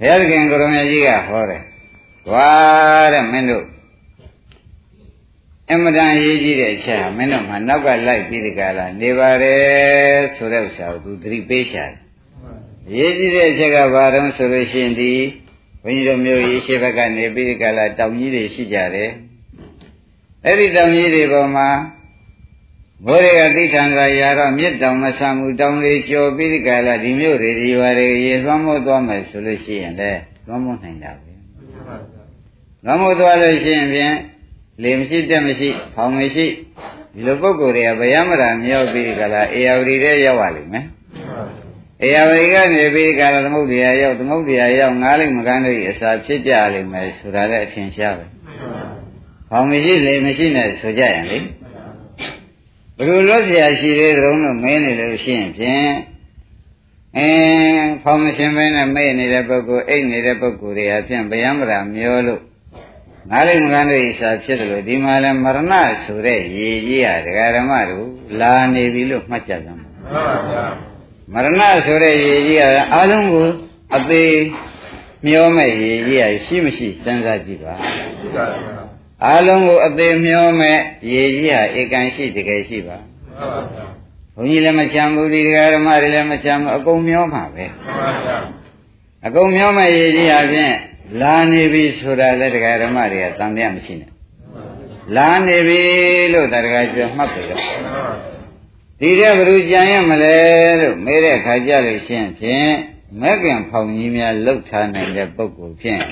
ဘုရားသခင်ကိုရမကြီးကဟောတယ်ကွာတဲ့မင်းတို့အမတန်ရေးကြည့်တဲ့အချက်ဟာမင်းတို့မှနောက်ကလိုက်ပြီးဒီကလာနေပါရဲဆိုတဲ့ဥစ္စာကိုသူသတိပေးရှာတယ်ရေးကြည့်တဲ့အချက်ကဘာတုံးဆိုလို့ရှိရင်ဒီဘုန်းကြီးတို့မျိုးရေးရှိဘက်ကနေပြီးဒီကလာတောင်ကြီးတွေရှိကြတယ်အဲ့ဒီတောင်ကြီးတွေပေါ်မှာ ဘိုးတွေကသိထံကရာတော့မြစ်တောင်မဆံမှုတောင်တွေကျော်ပြီးဒီကလာဒီမျိုးတွေဒီရွာတွေရေသွမ်းမို့သွားမယ်ဆိုလို့ရှိရင်လည်းသွမ်းမို့နိုင်တာပဲသွမ်းမို့သွားလို့ရှိရင်ဖြင့်လေမရှိတက်မရှိဖောင်မရှိဒီလိုပုံကိုယ်တွေကဗျာမရာမြောက်ပြီးဒီကလာအေယာဝတီတဲ့ရောက်ပါလိမ့်မယ်အေယာဝတီကနေပြီးကလာသမုဒ္ဒရာရောက်သမုဒ္ဒရာရောက်ငားလိမ့်မကန်းတို့အစာဖြစ်ကြလိမ့်မယ်ဆိုတာလည်းအထင်ရှားပဲဖောင်မရှိလေမရှိနဲ့ဆိုကြရင်လေ ဘယ်လိုလို့ဆရာရှိသေးတုံးလို့မင်းနေလို့ရှိရင်ဖြင့်အင်းဖောင်မရှင်ပဲနဲ့မေ့နေတဲ့ပုဂ္ဂိုလ်အိတ်နေတဲ့ပုဂ္ဂိုလ်တွေအဖြစ်ဗျာမရာမျောလို့ငါးလိမ့်မကန်းတို့ဣစာဖြစ်တယ်လို့ဒီမှာလဲမရဏဆိုတဲ့ရေကြီးဟာဒကာဓမ္မတို့လာနေပြီလို့မှတ်ကြသမ်းပါမရဏဆိုတဲ့ရေကြီးဟာအလုံးကိုအသေးမျောမဲ့ရေကြီးဟာရှိမရှိစဉ်းစားကြည့်ပါ အလုံးကိုအသေးမျောမဲ့ရေကြီးဟာဧကန်ရှိတကယ်ရှိပါဘုန်းကြီးလည်းမချမ်းဘူးဒီဒကာဓမ္မတွေလည်းမချမ်းဘူးအကုန်မျောမှာပဲအကုန်မျောမဲ့ရေကြီးဟာဖြင့်လာနေပြီဆိုတာလည်းတရားဓမ္မတွေကသံသယမရှိနဲ့လာနေပြီလို့တရားပြောမှတ်ပြီတော့ဒီတဲ့ဘ누구ကြံရမလဲလို့မေးတဲ့အခါကြလို့ရှင်းဖြင့်မက်ကင်ဖောင်ကြီးများလှုပ်ထားနိုင်တဲ့ပုဂ္ဂိုလ်ဖြင့်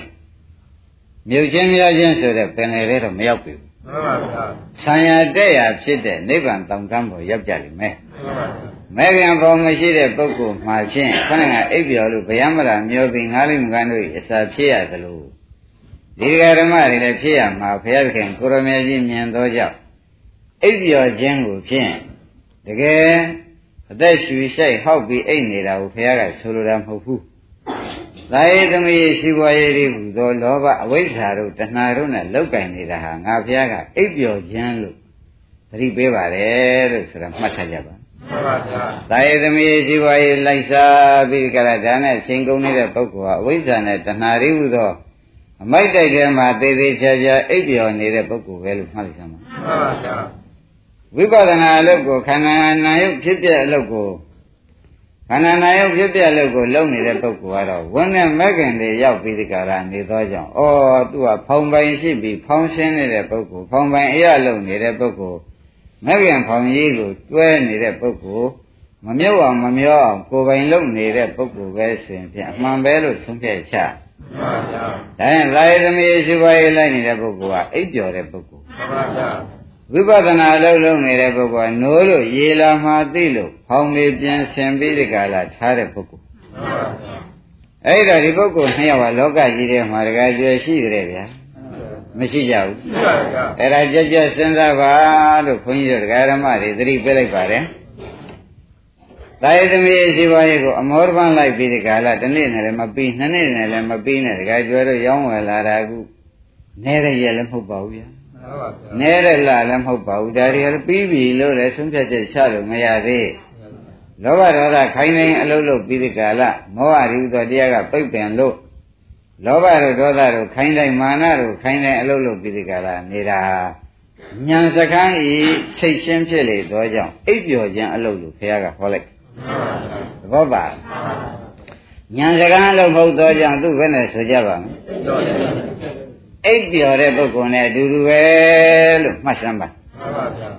မြုပ်ချင်းများချင်းဆိုတဲ့ပင်လေတဲ့တော့မရောက်ပြီမှန်ပါဗျာဆံရတဲ့ရဖြစ်တဲ့နိဗ္ဗာန်တောင်တန်းပေါ်ရောက်ကြလိမ့်မယ်မှန်ပါဗျာမဲခင်ဘောင်မရှိတဲ့ပုဂ္ဂိုလ်မှာဖြင့်ခဏကအိပ်ပျော်လို့ဗျာမလာမျောပြီးငားလိမ့်မကန်တို့အစာဖြစ်ရသလိုဒီဃာဓမ္မတွေလည်းဖြစ်ရမှာဘုရားသခင်ကိုရမေကြီးမြင်သောကြောင့်အိပ်ပျော်ခြင်းကိုဖြင့်တကယ်အသက်ရှူရှိုက်ဟောက်ပြီးအိပ်နေတာကိုဘုရားကဆိုလိုတာမဟုတ်ဘူး။ သာယေသမီးရှိပွားရေးတွေဟူသောလောဘအဝိဇ္ဇာတို့တဏှာတို့နဲ့လောက်ကင်နေတာဟာငါဘုရားကအိပ်ပျော်ခြင်းလို့သတိပေးပါတယ်လို့ဆိုတာမှတ်ထားကြပါမှန်ပါဗျာ။သာယသမီးရှိပါရဲ့လိုက်စားပြီးကြလားဒါနဲ့ချိန်ကုန်နေတဲ့ပုဂ္ဂိုလ်ဟာအဝိဇ္ဇာနဲ့တဏှာရိဟုသောအမိုက်တိုက်ထဲမှာသေသေးချာချာအိပ်ပျော်နေတဲ့ပုဂ္ဂိုလ်ပဲလို့မှတ်လိုက်စမ်းပါမှန်ပါဗျာ။ဝိပဿနာအလုပ်ကိုခန္ဓာနာယုတ်ဖြစ်ပြအလုပ်ကို ခန္ဓာနာယုတ်ဖြစ်ပြအလုပ်ကိုလုပ်နေတဲ့ပုဂ္ဂိုလ်ကတော့ဝန်းနဲ့မကင်တွေရောက်ပြီးဒီကရာနေသောကြောင့်ဩသူကဖောင်ပိုင်ရှိပြီးဖောင်းရှင်းနေတဲ့ပုဂ္ဂိုလ်ဖောင်ပိုင်အရာလုပ်နေတဲ့ပုဂ္ဂိုလ်မဂ္ဂင်ဖောင်ကြီးကိုတွဲနေတဲ့ပုဂ္ဂိုလ်မမြုပ်အောင်မမျောအောင်ကိုယ်ပိုင်လုပ်နေတဲ့ပုဂ္ဂိုလ်ပဲဆိုရင်ဖြင့်အမှန်ပဲလို့ဆုံးဖြတ်ချမှန်ပါဗျာဒါရင်လာရသမီးရှိပါရေးလိုက်နေတဲ့ပုဂ္ဂိုလ်ကအိပ်ပျော်တဲ့ပုဂ္ဂိုလ်မှန်ပါဗျာ ဝိပဿနာအလုပ်လုပ်နေတဲ့ပုဂ္ဂိုလ်ကနိုးလို့ရေလာမှသိလို့ဖောင်လေးပြန်ဆင်ပြီးဒီကလာထားတဲ့ပုဂ္ဂိုလ်မှန်ပါဗျာအဲ့ဒါဒီပုဂ္ဂိုလ်နှစ်ယောက်ကလောကကြီးထဲမှာတကယ်ကျွရှိကြတယ်ဗျာမရှိကြဘူးမရှိပါဘူးအဲ့ဒါကြက်ကြက်စဉ်းစားပါလို့ခွန်ကြီးတို့ဒကာရမတွေသတိပေးလိုက်ပါတယ်တာယသမီးရှိပါရဲ့ကိုအမောရပန်းလိုက်ပြီးဒီကလာတစ်နေ့နဲ့လည်းမပြီးနှစ်နေ့နဲ့လည်းမပြီးနဲ့ဒကာကျွဲတို့ရောင်းဝယ်လာတာကူနဲတဲ့ရက်လည်းမဟုတ်ပါဘူးဗျာ နဲတဲ့လလည်းမဟုတ်ပါဘူးဒါတွေလည်းပြီးပြီလို့လည်းဆုံးဖြတ်ချက်ချလို့မရသေးလောဘဒေါသခိုင်းနေအလုပ်လုပ်ပြီးဒီကလာမောဟရိဥသောတရားကပိတ်ပင်လို့လောဘတို့ဒေါသတို့ခိုင်းတိုင်းမာနတို့ခိုင်းတိုင်းအလုပ်လုပ်ပြီးဒီကလာနေတာညာစကန်းဤစိတ်ရှင်းဖြစ်လေသောကြောင့်အိပ်ပျော်ခြင်းအလုပ်လို့ဘုရားကဟောလိုက်သဘောပါညာစကန်းအလုပ်မဟုတ်သောကြောင့်သူဘယ်နဲ့ဆိုကြပါမလဲ အိပ်ပျော်တဲ့ပုဂ္ဂိုလ်နဲ့အတူတူပဲလို့မှတ်စမ်းပါ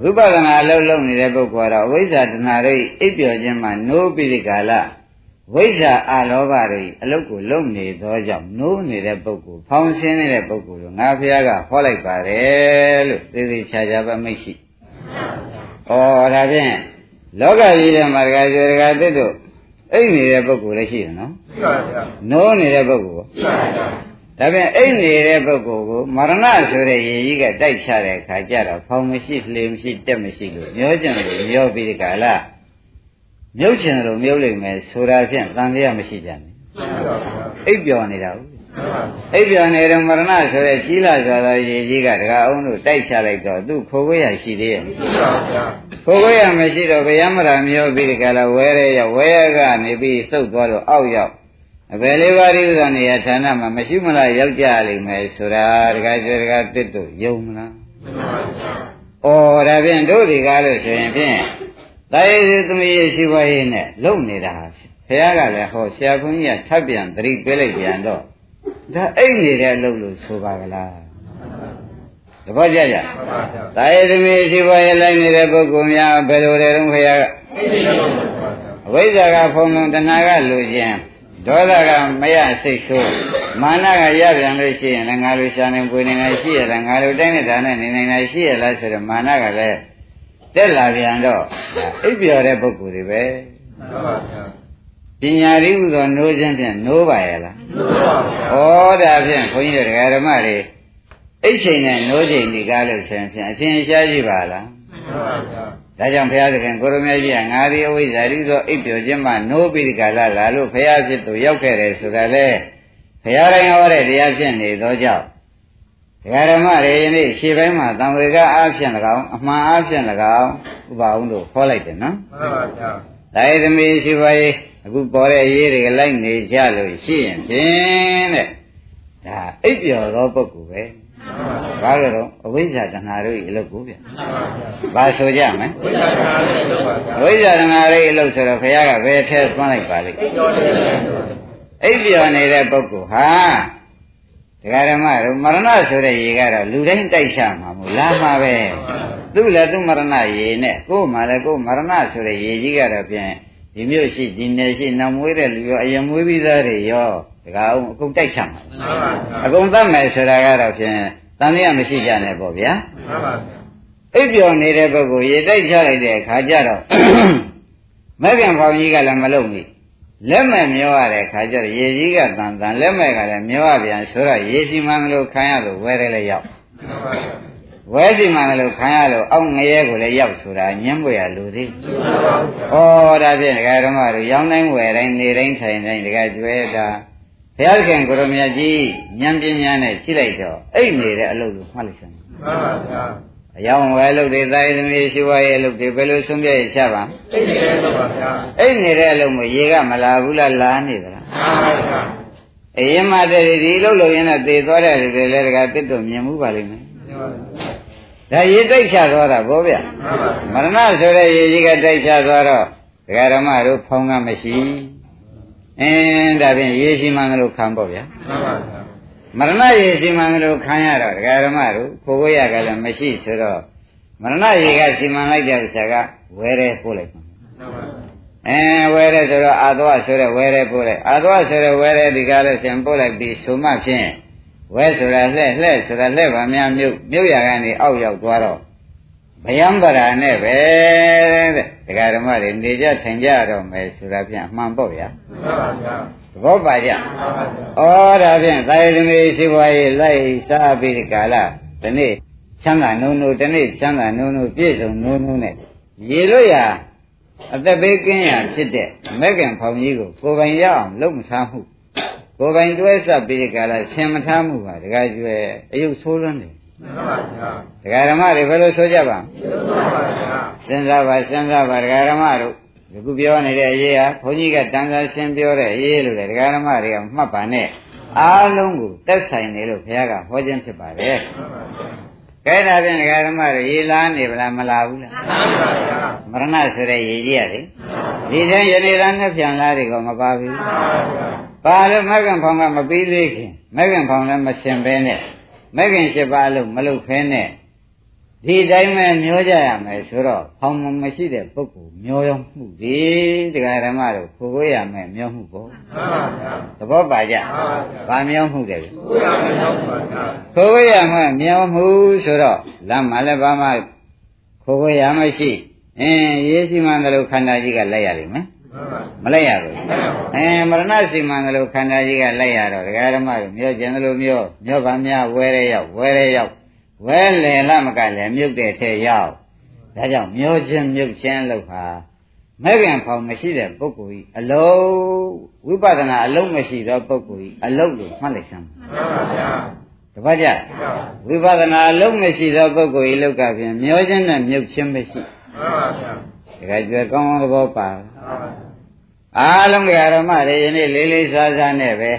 ဝိပဿနာအလုပ်လုပ်နေတဲ့ပုဂ္ဂိုလ်ကတော့အဝိဇ္ဇာတဏှာတွေအိပ်ပျော်ခြင်းမှနိုးပြီးဒီကလာဝိဇ္ဇာအလောဘတွေအလုတ်ကိုလုံနေသောကြောင့်နိုးနေတဲ့ပုဂ္ဂိုလ်ဖောင်းရှင်းနေတဲ့ပုဂ္ဂိုလ်ကိုငါဖះကဟောလိုက်ပါတယ်လို့သေသေးချာချာပဲမိတ်ရှိ။ဩဒါဖြင့်လောကကြီးထဲမှာတခါကျေတခါတစ်တို့အိတ်နေတဲ့ပုဂ္ဂိုလ်လည်းရှိတယ်နော်။ရှိပါဗျာ။နိုးနေတဲ့ပုဂ္ဂိုလ်ရှိပါဗျာ။ ဒါဖြင့်အိတ်နေတဲ့ပုဂ္ဂိုလ်ကိုမရဏဆိုတဲ့ရေကြီးကတိုက်ချတဲ့အခါကျတော့ဖောင်းမရှိလှေမရှိတက်မရှိလို့မျောကြံလို့မျောပြီးဒီကလာ။မြုပ်ချင်လို့မြုပ်လိမ့်မယ်ဆိုတာဖြင့်တန်တရားမရှိကြနဲ့အိပ်ပျော်နေတာဟုတ်အိပ်ပျော်နေတဲ့မရဏဆိုတဲ့ကြီးလာစွာသောရေကြီးကတကားအောင်တို့တိုက်ချလိုက်တော့သူ့ခိုးခွေးရရှိသေးရဲ့ခိုးခွေးရမရှိတော့ဗျာမရာမျိုးပြီးဒီကလာဝဲရဲရဝဲရကနေပြီးစုပ်သွားတော့အောက်ရောက် အဘယ်လေးပါးဒီဥစ္စာနေရာဌာနမှာမရှိမလားရောက်ကြလိမ့်မယ်ဆိုတာတခါကျတခါတစ်တို့ယုံမလားဩဒါဖြင့်တို့ဒီကားလို့ဆိုရင်ဖြင့်တာယေသမီးရဲ့ရှိပါရေးနဲ့လုံနေတာဘုရားကလည်းဟောဆရာဘုန်းကြီးကထပ်ပြန်သတိပေးလိုက်ပြန်တော့ဒါအိတ်နေတဲ့အလုပ်လို့ဆိုပါကလားတပည့်ကြကြတာယေသမီးရှိပါရေးလိုက်နေတဲ့ပုဂ္ဂိုလ်များဘယ်လိုလဲတော့ဘုရားကအဝိဇ္ဇာကဖုံလုံးတဏှာကလူချင်း ဒေါသကမရစိတ်ဆိုးမာနကရပြန်လို့ရှိရင်လည်းငါလိုရှာနေပွေနေငါရှိရလားငါလိုတိုင်းနေတာနဲ့နေနေနိုင်ရှိရလားဆိုတော့မာနကလည်းတက်လာပြန်တော့အိပ်ပျော်တဲ့ပုဂ္ဂိုလ်တွေပဲမှန်ပါဗျာပညာရည်ဟူသောနိုးခြင်းဖြင့်နိုးပါရဲ့လားနိုးပါဗျာဩဒါဖြင့်ခွန်ကြီးတို့ဓမ္မတွေအိတ်ချိန်နဲ့နိုးချိန်ဒီကားလို့ဆိုရင်ဖြင့်အထင်ရှားရှိပါလားမှန်ပါဗျာ ဒါကြောင့်ဘုရားသခင်ကိုရမေကြီးကငါဒီအဝိဇ္ဇာရိသောအိပ်ပျော်ခြင်းမှနိုးပြီးဒီကလာလာလို့ဘုရားဖြစ်သူရောက်ခဲ့တယ်ဆိုတာလေဘုရားတိုင်းဟောတဲ့တရားဖြစ်နေသောကြောင့်ဒကာဓမ္မတွေယနေ့ရှေ့ပိုင်းမှာတံဝေကအားဖြင့်၎င်းအမှန်အားဖြင့်၎င်းဥပအောင်တို့ခေါ်လိုက်တယ်နော်မှန်ပါဗျာဒါရသမီးရှိပါရဲ့အခုပေါ်တဲ့ရေးတွေကလိုက်နေကြလို့ရှိရင်ဖြင့်တဲ့ဒါအိပ်ပျော်သောပုဂ္ဂိုလ်ပဲ ဘာလို့တော့အဝိဇ္ဇာတဏှာတို့၏အလုပ်ကိုဗျဘာဆိုကြမလဲဝိဇ္ဇာတဏှာတို့၏အလုပ်ဆိုတော့ဘုရားကဘယ်ထဲသွန်းလိုက်ပါလိမ့်အိပ်ပျော်နေတဲ့ပုဂ္ဂိုလ်ဟာတရားဓမ္မတို့မရဏဆိုတဲ့ရေကတော့လူတိုင်းတိုက်ချမှာမို့လာမှာပဲသူ့လည်းသူ့မရဏရေနဲ့ကိုယ်မှလည်းကိုယ်မရဏဆိုတဲ့ရေကြီးကတော့ဖြင့်ဒီမျိုးရှိဒီနယ်ရှိနောင်မွေးတဲ့လူရောအရင်မွေးပြီးသားတွေရောတကားအောင်အကုန်တိုက်ချမှာအကုန်သတ်မယ်ဆိုတာကတော့ဖြင့် တန်တရားမရှိကြနဲ့ပေါ့ဗျာမှန်ပါဗျာအိပ်ပျော်နေတဲ့ပုဂ္ဂိုလ်ရေတိုက်ချလိုက်တဲ့အခါကျတော့မဂ္ဂင်ဖောင်ကြီးကလည်းမလုံဘူးလက်မဲ့မျောရတဲ့ခါကျတော့ရေကြီးကတန်တန်လက်မဲ့ကလည်းမျောရပြန်ဆိုတော့ရေစီမံလို့ခံရလို့ဝဲတယ်လည်းရောက်ဝဲစီမံလို့ခံရလို့အောက်ငရဲကိုလည်းရောက်ဆိုတာညှင်းပွေရလူသေးဩဒါဖြင့်ဒကာဓမ္မတို့ရောင်းတိုင်းဝယ်တိုင်းနေတိုင်းထိုင်တိုင်းဒကာကျွဲတာ ဘုရားခင်ကိုရမကြီးဉာဏ်ပညာနဲ့ကြည့်လိုက်တော့အိတ်နေတဲ့အလုပ်လို့မှတ်လိုက်စမ်းမှန်ပါဗျာအယောင်ဝယ်လို့တွေသာယသမီးရှိဝါရဲ့လို့တွေဘယ်လိုဆုံးပြရချပါအိတ်နေတယ်ပါဗျာအိတ်နေတဲ့အလုပ်မျိုးရေကမလာဘူးလားလာနေသလားမှန်ပါဗျာအရင်မှတည်းဒီလုပ်လို့ရင်တော့သေသွားတဲ့လူတွေလည်းတကတစ်တော့မြင်မှုပါလိမ့်မယ်ဒါရေတိုက်ချသွားတာဗောဗျာမရဏဆိုတဲ့ရေကြီးကတိုက်ချသွားတော့ဒကာဓမ္မတို့ဖောင်းကမရှိ အင်းဒါဖြင့်ရေရှိမှန်လို့ခံပေါ့ဗျာမှန်ပါဗျာမရဏရေစီမံလို့ခံရတော့ဒကာဓမ္မတို့ကိုကိုရကလည်းမရှိဆိုတော့မရဏရေကစီမံလိုက်တဲ့ဥစ္စာကဝဲရဲပို့လိုက်ပါအဲဝဲရဲဆိုတော့အာသွားဆိုတဲ့ဝဲရဲပို့လိုက်အာသွားဆိုတဲ့ဝဲရဲဒီကားလို့ရှင်ပို့လိုက်ပြီးဆိုမှဖြင့်ဝဲဆိုတာလှဲ့လှဲ့ဆိုတာလှဲ့ပါများမြုပ်မြုပ်ရကနေအောက်ရောက်သွားတော့ ဗျံပရာနဲ့ပဲတဲ့ဒကာဓမ္မတွေနေကြထိုင်ကြတော့မယ်ဆိုတာဖြင့်အမှန်ပေါ့ဗျာမှန်ပါဗျာသဘောပါကြ။ဩဒါဖြင့်သာယသမီးရှိပွားရေးလိုက်စားပြီးဒီကာလဒီနေ့ချမ်းသာနုံနုံဒီနေ့ချမ်းသာနုံနုံပြည့်စုံနုံနုံနဲ့ရေလို့ရအသက်ဘေးကင်းရဖြစ်တဲ့မက်ကင်ဖောင်ကြီးကိုကိုယ်ပိုင်ရအောင်လုပ်မထားမှုကိုယ်ပိုင်တွဲဆက်ပြီးဒီကာလဆင်မထားမှုပါတခါကျွဲအယုတ်ဆိုးလွန်းတယ် မှန်ပါဗျာဒကာဓမ္မတွေဘယ်လိုဆိုကြပါ့မလဲမှန်ပါဗျာစဉ်းစားပါစဉ်းစားပါဒကာဓမ္မတို့ဒီခုပြောနေတဲ့အရေးဟာဘုန်းကြီးကတန်ခါရှင်းပြောတဲ့အရေးလို့လေဒကာဓမ္မတွေကမှတ်ပါနဲ့အားလုံးကိုတက်ဆိုင်နေလို့ဘုရားကဟောခြင်းဖြစ်ပါတယ်ကဲဒါဖြင့်ဒကာဓမ္မတွေရေလာနေဗလားမလာဘူးလားမရဏဆိုတဲ့ရေကြီးရလေဒီတဲ့ယနေ့လားနဲ့ပြန်လာတွေကမပါဘူးပါလို့မဂ္ဂံဖောင်ကမပြီးသေးခင်မဂ္ဂံဖောင်လည်းမရှင်ပဲနဲ့ မဂ္ဂင်၈ပါးလို့မလုပ်ဖဲနဲ့ဒီတိုင်းပဲမျောကြရမယ်ဆိုတော့ဖောင်မရှိတဲ့ပုဂ္ဂိုလ်မျောရောမှုဒီတရားဓမ္မတို့ကိုကိုရမယ်မျောမှုပေါ့မှန်ပါဗျာသဘောပါကြမှန်ပါဗျာဗာမျောမှုတယ်ကိုကိုရမယ်မျောမှုပါဗျာကိုကိုရမယ်မျောမှုဆိုတော့လမ်းမှာလည်းဘာမှကိုကိုရမရှိအင်းရေးစီမံတယ်လို့ခန္ဓာကြီးကလိုက်ရလိမ့်မယ် မလိုက်ရဘူးအဲမရဏစီမံတယ်လို့ခန္ဓာကြီးကလိုက်ရတော့ဒကာဓမ္မတို့မျောကျင်တယ်လို့မျောမျောဗာများဝဲရဲရောက်ဝဲရဲရောက်ဝဲလေလမကလည်းမြုပ်တဲ့ထဲရောက်ဒါကြောင့်မျောခြင်းမြုပ်ခြင်းလို့ဟာမဲ့ခင်ဖောင်မရှိတဲ့ပုဂ္ဂိုလ်ဤအလုံးဝိပဿနာအလုံးမရှိသောပုဂ္ဂိုလ်ဤအလုံးလို့မှတ်လိုက်စမ်းမှန်ပါဗျာတပတ်ကြဝိပဿနာအလုံးမရှိသောပုဂ္ဂိုလ်ဤလောက်ကဖြင့်မျောခြင်းနဲ့မြုပ်ခြင်းမရှိမှန်ပါဗျာဒါကြွယ်ကောင်းကောင်းသဘောပါမှန်ပါဗျာ အားလုံးတရားဓမ္မတွေယနေ့လေးလေးစားစားနဲ့ပဲ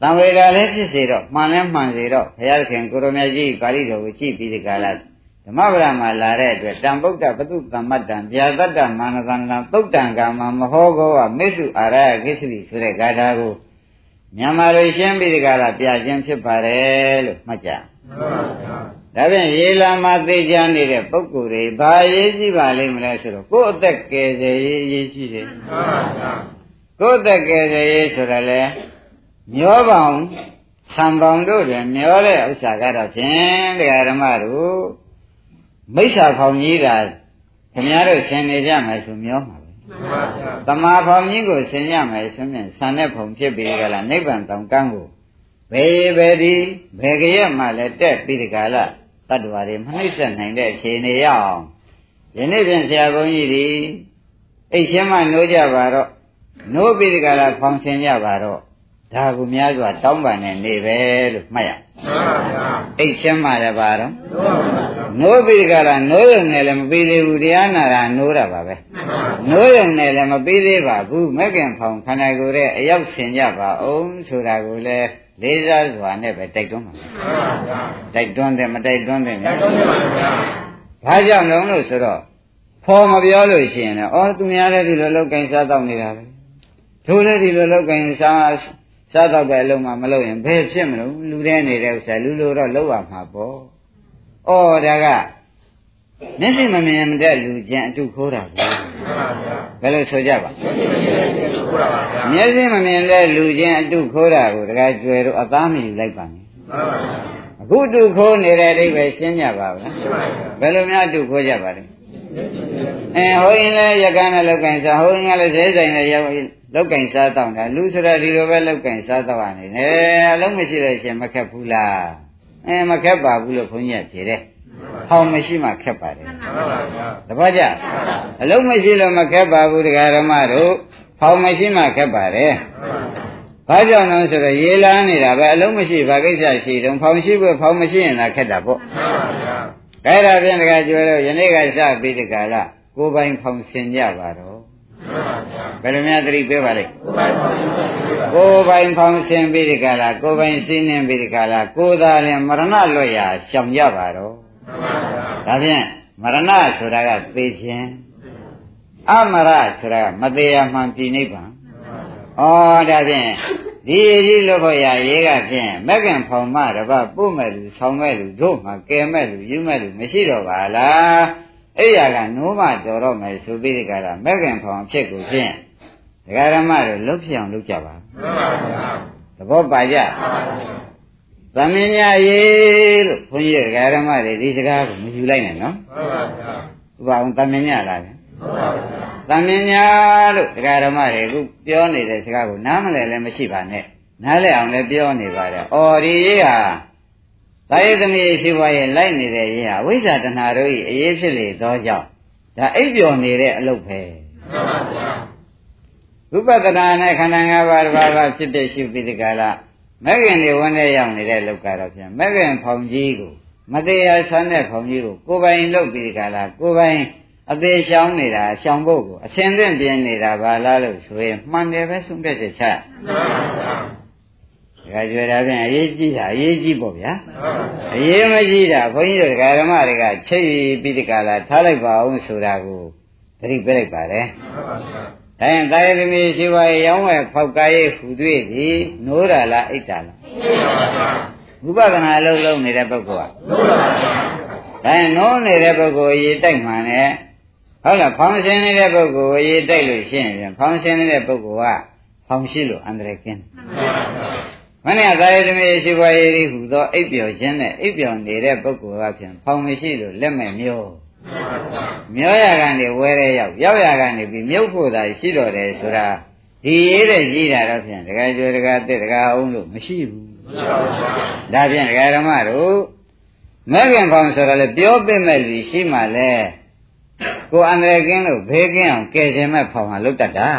တံဝေကလည်းဖြစ်စေတော့မှန်လဲမှန်စေတော့ဘုရားခင်ကိုရမကြီးပါဠိတော်ကိုကြည့်ပြီးဒီကလာဓမ္မပဒမှာလာတဲ့အတွက်တံဗုဒ္ဓပတုတမ္မတံဗျာတတ္တမာနသန္တံသုတ်တံကာမမဟောကောကမေစုအာရယကိစ္စလိဆိုတဲ့ဂါထာကိုမြန်မာလိုရှင်းပြီးဒီကလာပြခြင်းဖြစ်ပါတယ်လို့မှတ်ကြ ဒါဖြင့်ရေလာမှာသိကြနေတဲ့ပုဂ္ဂိုလ်တွေဘာရေးကြည့်ပါလိမ့်မလဲဆိုတော့ကိုယ့်အသက်ကယ်ဆယ်ရေးရေးကြည့်တယ်ကိုယ့်အသက်ကယ်ဆယ်ရေးဆိုတာလေမျောပေါင်းဆံပေါင်းတို့တွင်မျောတဲ့ဥစ္စာကတော့ဖြင့်တရားဓမ္မတို့မိစ္ဆာဖောင်ကြီးတာခင်ဗျားတို့ဆင်နေကြမယ်ဆိုမျောမှာပဲတမာဖောင်ကြီးကိုဆင်ကြမယ်ဆိုရင်ဆံတဲ့ဖုံဖြစ်ပြီးကြလားနိဗ္ဗာန်တောင်ကန်းကိုဘယ်ဘယ်ဒီဘယ်ကြရက်မှလည်းတက်ပြီးဒီကလာ တတ္တဝါတွေမနှိမ့်ဆက်နိုင်တဲ့အခြေအနေရအောင်ယနေ့ပြင်ဆရာဘုန်းကြီးဒီအိတ်ချင်းမှနိုးကြပါတော့နိုးပြီးဒီကလာဖောင်ဆင်ကြပါတော့ဒါကူများစွာတောင်းပန်နေနေပဲလို့မှတ်ရမှန်ပါဗျာအိတ်ချင်းမှလည်းပါတော့နိုးပြီးကြလားနိုးရုံနဲ့လည်းမပြီးသေးဘူးတရားနာတာနိုးတာပါပဲနိုးရုံနဲ့လည်းမပြီးသေးပါဘူးမက်ကင်ဖောင်ခန္ဓာကိုယ်ရဲ့အရောက်ဆင်ကြပါအောင်ဆိုတာကိုလည်း လေးစားစွာနဲ့ပဲတိုက်တွန်းပါတိုက်တွန်းတယ်မတိုက်တွန်းတယ်တိုက်တွန်းပါဗျာဘာကြောင့်လုံးလို့ဆိုတော့ဖော်မပြောလို့ရှိရင်လည်းအော်သူများလည်းဒီလိုလောက်ကင်စားတော့နေတာပဲတို့လည်းဒီလိုလောက်ကင်စားစားတော့တဲ့အလုံးမှမလုပ်ရင်ဘယ်ဖြစ်မလို့လူတဲ့နေတဲ့ဥစ္စာလူလိုတော့လောက်ရမှာပေါ့။အော်ဒါက မျက်စိမမြင်မတဲ့လူချင်းအတုခိုးတာပဲ။ဘယ်လိုဆိုကြပါမျက်စိမမြင်တဲ့လူချင်းအတုခိုးတာကိုတခါကျွယ်တော့အသားမယူလိုက်ပါနဲ့။အခုတုခိုးနေတဲ့အဓိပ္ပာယ်ရှင်းကြပါဗျာ။ဘယ်လိုများတုခိုးကြပါလဲ။အဲဟိုရင်လည်းရကန်းနဲ့လောက်ကင်စားဟိုရင်လည်းဈေးဆိုင်နဲ့ရောက်လောက်ကင်စားတော့တာလူဆိုတာဒီလိုပဲလောက်ကင်စားတော့နေတယ်အလုံးမရှိလို့ရှင်မခက်ဘူးလားအဲမခက်ပါဘူးလို့ခွန်ကြီးကဖြေတယ် ဟောင်းမရှိမှခက်ပါတယ်တပည့်ကြအလုံးမရှိလို့မခက်ပါဘူးတရားဓမ္မတို့ဟောင်းမရှိမှခက်ပါတယ်ဘာကြောင့်လဲဆိုတော့ရေလာနေတာပဲအလုံးမရှိဘာကိစ္စရှိတုံးဖောင်ရှိဖို့ဖောင်မရှိရင်သာခက်တာပေါ့အဲ့ဒါဖြင့်တခါကျွဲတော့ယနေ့ကစပြီးတခါလားကိုယ်ပိုင်ဖောင်ဆင်ကြပါတော့ဘယ်လိုများသတိပေးပါလိမ့်ကိုယ်ပိုင်ဖောင်ဆင်ပြီးဒီကလာကိုယ်ပိုင်စင်းနှင်းပြီးဒီကလာကိုယ်သာလည်းမရဏလွတ်ရာရှောင်ကြပါတော့ ဒါဖြင့်မရဏဆိုတာကသိခြင်းအမရဆိုတာကမသေးရမှန်ပြည်နိဗ္ဗာန်ဩဒါဖြင့်ဒီဒီလို့ဖို့ရရေးကဖြင့်မက်ကင်ဖောင်မတပတ်ပို့မဲ့လူဆောင်းမဲ့လူတို့မှကဲမဲ့လူယူမဲ့လူမရှိတော့ပါလားအဲ့ရကနိုးမတော်တော့မယ်ဆိုပြီးဒီကရမက်ကင်ဖောင်ဖြစ်ကိုဖြင့်ဒကာရမတို့လှုပ်ဖြစ်အောင်လုပ်ကြပါမှန်ပါဗျာသဘောပါကြ သမင်းညာရေးလို့ဘုန်းကြီးဒကာရမတွေဒီစကားကိုမယူလိုက်နဲ့နော်မှန်ပါဗျာဥပအောင်သမင်းညာလားဗျာမှန်ပါဗျာသမင်းညာလို့ဒကာရမတွေအခုပြောနေတဲ့စကားကိုနားမလဲလည်းမရှိပါနဲ့နားလဲအောင်လည်းပြောနေပါတယ်။အော်ဒီရေးဟာသာယသမီးရှိဘွားရဲ့လိုက်နေတဲ့ရေးဟာဝိဇ္ဇာတဏှာတို့၏အရေးဖြစ်လေသောကြောင့်ဒါအိပ်ပျော်နေတဲ့အလုပ်ပဲမှန်ပါဗျာဥပဒနာနဲ့ခန္ဓာ၅ပါးတစ်ပါးပါဖြစ်ဖြစ်ရှုပြီးဒီကလာ မဂ္ဂင်တွေဝန်ထဲရောက်နေတဲ့လောကတော့ပြန်မဂ္ဂင်ဖောင်ကြီးကိုမတရားဆန်းတဲ့ဖောင်ကြီးကိုကိုယ်ပိုင်လုပ်ပြီးဒီကလာကိုယ်ပိုင်အသေးရှောင်းနေတာရှောင်းဖို့ကိုအစင်သင့်ပြင်းနေတာဘာလားလို့ဆိုရင်မှန်တယ်ပဲဆုံးဖြတ်ချက်ချမှန်ပါဗျာဒါကြွယ်တာဖြင့်အရေးကြီးတာအရေးကြီးပေါ့ဗျာအရေးမကြီးတာဘုန်းကြီးတို့ဓမ္မတွေကချိတ်ပြီးဒီကလာထားလိုက်ပါအောင်ဆိုတာကိုသတိပေးလိုက်ပါတယ် ဒါရင်တာယသမီးရှိပါရဲ့ရောင်းဝယ်ဖောက်ကားရဲ့ဟူတွေ့သည်နိုးတာလားအိတ်တာလားဝိပဿနာလုံးလုံးနေတဲ့ပုဂ္ဂိုလ်ကနိုးပါဗျာဒါရင်နိုးနေတဲ့ပုဂ္ဂိုလ်ရေတိုက်မှန်နဲ့ဟုတ်လားဖောင်ရှင်နေတဲ့ပုဂ္ဂိုလ်ရေတိုက်လို့ရှိရင်ဖောင်ရှင်နေတဲ့ပုဂ္ဂိုလ်ကဖောင်ရှိလို့အန္တရာယ်ကင်းမနဲ့သာယသမီးရှိပါရဲ့ဟူသောအိပ်ပျော်ခြင်းနဲ့အိပ်ပျော်နေတဲ့ပုဂ္ဂိုလ်ကဖြင့်ဖောင်မရှိလို့လက်မဲ့မျိုး မျောရကနေဝဲရဲရောက်ရောက်ရကနေပြီးမြုပ်ဖို့သာရှိတော့တယ်ဆိုတာဒီရေးတဲ့ကြီးတာတော့ဖြင့်တကယ်ကြွယ်တကယ်တက်တကယ်အောင်လို့မရှိဘူးဒါဖြင့်ဒကာဓမ္မတို့မဂ္ဂင်ဖောင်ဆိုတော့လေပြောပြမဲ့လူရှိမှလဲကိုအန္တရာယ်ကင်းလို့ဘေးကင်းအောင်ကယ်ခြင်းမဲ့ဖောင်ဟာလုတ်တတ်တာ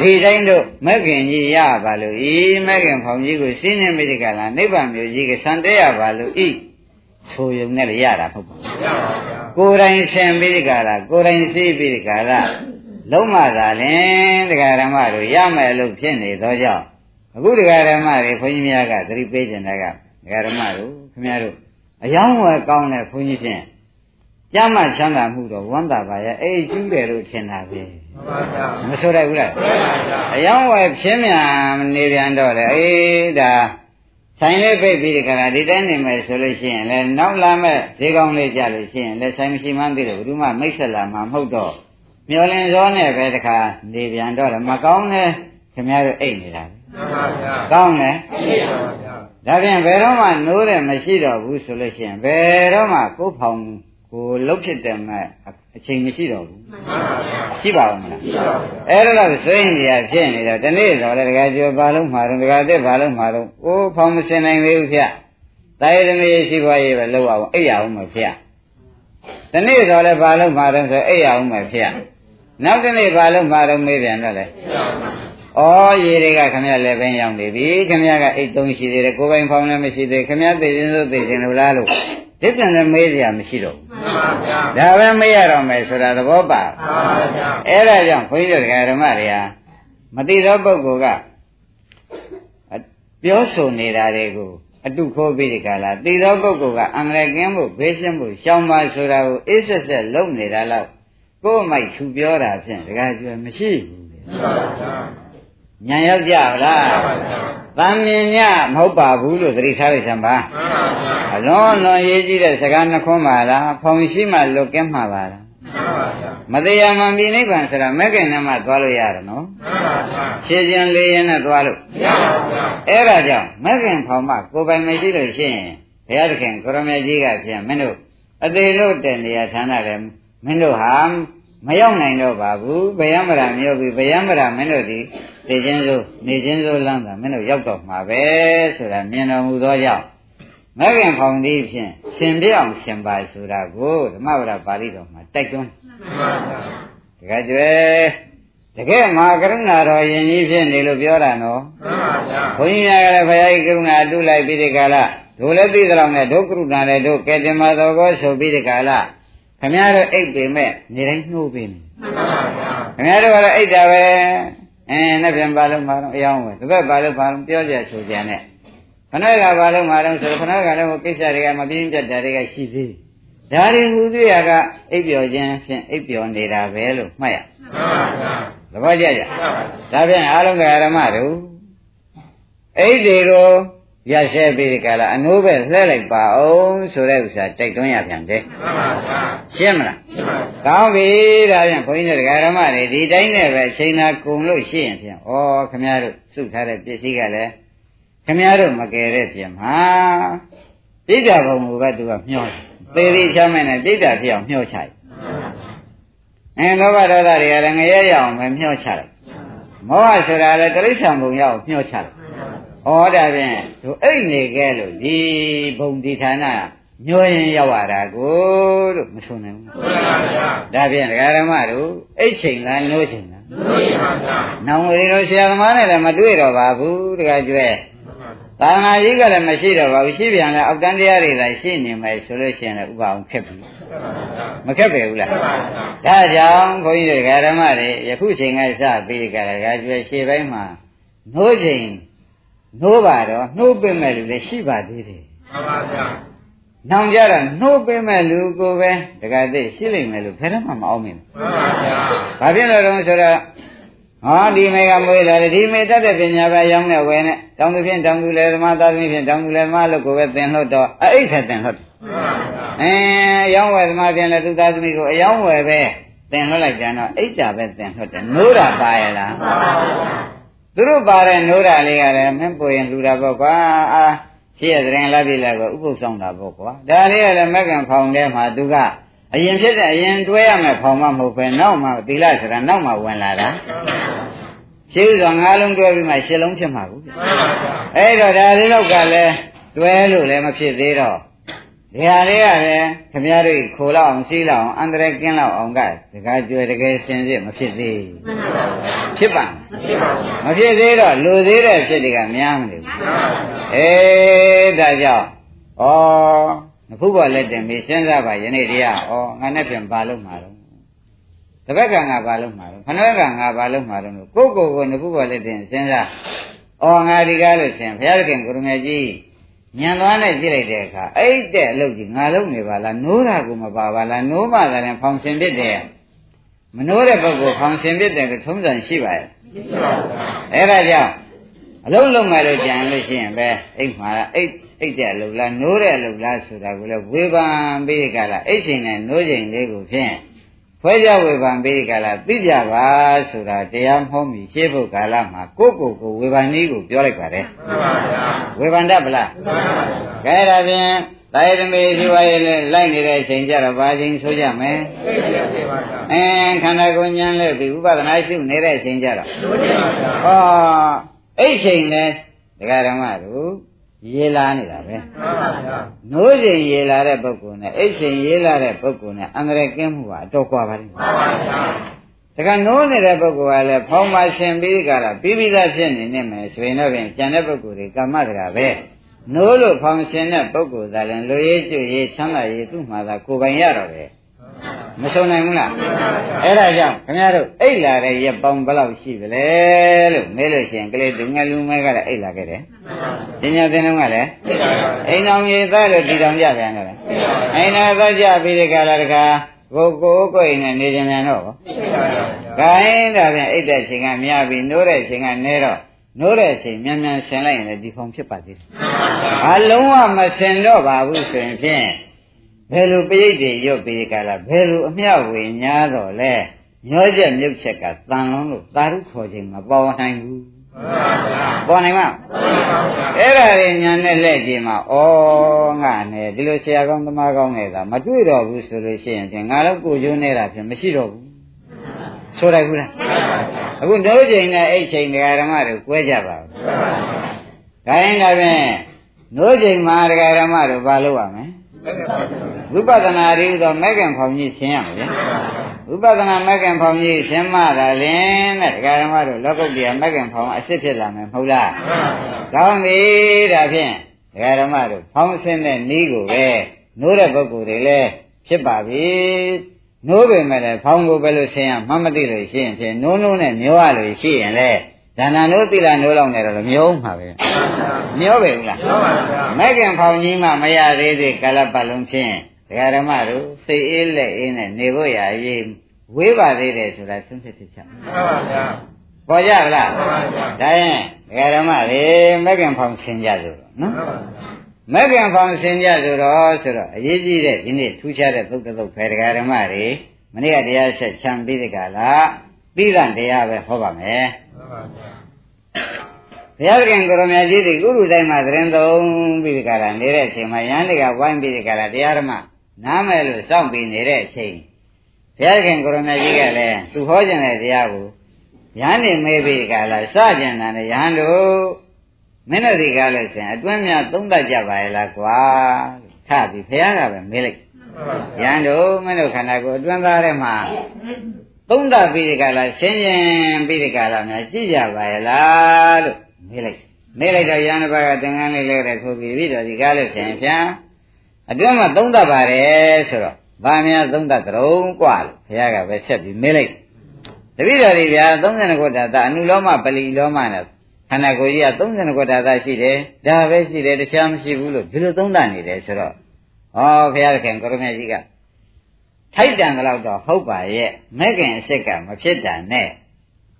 ဒီတိုင်းတို့မဂ္ဂင်ကြီးရပါလို့ဤမဂ္ဂင်ဖောင်ကြီးကိုရှင်းနေမိဒီကလာနိဗ္ဗာန်မျိုးကြီးကစံတဲ့ရပါလို့ဤဆိုရုံနဲ့လည်းရတာမဟုတ်ပါဘူး ကိုယ်တိုင်ဆင်ပြီးဒီကလာကိုယ်တိုင်သိပြီးဒီကလာလုံးမသာလင်တရားဓမ္မတို့ရမယ်လို့ဖြစ်နေသောကြောင့်အခုတရားဓမ္မတွေခွန်ကြီးများကသတိပေးကြတာကတရားဓမ္မတို့ခင်ဗျားတို့အယောင်းဝယ်ကောင်းတဲ့ခွန်ကြီးဖြင့်ကြမ်းမှချမ်းသာမှုတော့ဝမ်းသာပါရဲ့အေးကျူးတယ်လို့ထင်တာပဲမှန်ပါဗျာမဆိုရဘူးလားမှန်ပါဗျာအယောင်းဝယ်ဖြင်းမြန်နေပြန်တော့လေအေးဒါ ဆိုင်လေးပိတ်ပြီးဒီကရာဒီတိုင်းနေမယ်ဆိုလို့ရှိရင်လည်းနောက်လာမဲ့ဈေးကောင်းလေးကြလို့ရှိရင်လည်းဆိုင်မရှိမှန်းသိတယ်ဘယ်သူမှမိတ်ဆက်လာမှာမဟုတ်တော့မျောလင်းစောနဲ့ပဲတခါနေပြန်တော့တယ်မကောင်းနဲ့ခင်ဗျားတို့အိတ်နေတာမှန်ပါဗျာကောင်းတယ်မှန်ပါဗျာဒါဖြင့်ဘယ်တော့မှနိုးတယ်မရှိတော့ဘူးဆိုလို့ရှိရင်ဘယ်တော့မှကိုယ်ဖောင်ကိုလှုပ်ဖြစ်တယ်မဲ့အ ချိန်မရှိတော့ဘူးရှိပါဦးမလားအဲ့ဒါတော့စိတ်နေရဖြစ်နေတော့ဒီနေ့တော့လေတကယ်ကျော်ဘာလုံးမှာတော့တကယ်တက်ဘာလုံးမှာတော့အိုးဖောင်မစင်နိုင်သေးဘူးဗျတာယသမီးရှိပါရဲ့ပဲလောက်အောင်အိပ်ရအောင်မဗျဒီနေ့တော့လေဘာလုံးမှာတော့ဆိုအိပ်ရအောင်မဗျနောက်ဒီနေ့ဘာလုံးမှာတော့မေးပြန်တော့လေဩရေတွေကခမရလည်းပဲရောက်နေပြီခမရကအိတ်သုံးရှိသေးတယ်ကိုယ်ပိုင်ဖောင်းလည်းမရှိသေးခမရသိခြင်းစိုးသိခြင်းလို့လားလို့ ဒီပြန်လည်းမေးစရာမရှိတော့ဘူးမှန်ပါဗျာဒါပဲမေးရတော့မယ်ဆိုတာသဘောပါမှန်ပါဗျာအဲ့ဒါကြောင့်ခွင်းတို့ဓမ္မတွေဟာမတိသောပုဂ္ဂိုလ်ကပြောဆိုနေတာတွေကိုအတုခိုးပြီးဒီကလာတိသောပုဂ္ဂိုလ်ကအင်္ဂလိပ်ကင်းဖို့ဘေးရှင်းဖို့ရှောင်ပါဆိုတာကိုအေးဆက်ဆက်လုပ်နေတာတော့ကိုယ်မိုက်သူပြောတာဖြင့်တကယ်ကျွမရှိဘူးမှန်ပါဗျာ ညာရောက်ကြလားမှန်ပါဗျာတန်မြင်ညမဟုတ်ပါဘူးလို့သတိထားလိုက်စမ်းပါမှန်ပါဗျာအလွန်လွန်ရေးကြည့်တဲ့စကားနှခွန်းပါလားဖောင်ရှိမှလွတ်ကင်းမှာပါလားမှန်ပါဗျာမတရားမှန်ပြီနိဗ္ဗာန်ဆိုတာမဂ္ဂင်နဲ့မှသွားလို့ရတယ်နော်မှန်ပါဗျာခြေကျင်လေးရင်နဲ့သွားလို့မရပါဘူးဗျာအဲ့ဒါကြောင့်မဂ္ဂင်ဖောင်မှကိုယ်ပိုင်မရှိလို့ရှိရင်ဘုရားသခင်ကိုရမေကြီးကပြန်မင်းတို့အသေးလို့တဲ့နေရာဌာနလည်းမင်းတို့ဟာ မရောက်နိုင်တော့ပါဘူးဗယံမရာမြို့ပြီဗယံမရာမင်းတို့ဒီနေချင်းစိုးနေချင်းစိုးလမ်းတာမင်းတို့ရောက်တော့မှာပဲဆိုတာမြင်တော်မူသောကြောင့်မဂ္ဂင်ဖောင်သည်ဖြင့်ရှင်ပြအောင်ရှင်ပါဆိုတာကိုဓမ္မဝရပါဠိတော်မှာတိုက်တွန်းတကယ်ကျွဲတကယ်မှာကရုဏာတော်ယင်ကြီးဖြစ်နေလို့ပြောတာနော်မှန်ပါဗျာဘုန်းကြီးများကလည်းဘုရားကြီးကရုဏာအတုလိုက်ပြီးဒီကလာတို့လည်းသိသလောက်နဲ့ဒုက္ခရုဏာလည်းတို့ကဲတင်မတော်ကိုဆိုပြီးဒီကလာ ခမည်းတော်အိတ်ပေမဲ့နေတိုင်းနှိုးပေးနေမှန်ပါဗျာခမည်းတော်ကတော့အိတ်တာပဲအင်းနှစ်ပြန်ပါလို့မှာတော့အယောင်းပဲတစ်ပတ်ပါလို့ပါလို့ပြောကြဆိုကြနဲ့ခဏကပါလို့မှာတော့ဆိုခဏကလည်းကိစ္စတွေကမပြင်းပြတ်တာတွေကရှိသေးဒါတွေဟူသေးရကအိပ်ပျော်ခြင်းဖြင့်အိပ်ပျော်နေတာပဲလို့မှတ်ရမှန်ပါဗျာသဘောကျကြဒါဖြင့်အားလုံးကဓမ္မတို့အိတ်တွေကို ရရှဲပြီးဒီကလာအနိုးပဲလှဲလိုက်ပါအောင်ဆိုတဲ့ဥစ္စာတိုက်တွန်းရပြန်တယ်မှန်ပါဗျာရှင်းမလားရှင်းပါဗျာကောင်းပြီဒါဖြင့်ဘုန်းကြီးတို့ဓမ္မတွေဒီတိုင်းနဲ့ပဲချိန်နာကုန်လို့ရှိရင်ဖြင့်ဩခမရတို့စုထားတဲ့ပစ္စည်းကလည်းခမရတို့မကယ်တဲ့ပြင်မှာပြိတ္တာဘုံကပဲသူကမျောတယ်သေသေးချမ်းမဲ့နဲ့ပြိတ္တာဖြစ်အောင်မျောချလိုက်အဲလောဘဒေါသတွေကလည်းငရဲရအောင်ပဲမျောချလိုက်မောဟဆိုတာလည်းတိရစ္ဆာန်ဘုံရအောင်မျောချလိုက် ဩဒါဖြင့်သူအိတ်နေခဲ့လို့ဒီဘုံဒီဌာနညှိုးရင်ရောက်ရတာကိုလို့မဆိုနိုင်ဘူးမှန်ပါဗျာဒါဖြင့်ဒကာရမတို့အိတ်ချိန်လားနိုးချိန်လားနိုးချိန်ပါဗျာနောင်ဝေလို့ဆရာသမားနဲ့လည်းမတွေ့တော့ပါဘူးဒကာကျွဲသာနာကြီးကလည်းမရှိတော့ပါဘူးရှိပြန်လဲအောက်တန်းတရားတွေသာရှိနေမယ်ဆိုလို့ရှိရင်လည်းဥပအောင်ခက်ပြီမခက်ပဲဘူးလားဒါကြောင့်ဘုန်းကြီးတွေဓမ္မတွေယခုချိန်ကစပြီးကြတာကကျွဲရှေ့ပိုင်းမှာနှိုးချိန် နှိုးပါတော့နှိုးပေးမဲ့လူလည်းရှိပါသေးတယ်မှန်ပါဗျာနောင်ကြတော့နှိုးပေးမဲ့လူကိုပဲတခါသိရှိလိမ့်မယ်လို့ဘယ်တော့မှမအောင်မင်းမှန်ပါဗျာဘာဖြစ်လို့လဲဆိုတော့ဟောဒီမေကမွေးလာတယ်ဒီမေတတ်တဲ့ပညာပဲရောင်းနေဝယ်နဲ့တောင်းသူဖြင့်တောင်းသူလေဓမ္မသားသမီးဖြင့်တောင်းသူလေဓမ္မလို့ကိုပဲသင်လို့တော့အဲ့ထက်သင်လို့အဲအယောင်းဝယ်ဓမ္မဖြင့်လည်းသူသားသမီးကိုအယောင်းဝယ်ပဲသင်လို့လိုက်ကြတော့အိတ်တာပဲသင်လို့တယ်နိုးတာပါရလားမှန်ပါဗျာ သူတို့ပါတဲ့နိုးတာလေးကလည်းမင်းပေါ်ရင်လူတာပေါ့ကွာအာရှိရတဲ့ရင်လာပြီလားကိုဥပုသ်ဆောင်တာပေါ့ကွာဒါလေးကလည်းမက္ကန်ဖောင်ထဲမှာသူကအရင်ဖြစ်တဲ့အရင်တွဲရမယ်ဖောင်မမဟုတ်ပဲနောက်မှသီလဆိုတာနောက်မှဝင်လာတာရှိဥစွာငါးလုံးတွဲပြီးမှရှစ်လုံးဖြစ်မှာဘူးအဲ့တော့ဒါလေးတော့ကလည်းတွဲလို့လည်းမဖြစ်သေးတော့ ဒီဟာလေးကလည်းခမည်းတော်ခိုလောက်အောင်စီးလောက်အောင်အန္တရာယ်ကင်းလောက်အောင်ကတကားကြွယ်တကယ်စင်စစ်မဖြစ်သေးဖြစ်ပါမဖြစ်သေးတော့လူသေးတဲ့ဖြစ်တွေကများမနေဘူးအေးဒါကြောင့်ဩနဖူးပေါ်လက်တင်ပြီးစဉ်းစားပါယနေ့တရားဩငါနဲ့ပြန်ပါလို့မှာတော့တစ်ဘက်ကငါဘာလို့မှာတော့ခဏကငါဘာလို့မှာတော့ကိုကိုကိုငခုပေါ်လက်တင်စဉ်းစားအော်ငါဒီကားလို့ရှင်ဘုရားသခင်ကိုရမေကြီး ညံသွားနဲ့ကြည့်လိုက်တဲ့အခါအဲ့တဲ့အလုပ်ကြီးငါလုပ်နေပါလားနိုးတာကိုမပါပါလားနိုးမှသာရင်ဖောင်ရှင်ဖြစ်တယ်မနိုးတဲ့ပုဂ္ဂိုလ်ဖောင်ရှင်ဖြစ်တယ်လို့ထုံးစံရှိပါရဲ့ရှိပါဘူးအဲ့ဒါကြောင့်အလုံးလုံးမယ်လို့ကြံလို့ရှိရင်ပဲအိတ်မှာအိတ်အိတ်တဲ့အလုပ်လားနိုးတဲ့အလုပ်လားဆိုတာကိုလည်းဝေဖန်ပြီးကြလားအိတ်ချိန်နဲ့နိုးချိန်လေးကိုဖြင့် ဖွဲကြဝေဖန်ပြီးကြလားသိကြပါဆိုတာတရားမဟုတ်မီရှေးဘုကာလမှာကိုယ့်ကိုယ်ကိုဝေဖန်နည်းကိုပြောလိုက်ပါတယ်မှန်ပါဗျာဝေဖန်တတ်ပလားမှန်ပါဗျာကဲဒါဖြင့်တာယတမေဒီဝါရဲ့လိုက်နေတဲ့အချိန်ကြတော့ဘာချိန်ဆိုကြမယ်သိပါပါဗျာအင်းခန္ဓာကိုယ်ဉာဏ်နဲ့ဒီဥပဒနာရှုနေတဲ့အချိန်ကြတော့ဆိုကြပါဗျာဟောအဲ့ချိန်လဲဒကာဓမ္မတို့ ရေလာနေတာပဲမှန်ပါဗျာနိုးချိန်ရေလာတဲ့ပုဂ္ဂိုလ်နဲ့အိတ်ချိန်ရေလာတဲ့ပုဂ္ဂိုလ်နဲ့အန္တရာယ်ကင်းမှုကအတော့ကွာပါလိမ့်မှန်ပါဗျာဒါကနိုးနေတဲ့ပုဂ္ဂိုလ်ကလည်းဖောင်းပါရှင်ပြီးကြတာပြီးပြီးသားဖြစ်နေနေမယ်ဆိုရင်တော့ပြင်ကျန်တဲ့ပုဂ္ဂိုလ်တွေကမ္မတကာပဲနိုးလို့ဖောင်းရှင်တဲ့ပုဂ္ဂိုလ်သာလည်းလူရေးကျွရေးချမ်းသာရေးသူ့မှာသာကိုယ်ပိုင်ရတော့တယ် မဆုံးနိုင်ဘူးလားအဲ့ဒါကြောင့်ခင်ဗျားတို့အိတ်လာတဲ့ရက်ပေါင်းဘယ်လောက်ရှိသလဲလို့မေးလို့ရှိရင်ကလေးဒုငယ်လူမဲကလည်းအိတ်လာခဲ့တယ်ပညာသင်တော့ကလည်းအိမ်တော်ကြီးသားလို့ဒီတော်ကြပြန်တယ်အိမ်တော်သားကြပြီးဒီကလာတခါကိုကိုကိုအိမ်နဲ့နေကြမြန်တော့ခိုင်းဒါပြန်အိတ်တဲ့ချိန်ကများပြီးနိုးတဲ့ချိန်ကနေတော့နိုးတဲ့ချိန်မြန်မြန်ဆင်လိုက်ရင်လည်းဒီဖောင်ဖြစ်ပါသေးတယ်အလုံးဝမဆင်တော့ပါဘူးဆိုရင်ဖြင့် ဘယ်လိုပရိတ်တွေရွတ်ပြီးကြလားဘယ်လိုအမျှဝေညာတော့လဲညောချက်မြုပ်ချက်ကတန်လုံးလို့သာရုခေါ်ခြင်းမပေါ်နိုင်ဘူးပေါ်နိုင်မအဲ့ဒါတွေညာနဲ့လက်ကြည့်မှာဩငါနဲ့ဒီလိုဆရာကောင်းသမားကောင်းနေတာမတွေ့တော့ဘူးဆိုလို့ရှိရင်ဖြင့်ငါတော့ကိုကျိုးနေတာဖြင့်မရှိတော့ဘူးဆိုလိုက်ဘူးလားအခုဒုချိန်နဲ့အဲ့ချိန်တရားဓမ္မတွေကွဲကြပါဘူးဒါရင်ဒါဖြင့်ဒုချိန်မှာတရားဓမ္မတွေဘာလုပ်ရမလဲ ဝိပဿနာရည်သောမဂ္ဂင်ဖောင်ကြီးရှင်းရမယ်ဝိပဿနာမဂ္ဂင်ဖောင်ကြီးရှင်းမှသာလင်တဲ့ဒကာဓမ္မတို့လောကုတ္တရာမဂ္ဂင်ဖောင်အစ်စ်ဖြစ်လာမယ်မဟုတ်လားကောင်းပြီဒါဖြင့်ဒကာဓမ္မတို့ဖောင်ဆင်းတဲ့ဤကိုပဲနိုးတဲ့ပုဂ္ဂိုလ်တွေလည်းဖြစ်ပါပြီနိုးပေမဲ့လည်းဖောင်ကိုပဲလို့ဆင်းရမှမသိလို့ရှိရင်ဖြင့်နိုးနိုးနဲ့မျောရလို့ရှိရင်လည်းဒါနနိုးတိလာနိုးလောက်နေတော့မျောမှာပဲမျောပဲဘူးလားမျောပါဗျာမဲ့ခင်ဖောင်ကြီးမှမရသေးသေးကာလပတ်လုံးဖြင့် ဒကာဓမ္မတို့စိတ်အေးလက်အေးနဲ့နေဖို့ရရေးဝေးပါသေးတယ်ဆိုတာသုံးဖြစ်ဖြစ်ချမှန်ပါဗျာပေါ်ကြဗလားမှန်ပါဗျာဒါရင်ဒကာဓမ္မတွေမဲ့ခင်ဖောင်ဆင်ကြဆိုတော့နော်မဲ့ခင်ဖောင်ဆင်ကြဆိုတော့ဆိုတော့အရေးကြီးတဲ့ဒီနေ့ထူးခြားတဲ့သုတ်တုတ်ပဲဒကာဓမ္မတွေမနေ့ကတရားဆက်ချမ်းပြီးဒီကလာပြီးတဲ့တရားပဲဟောပါမယ်မှန်ပါဗျာဘုရားခင်ကိုရမကြီးဒီကုရုတိုင်းမှာသတင်းသုံးပြီးဒီကလာနေတဲ့အချိန်မှာယန္တိကဝိုင်းပြီးဒီကလာတရားဓမ္မ နားမယ်လို့စောင့်ပြီးနေတဲ့အချိန်ဘုရားခင်ကိုရမကြီးကလည်းသူဟောခြင်းတဲ့တရားကိုယန္တိမေးပြီးဒီကလာစကြံတယ်ယဟန်တို့မင်းတို့ဒီကားလို့ဆိုရင်အတွင်းများသုံးတတ်ကြပါရဲ့လားကွာထပြီးဘုရားကပဲမေးလိုက်ယဟန်တို့မင်းတို့ခန္ဓာကိုယ်အတွင်းသားထဲမှာသုံးတတ်ပြီးဒီကလာရှင်းရင်ပြီးဒီကလာများကြည့်ကြပါရဲ့လားလို့မေးလိုက်မေးလိုက်တော့ယန္တဘကသင်္ကန်းလေးလဲတဲ့ထိုးပြီးပြီးတော့ဒီကားလို့ဆိုရင်ဖြာ အတွင်းမှာသုံးတတ်ပါတယ်ဆိုတော့ဘာများသုံးတတ်ကြုံกว่าလို့ဘုရားကပဲဆက်ပြီးမေးလိုက်တပည့်တော်တွေဗျာ32ခုတသအနုလောမပလီလောမနဲ့ခန္ဓာကိုယ်ကြီးက32ခုတသရှိတယ်ဒါပဲရှိတယ်တခြားမရှိဘူးလို့ဒီလိုသုံးတတ်နေတယ်ဆိုတော့ဩဘုရားခင်ကိုရမေကြီးကထိုက်တန်တော့တော့ဟုတ်ပါရဲ့မဲ့ခင်အစ်စ်ကမဖြစ်တာနဲ့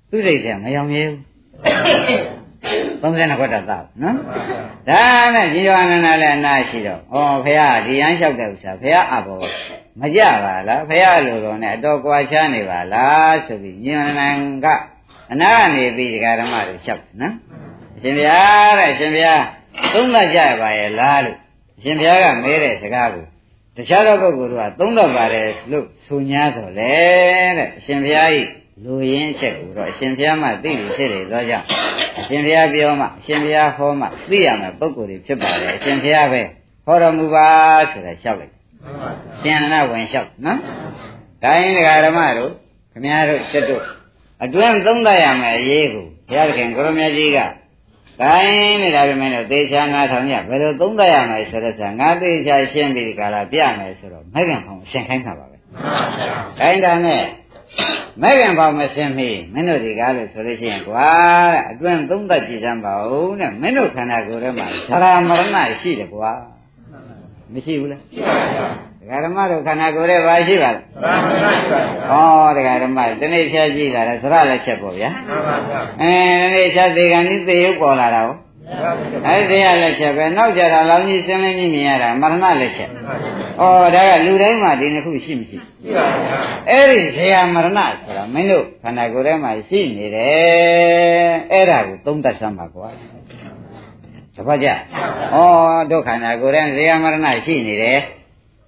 သူစိတ်ကမယောင်ရဲဘူး 32ခွက်တာသားနော်ဒါနဲ့ជីဝနန္ဒလည်းအနာရှိတော့ဩဖះဒီရန်လျှောက်တဲ့ဥစ္စာဖះအဘောမကြပါလားဖះလိုတော့နဲ့အတော်ကွာချားနေပါလားဆိုပြီးညီမနန္ကအနာကနေပြီးဒကာဓမ္မတွေလျှောက်နော်အရှင်ဘုရားတဲ့အရှင်ဘုရားသုံးသပ်ကြပါရဲ့လားလို့အရှင်ဘုရားကမဲတဲ့စကားကိုတခြားသောပုဂ္ဂိုလ်တို့ကသုံးသပ်ပါတယ်လို့ဆို냐ဆိုလေတဲ့အရှင်ဘုရားဤ လူရင်းချက်ကိုတော့အရှင်ဘုရားမှသိလို့ဖြစ်တယ်သောကြောင့်အရှင်ဘုရားပြောမှအရှင်ဘုရားဟောမှသိရမယ်ပုဂ္ဂိုလ်တွေဖြစ်ပါတယ်အရှင်ဘုရားပဲဟောတော်မူပါဆိုတာလျှောက်လိုက်ရှင်နနာဝင်လျှောက်နော်ဒါရင်ဒကာဓမ္မတို့ခမည်းတော်ချက်တို့အတွင်းသုံးသပ်ရမယ်အရေးကိုဘုရားခင်ကိုရမကြီးကတိုင်းနေတာပြမယ်တော့သေချာနာထောင်ရဘယ်လိုသုံးသပ်ရမယ်ဆိုတော့ငါသေချာရှင်းပြီးဒီကလာပြမယ်ဆိုတော့မဂ္ဂံဖောင်ရှင်းခိုင်းတာပါပဲ။တိုင်းတာနဲ့ မဲ့ခင်ပေါမစင်မီမင်းတို့ဒီကားလို့ဆိုလို့ရှိရင်ကွာတဲ့အတွင်းသုံးသက်ကြည့်စမ်းပါဦးတဲ့မင်းတို့ခန္ဓာကိုယ်ထဲမှာဇရာမရဏရှိတယ်ကွာမရှိဘူးလားရှိပါဗျာဒကာဓမ္မတို့ခန္ဓာကိုယ်ထဲပါရှိပါလားဇရာမရဏရှိပါဗျာဩဒကာဓမ္မဒီနေ့ဖြတ်ကြည့်တာလေဇရာလက်ချက်ပေါ့ဗျာမှန်ပါဗျာအဲဒီနေ့ဖြတ်သေးကံဒီသေရုပ်ပေါ်လာတာဟုတ် အဲဒီရလက်ချက်ပဲနောက်ကြတာလောင်းကြီးစင်းလင်းကြီးမြင်ရတာမရဏလက်ချက်ဩဒါကလူတိုင်းမှာဒီနှစ်ခုရှိမရှိရှိပါဗျာအဲ့ဒီဇေယမရဏဆိုတာမင်းတို့ခန္ဓာကိုယ်ထဲမှာရှိနေတယ်အဲ့ဒါကိုသုံးသပ်စမ်းပါကွာတပတ်ကြဩဒုက္ခန္ဓာကိုယ်ထဲဇေယမရဏရှိနေတယ်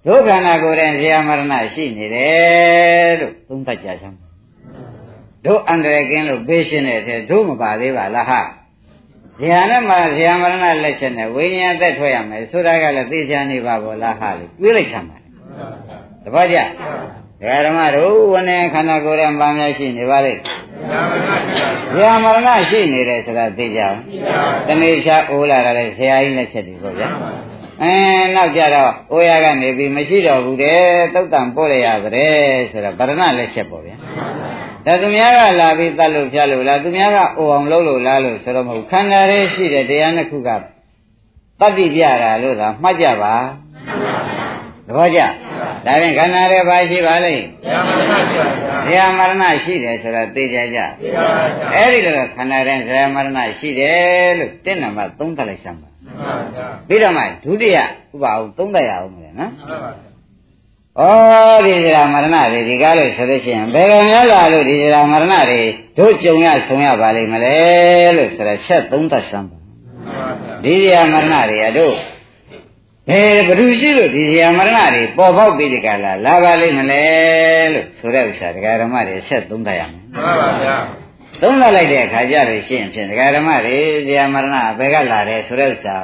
ဒုက္ခန္ဓာကိုယ်ထဲဇေယမရဏရှိနေတယ်လို့သုံးသပ်ကြစမ်းတို့အန္တရာယ်ကင်းလို့ပေးရှင်းတဲ့အထက်တို့မပါသေးပါလားဟာ ဇေယနဲ့မှဇေယမရဏလက်ချက်နဲ့ဝိညာဉ်သက်ထွက်ရမယ်ဆိုတာကလည်းသိချာနေပါဘောလားဟာလေတွေးလိုက်ချမ်းပါတပည့်ကြဒကာဓမ္မတို့ဝနေခန္ဓာကိုယ်ရဲ့ပါများရှိနေပါလိမ့်ဇေယမရဏရှိနေတယ်ဆိုတာသိကြအောင်တနေ့ချအိုးလာတယ်ဆရာကြီးလက်ချက်တွေပေါ့ဗျာအဲနောက်ကြတော့အိုးရကနေပြီးမရှိတော့ဘူးတဲ့သုတ်တံပို့ရရပါတဲ့ဆိုတော့ဗရဏလက်ချက်ပေါ့ဗျာ ဒါသူများကလာပြီးတတ်လို့ဖြတ်လို့လားသူများကအိုအောင်လုပ်လို့လားလို့ဆိုတော့မဟုတ်ခန္ဓာရဲ့ရှိတဲ့တရားနှစ်ခုကတတ္တိပြတာလို့သာမှတ်ကြပါသဘောကျဒါဖြင့်ခန္ဓာရဲ့ဘာရှိပါလိမ့်ဇေယမရဏရှိတယ်ဆိုတော့သိကြကြအဲ့ဒီလိုခန္ဓာရဲ့ဇေယမရဏရှိတယ်လို့တင့်နံပါတ်3တက်လိုက်စမ်းပါပြီးတော့မှဒုတိယဥပအောင်3တက်ရအောင်မယ်နော် ဩဒီဇရာမရဏတွေဒီကားလို့ဆိုလို့ရှိရင်ဘယ်ကံများလာလို့ဒီဇရာမရဏတွေတို့ကြုံရဆုံရပါလိမ့်မလဲလို့ဆိုတော့ချက်3သက်စမ်းပါဒီဇရာမရဏတွေအတို့ဘယ်ဘ ᱹ ရှိလို့ဒီဇရာမရဏတွေပေါ်ပေါက်ပြီးဒီကလာလာပါလိမ့်မလဲလို့ဆိုတဲ့ဥစ္စာဒကာဓမ္မတွေချက်3သက်ရမယ်မှန်ပါဗျာသုံးသပ်လိုက်တဲ့အခါကျလို့ရှိရင်ဖြင့်ဒကာဓမ္မတွေဇရာမရဏဘယ်ကလာတယ်ဆိုတဲ့ဥစ္စာ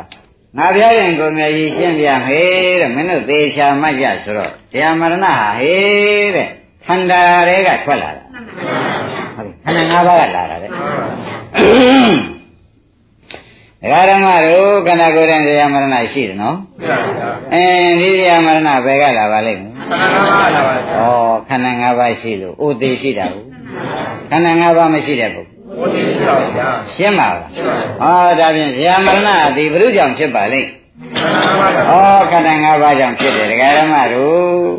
ငါပြရင်ကိုမြည်ကြီးရှင်းပြမယ်တဲ့မင်းတို့သေချာမှတ်ကြဆိုတော့တရားမရဏဟာဟေးတဲ့ခန္ဓာတွေကထွက်လာတာဟုတ်ခန္ဓာ၅ပါးကလာတာတဲ့ဒကာဓမ္မတို့ခန္ဓာကိုယ်ရဲ့တရားမရဏရှိတယ်နော်အင်းဒီတရားမရဏဘယ်ကလာပါလိမ့်မလဲခန္ဓာ၅ပါးရှိလို့ဥသေးရှိတာဘူးခန္ဓာ၅ပါးမရှိတဲ့ပုဂ္ဂိုလ်ဘု ရားရှိပါဗျာရှင်းပါလားရှင်းပါဟောဒါဖြင့်ဇာမရဏဒီဘုရုကြောင့်ဖြစ်ပါလိမ့်ဟောခန္ဓာ၅ပါးကြောင့်ဖြစ်တယ်ဒကာရမတို့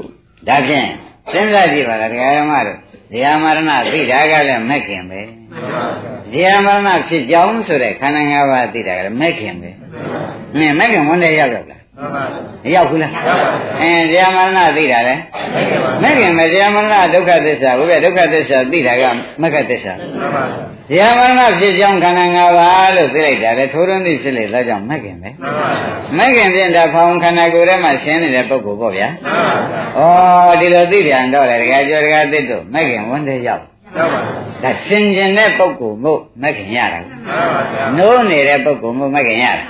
ဒါဖြင့်စဉ်းစားကြည့်ပါလားဒကာရမတို့ဇာမရဏသိတာကလည်းမက်ခင်ပဲဇာမရဏဖြစ်ကြောင်းဆိုတဲ့ခန္ဓာ၅ပါးသိတာကလည်းမက်ခင်ပဲနင်မက်ခင်ဝန်တဲ့ရောက်ရောက်လား မရောက်ဘူးလားအဲဇာမရဏသိတာလေမက်ခင်မဇာမရဏဒုက္ခသစ္စာဘုရားဒုက္ခသစ္စာသိတာကမက္ခသစ္စာဇာမရဏဖြစ်ကြောင်းခန္ဓာ၅ပါးလို့သိလိုက်တာလေထိုးထွန်းသိဖြစ်လေဒါကြောင့်မက်ခင်ပဲမက်ခင်ပြင်တာဖောင်ခန္ဓာကိုယ်ထဲမှာရှင်းနေတဲ့ပုဂ္ဂိုလ်ပေါ့ဗျာဩဒီလိုသိပြန်တော့လေတကယ်ကြောတကယ်သိတော့မက်ခင်ဝန်တဲ့ရောက် ဒါစင်ကျင်တဲ့ပုဂ္ဂိုလ်မို့မခင်ရတာနိုးနေတဲ့ပုဂ္ဂိုလ်မို့မခင်ရတာ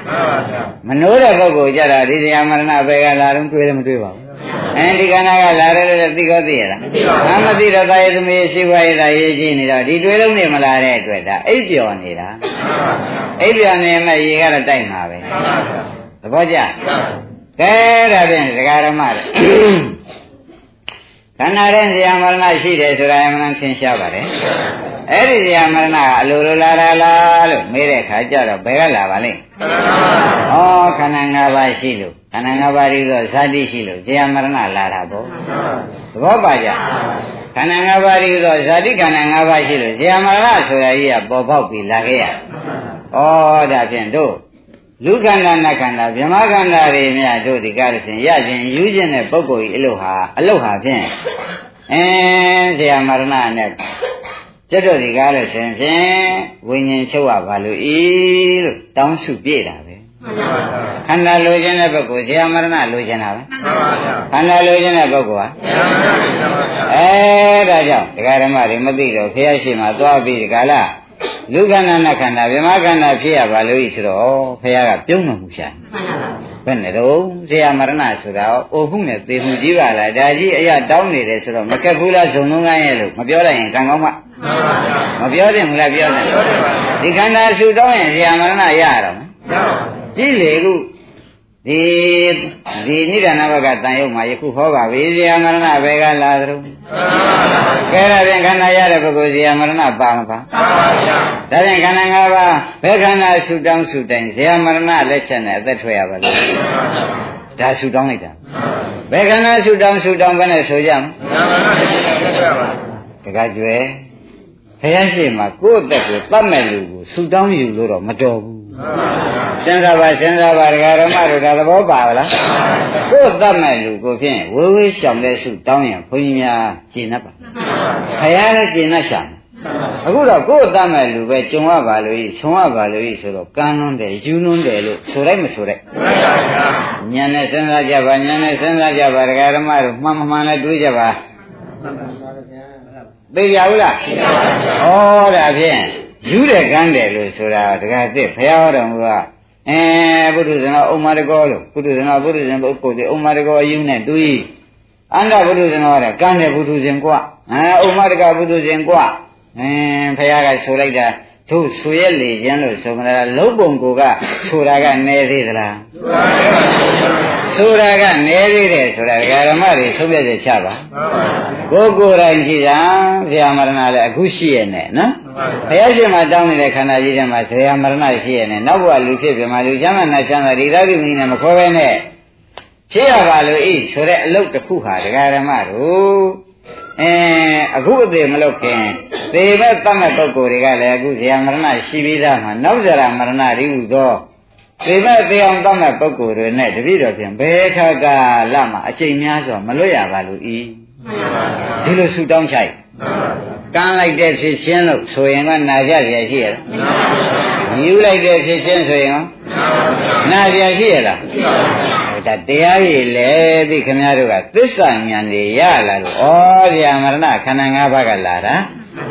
မနိုးတဲ့ပုဂ္ဂိုလ်ကြတာဒီဇာမရဏဘယ်ကလာတော့တွေးလည်းမတွေးပါဘူးအဲဒီခန္ဓာကလာတယ်လို့သိကောသိရလားမသိပါဘူးမသိတော့တာရဲ့သမီးရှိခွာရတာရေးကြည့်နေတော့ဒီတွေးလုံးနေမလာတဲ့အတွက်ဒါအိပ်ပျော်နေတာအိပ်ပျော်နေမှရေကတော့တိုက်မှာပဲသဘောကျကဲဒါဖြင့်ဒကာရမတွေ ခန္ဓာရဲ့ဇာမရဏရှိတယ်ဆိုတာအမှန်သင်ရှားပါတယ်အဲ့ဒီဇာမရဏကအလိုလိုလာတာလားလို့မေးတဲ့ခါကျတော့ဘယ်ကလာပါလိမ့်ဩခန္ဓာ၅ပါးရှိလို့ခန္ဓာ၅ပါးပြီးတော့ဇာတိရှိလို့ဇာမရဏလာတာပေါ့သဘောပါကြခန္ဓာ၅ပါးပြီးတော့ဇာတိခန္ဓာ၅ပါးရှိလို့ဇာမရဏဆိုတာကြီးကပေါ်ပေါက်ပြီးလာခဲ့ရဩဒါဖြင့်တို့ လူခန္ဓာနတ်ခန္ဓာဗြဟ္မခန္ဓာတွေမြတ်တို့ဒီကားလို့ရှင်ရခြင်းယူခြင်းတဲ့ပုဂ္ဂိုလ်ကြီးအလုဟာအလုဟာဖြင့်အင်းဇာမရဏနဲ့ကျွတ်တို့ဒီကားလို့ရှင်ဖြင့်ဝိညာဉ်ချုပ်ရပါလို့ဤလို့တောင်းစုပြည့်တာပဲခန္ဓာလိုချင်တဲ့ပုဂ္ဂိုလ်ဇာမရဏလိုချင်တာပဲခန္ဓာလိုချင်တဲ့ပုဂ္ဂိုလ်ဟာအဲဒါကြောင့်ဒကာဓမ္မတွေမသိတော့ဖះရှိမှသွားပြီးဒီကာလ လူခန္ဓာနဲ့ခန္ဓာဗြဟ္မခန္ဓာဖြစ်ရပါလို့ဆိုတော့ဖះကပြုံးတော်မူရှာဘယ်နဲ့တော့ဇာမရဏဆိုတာအိုမှုနဲ့သေမှုကြီးပါလားဒါကြီးအရာတောင်းနေတယ်ဆိုတော့မကက်ဘူးလားဇုံလုံးကန်းရဲ့လို့မပြောလိုက်ရင်ကံကောင်းမှမပြောသင့်ဘူးလားပြောတယ်ဒီခန္ဓာဆူတောင်းရင်ဇာမရဏရရတော့မယ်ကြည့်လေခု ဒီဒီနိဒာနဘကတန်ရုပ်မှာယခုဟောပါပြီဇာမရဏဘယ်ကလာသလုံးကဲဒါဖြင့်ခန္ဓာရတဲ့ပုဂ္ဂိုလ်ဇာမရဏပါမပါဒါဖြင့်ခန္ဓာ၅ပါးဘယ်ခန္ဓာဆူတောင်းဆူတိုင်ဇာမရဏလက်ချက်နဲ့အသက်ထွက်ရပါလို့ဒါဆူတောင်းလိုက်တာဘယ်ခန္ဓာဆူတောင်းဆူတောင်းပဲနဲ့ဆိုကြမတကကြွယ်ဘုရားရှိခိုးကိုယ့်အသက်ကိုတတ်မဲ့လူကိုဆူတောင်းယူလို့တော့မတော်ဘူး စဉ်းစားပါစဉ်းစားပါဒကာရမတို့ဒါသဘောပါလားကိုယ်တတ်မဲ့လူကိုဖြင့်ဝေဝေးရှောင်တဲ့စုတောင်းရင်ဘုန်းကြီးများကျင့်တတ်ပါခရလည်းကျင့်တတ်ရှာအခုတော့ကိုယ်တတ်မဲ့လူပဲကြုံရပါလို့ဤခြုံရပါလို့ဤဆိုတော့ကမ်းလွန်းတယ်ယူလွန်းတယ်လို့ဆိုလိုက်မဆိုလိုက်ညံနဲ့စဉ်းစားကြပါညံနဲ့စဉ်းစားကြပါဒကာရမတို့မှန်မှန်လည်းတွေးကြပါသိကြဘူးလားသိပါပါဘုရားဩဒါဖြင့် ယူတဲ့ကမ်းတယ်လို့ဆိုတာတခါသိဘုရားတော်မူကအဲဘုဒ္ဓဇနောဥမ္မာတကောလို့ဘုဒ္ဓဇနောဘုဒ္ဓဇန်ပုဂ္ဂိုလ်ဒီဥမ္မာတကောအယူနဲ့တူကြီးအန္တဘုဒ္ဓဇနောကကမ်းတဲ့ဘုဒ္ဓဇင်ကွာအဲဥမ္မာတကဘုဒ္ဓဇင်ကွာအင်းဘုရားကဆိုလိုက်တာတို့ဆိုရလေရန်လို့ဆိုကြတာလုံးပုံကိုကဆိုတာကနေသေးသလားဆိုတာကနေသေးတယ်ဆိုတာဓမ္မတွေဆုံးဖြတ်ချက်ချပါကိုကိုယ်တိုင်ကြည့်တာဆရာမရဏလည်းအခုရှိရနဲ့နော် ဘုရားရှင်မှာတောင်းနေတဲ့ခန္ဓာကြီးထဲမှာဆရာမရဏရှိရနဲ့နောက်ဘဝလူဖြစ်ပြမှာလူချမ်းသာနဲ့ချမ်းသာဒီသာတိမင်းနဲ့မခေါ်ပဲနဲ့ဖြစ်ရပါလို့ဤဆိုတဲ့အလုတ်တစ်ခုဟာဒကာဓမ္မတို့အဲအခုအသေးမလုပ်ခင်သေမဲ့တတ်မဲ့ပုဂ္ဂိုလ်တွေကလည်းအခုဇာမရဏရှိပြီးသားမှာနောက်ဇရာမရဏရိဟုသောသေမဲ့သေအောင်တတ်မဲ့ပုဂ္ဂိုလ်တွေနဲ့တပည့်တော်ဖြင့်ဘယ်ခါကလမှာအချိန်များစွာမလွတ်ရပါလို့ဤဒီလိုဆူတောင်းချိုက် ကမ်းလိုက်တဲ့ဖြစ်ချင်းလို့ဆိုရင်ကနာကြရရှိရလားယူလိုက်တဲ့ဖြစ်ချင်းဆိုရင်နာကြရရှိရလားဒါတရားကြီးလေပြီခင်ဗျားတို့ကသစ္စာဉာဏ်တွေရလာလို့ဩဇာမရဏခန္ဓာ၅ပါးကလာတာ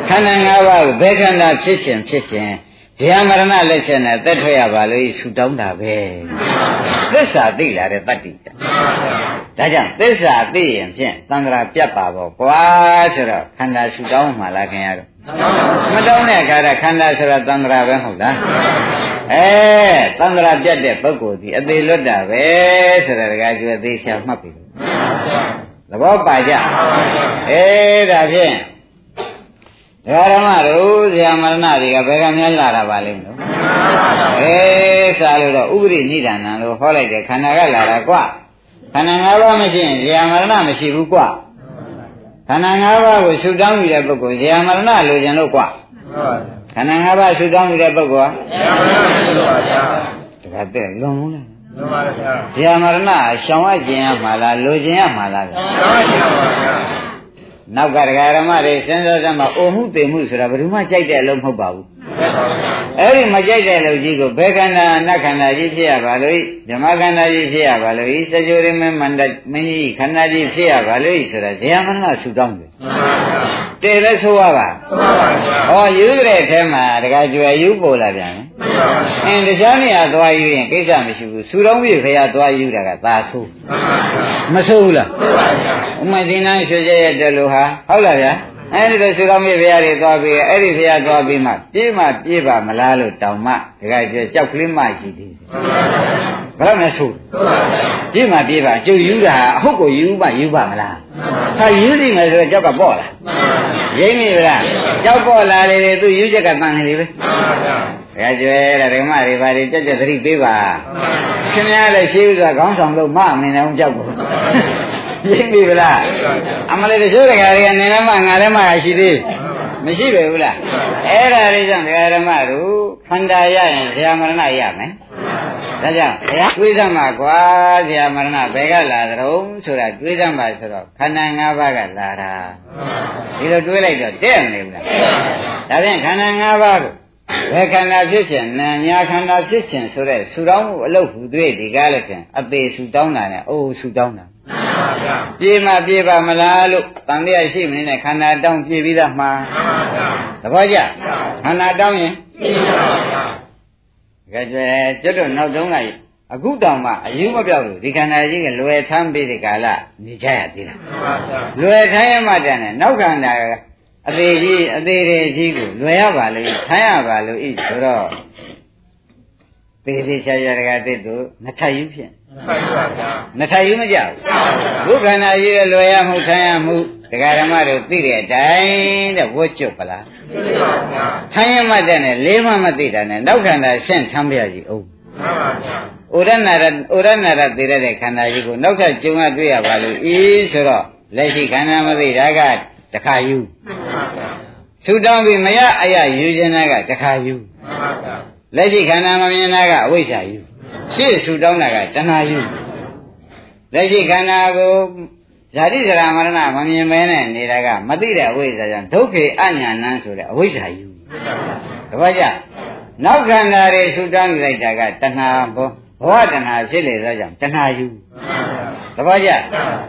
ခန္ဓာ၅ပါးကိုဘယ်ခန္ဓာဖြစ်ခြင်းဖြစ်ခြင်း ဇာမရဏလက်ချက်နဲ့သက်ထွက်ရပါလို့ဆူတောင်းတာပဲသစ္စာသိလာတဲ့တတ္တိဒါကြောင့်သစ္စာသိရင်ဖြင့်သံဃာပြတ်ပါပေါ့ကွာဆိုတော့ခန္ဓာဆူတောင်းမှလားခင်ဗျားတို့မတောင်းတဲ့အခါကျခန္ဓာဆိုတာသံဃာပဲဟုတ်လားအဲသံဃာပြတ်တဲ့ပုဂ္ဂိုလ်ဒီအသေးလွတ်တာပဲဆိုတာတကယ်ကျွေးသေးချာမှတ်ပြီသဘောပါကြအဲဒါဖြင့်ဒကာ ဓမ္မတို့ဇာမရဏတွေကဘယ်ကများလာတာပါလိမ့်မလို့အဲစားလို့တော့ဥပရိနိဒာနံလို့ဟောလိုက်တယ်ခန္ဓာကလာတာကွာခန္ဓာ၅ပါးမရှိရင်ဇာမရဏမရှိဘူးကွာခန္ဓာ၅ပါးကိုရှုတောင်းယူတဲ့ပုဂ္ဂိုလ်ဇာမရဏလိုချင်လို့ကွာခန္ဓာ၅ပါးရှုတောင်းယူတဲ့ပုဂ္ဂိုလ်ဟာဇာမရဏလိုပါဗျာတခါတဲ့လွန်လုံးလားလွန်ပါဗျာဇာမရဏရှောင်ရခြင်းရမှာလားလိုခြင်းရမှာလားရှောင်ရခြင်းပါဗျာ နောက်ကဒကာရမတွေစဉ်းစားစမ်းမှာအိုမှုသိမှုဆိုတာဘယ်သူမှကြိုက်တဲ့အလုံးမဟုတ်ပါဘူး အဲ့ဒီမကြိုက်တဲ့လူကြီးကိုဘယ်ခန္ဓာနတ်ခန္ဓာကြီးဖြစ်ရပါလို့ဓမ္မခန္ဓာကြီးဖြစ်ရပါလို့စကြဝဠာမင်းမန္တမင်းကြီးခန္ဓာကြီးဖြစ်ရပါလို့ဆိုတာဇေယမရဏဆူတောင်းတယ်တည်လဲဆိုရပါဟောယူတဲ့ထဲမှာတခါကျွယ်ယူပေါ်လာပြန်အင်းတခြားနေရာသွားယူရင်ကိစ္စမရှိဘူးဆူတောင်းပြီခရသွားယူတာကသာဆိုးမဆိုးဘူးလားဥမသိနာရွှေကျရဲ့တယ်လို့ဟာဟုတ်လားဗျာ အဲဒီလိုဆူတော်မြတ်ဘုရားတွေသွားပြီးအဲ့ဒီဘုရားသွားပြီးမှပြေးမှပြေးပါမလားလို့တောင်းမှတခါကျကြောက်ကလေးမရှိသေးဘူးဘယ်တော့မှဆိုပြေးမှပြေးပါကျုပ်ယူတာအဟုတ်ကိုယူမှယူပါမလားဟာယူနေမယ်ဆိုတော့ကြောက်ကပေါ့လားရိမ့်မိဗလားကြောက်ပေါ့လာလေသူယူချက်ကတန်နေလေပဲဘုရားကျွဲတဲ့ဓမ္မတွေဘာတွေတက်တက်သတိပေးပါခင်ဗျားလည်းရှိဥစွာခေါင်းဆောင်လို့မမနေအောင်ကြောက်ကို ရိပ်ပြီဗလားအမလေးတချို့တခါတွေကနေလည်းမှငါလည်းမှရှိသေးမရှိပဲဘူးလားအဲ့ဒါလေးကြောင့်ဒကာဓမ္မတို့ခန္ဓာရရင်ဇာမရဏရမယ်ဒါကြောင့်ဘုရားတွေးစမ်းပါကွာဇာမရဏဘယ်ကလာသတုံးဆိုတာတွေးစမ်းပါဆိုတော့ခန္ဓာ၅ပါးကလာတာဒီလိုတွေးလိုက်တော့တဲ့မလဲဘူးလားဒါဖြင့်ခန္ဓာ၅ပါးကိုဘယ်ခန္ဓာဖြစ်ခြင်းနာညာခန္ဓာဖြစ်ခြင်းဆိုတဲ့ဆူတောင်းမှုအလုပ်ဟူသေးဒီကားလည်းဖြင့်အသေးဆူတောင်းတာနဲ့အိုးဆူတောင်းတာပြေးမှပြေးပါမလားလို့တန်တရားရှိမနေနဲ့ခန္ဓာတောင်းပြေးပြီးသားမှာသဘောကျခန္ဓာတောင်းရင်ပြေးပါဗျာကြဲကျွတ်တော့နောက်တုန်းကအခုတောင်မှအယူမပြောက်လို့ဒီခန္ဓာကြီးကလွယ်ထမ်းပြီးဒီကာလနေကြရသေးလားလွယ်ထမ်းရမှတန်တယ်နောက်ခန္ဓာအသေးကြီးအသေးတွေကြီးကိုလွယ်ရပါလေထိုင်းရပါလို့ဤဆိုတော့ သေသေသေးချာချာတကတစ်တို့နှစ်ထပ်ယူဖြင့်မှန်ပါဗျာနှစ်ထပ်ယူမကြဘူးဘုခန္ဓာကြီးရဲ့လွယ်ရမှုဆန်းရမှုဒကာဓမ္မတို့သိတဲ့အတိုင်းတဲ့ဝတ်ကျွတ်ပလားသိပါဗျာထိုင်ရမှတ်တဲ့နဲ့လေးမှမသိတာနဲ့နောက်ခန္ဓာရှင်းထမ်းပြကြည့်အောင်မှန်ပါဗျာဩရဏရဩရဏရသိရတဲ့ခန္ဓာကြီးကိုနောက်ထပ်ကျုံရတွေ့ရပါလို့ဤဆိုတော့လက်ရှိခန္ဓာမသိတာကတခါယူမှန်ပါဗျာသုတောင်းပြီးမရအရယူခြင်းကတခါယူမှန်ပါဗျာ လက်ရှိခန္ဓာမမြင်တာကအဝိဇ္ဇာယူရှေ့သုတောင်းတာကတဏှာယူလက်ရှိခန္ဓာကိုဇာတိဇရာမရဏမမြင်မဲနဲ့နေတာကမသိတဲ့အဝိဇ္ဇာကြောင့်ဒုက္ခေအညာဏဆိုတဲ့အဝိဇ္ဇာယူတပည့်ကြနောက်ခန္ဓာတွေသုတောင်းယူလိုက်တာကတဏှာဘောဘဝတဏှာဖြစ်လေသောကြောင့်တဏှာယူတပည့်ကြ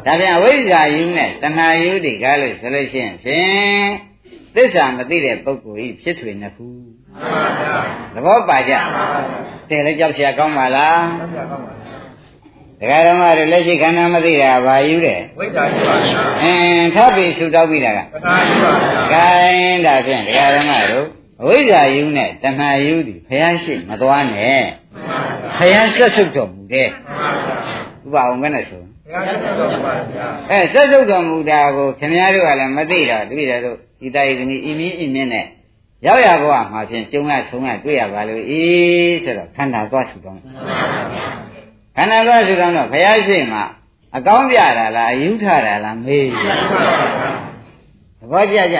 ဒါပြန်အဝိဇ္ဇာယူနဲ့တဏှာယူဒီကားလို့ဆိုလို့ရှိရင်ဖြင့်သစ္စာမသိတဲ့ပုဂ္ဂိုလ်ဤဖြစ်ထွေနှစ်ခုမှန်ပါဗျာ သဘောပါကြတယ်လည်းကြောက်เสียကောင်းပါလား မှန်ပါကောင်းပါ ဒကာဓမ္မတို့လက်ရှိခန္ဓာမသိတာဘာယူတယ် ဝိဇ္ဇာရှိပါဗျာ အင်းထပ်ပြီးဆူတောက်ပြီးတာက ပသာရှိပါဗျာ ဂိုင်းဒါဖြင့်ဒကာဓမ္မတို့အဝိဇ္ဇာယူနဲ့တဏှာယူသည်ဖះရှိမသွားနဲ့ မှန်ပါဗျာ ဖះဆက်စုပ်တော်မူတဲ့ မှန်ပါဗျာဥပအောင်ကနဲ့ဆို ဘုရားရှင်တော်ပါဗျာ အဲဆက်စုပ်တော်မူတာကိုခင်ဗျားတို့ကလည်းမသိတော့တပည့်တော်တို့ဤတာဤသမီးဤမင်းဤမင်းနဲ့ ရောက်ရဘဝမှာဖြင့်ကျုံရထုံရတွေ့ရပါလို့ဤဆိုတော့ခန္ဓာသွားဆူတောင်းတယ်ခန္ဓာသွားစုတော်တော့ဘုရားရှိမှအကောင်းပြတာလားအယူထတာလားမေးသဘောကျကြ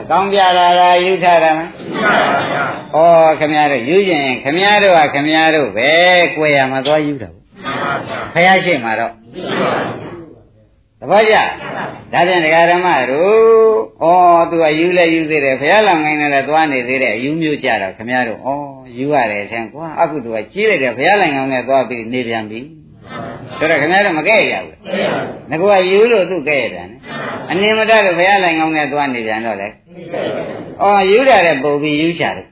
အကောင်းပြတာလားအယူထတာမဩခမရတို့ယူရင်ခမရတို့ကခမရတို့ပဲကြွယ်ရမှာသွားယူတာဘုရားရှိမှတော့ သဘောကျဒါပြန်ဒကာဓမ္မတို့ဩသူကယူလဲယူသေးတယ်ဘုရားလောင်ငိုင်းနဲ့လည်းသွားနေသေးတယ်အယူမျိုးကြတော့ခမရတို့ဩယူရတယ်ထင်ကွာအခုသူကကြီးလိုက်တယ်ဘုရားလောင်ငိုင်းနဲ့သွားပြီးနေပြန်ပြီဆိုတော့ခင်ဗျားတို့မကဲ့ရဘူးငါကယူလို့သူကဲ့ရတယ်အနည်းမတတ်လို့ဘုရားလိုင်ကောင်းနဲ့သွားနေပြန်တော့လေအော်ယူတာတဲ့ပုံပြီးယူချတယ်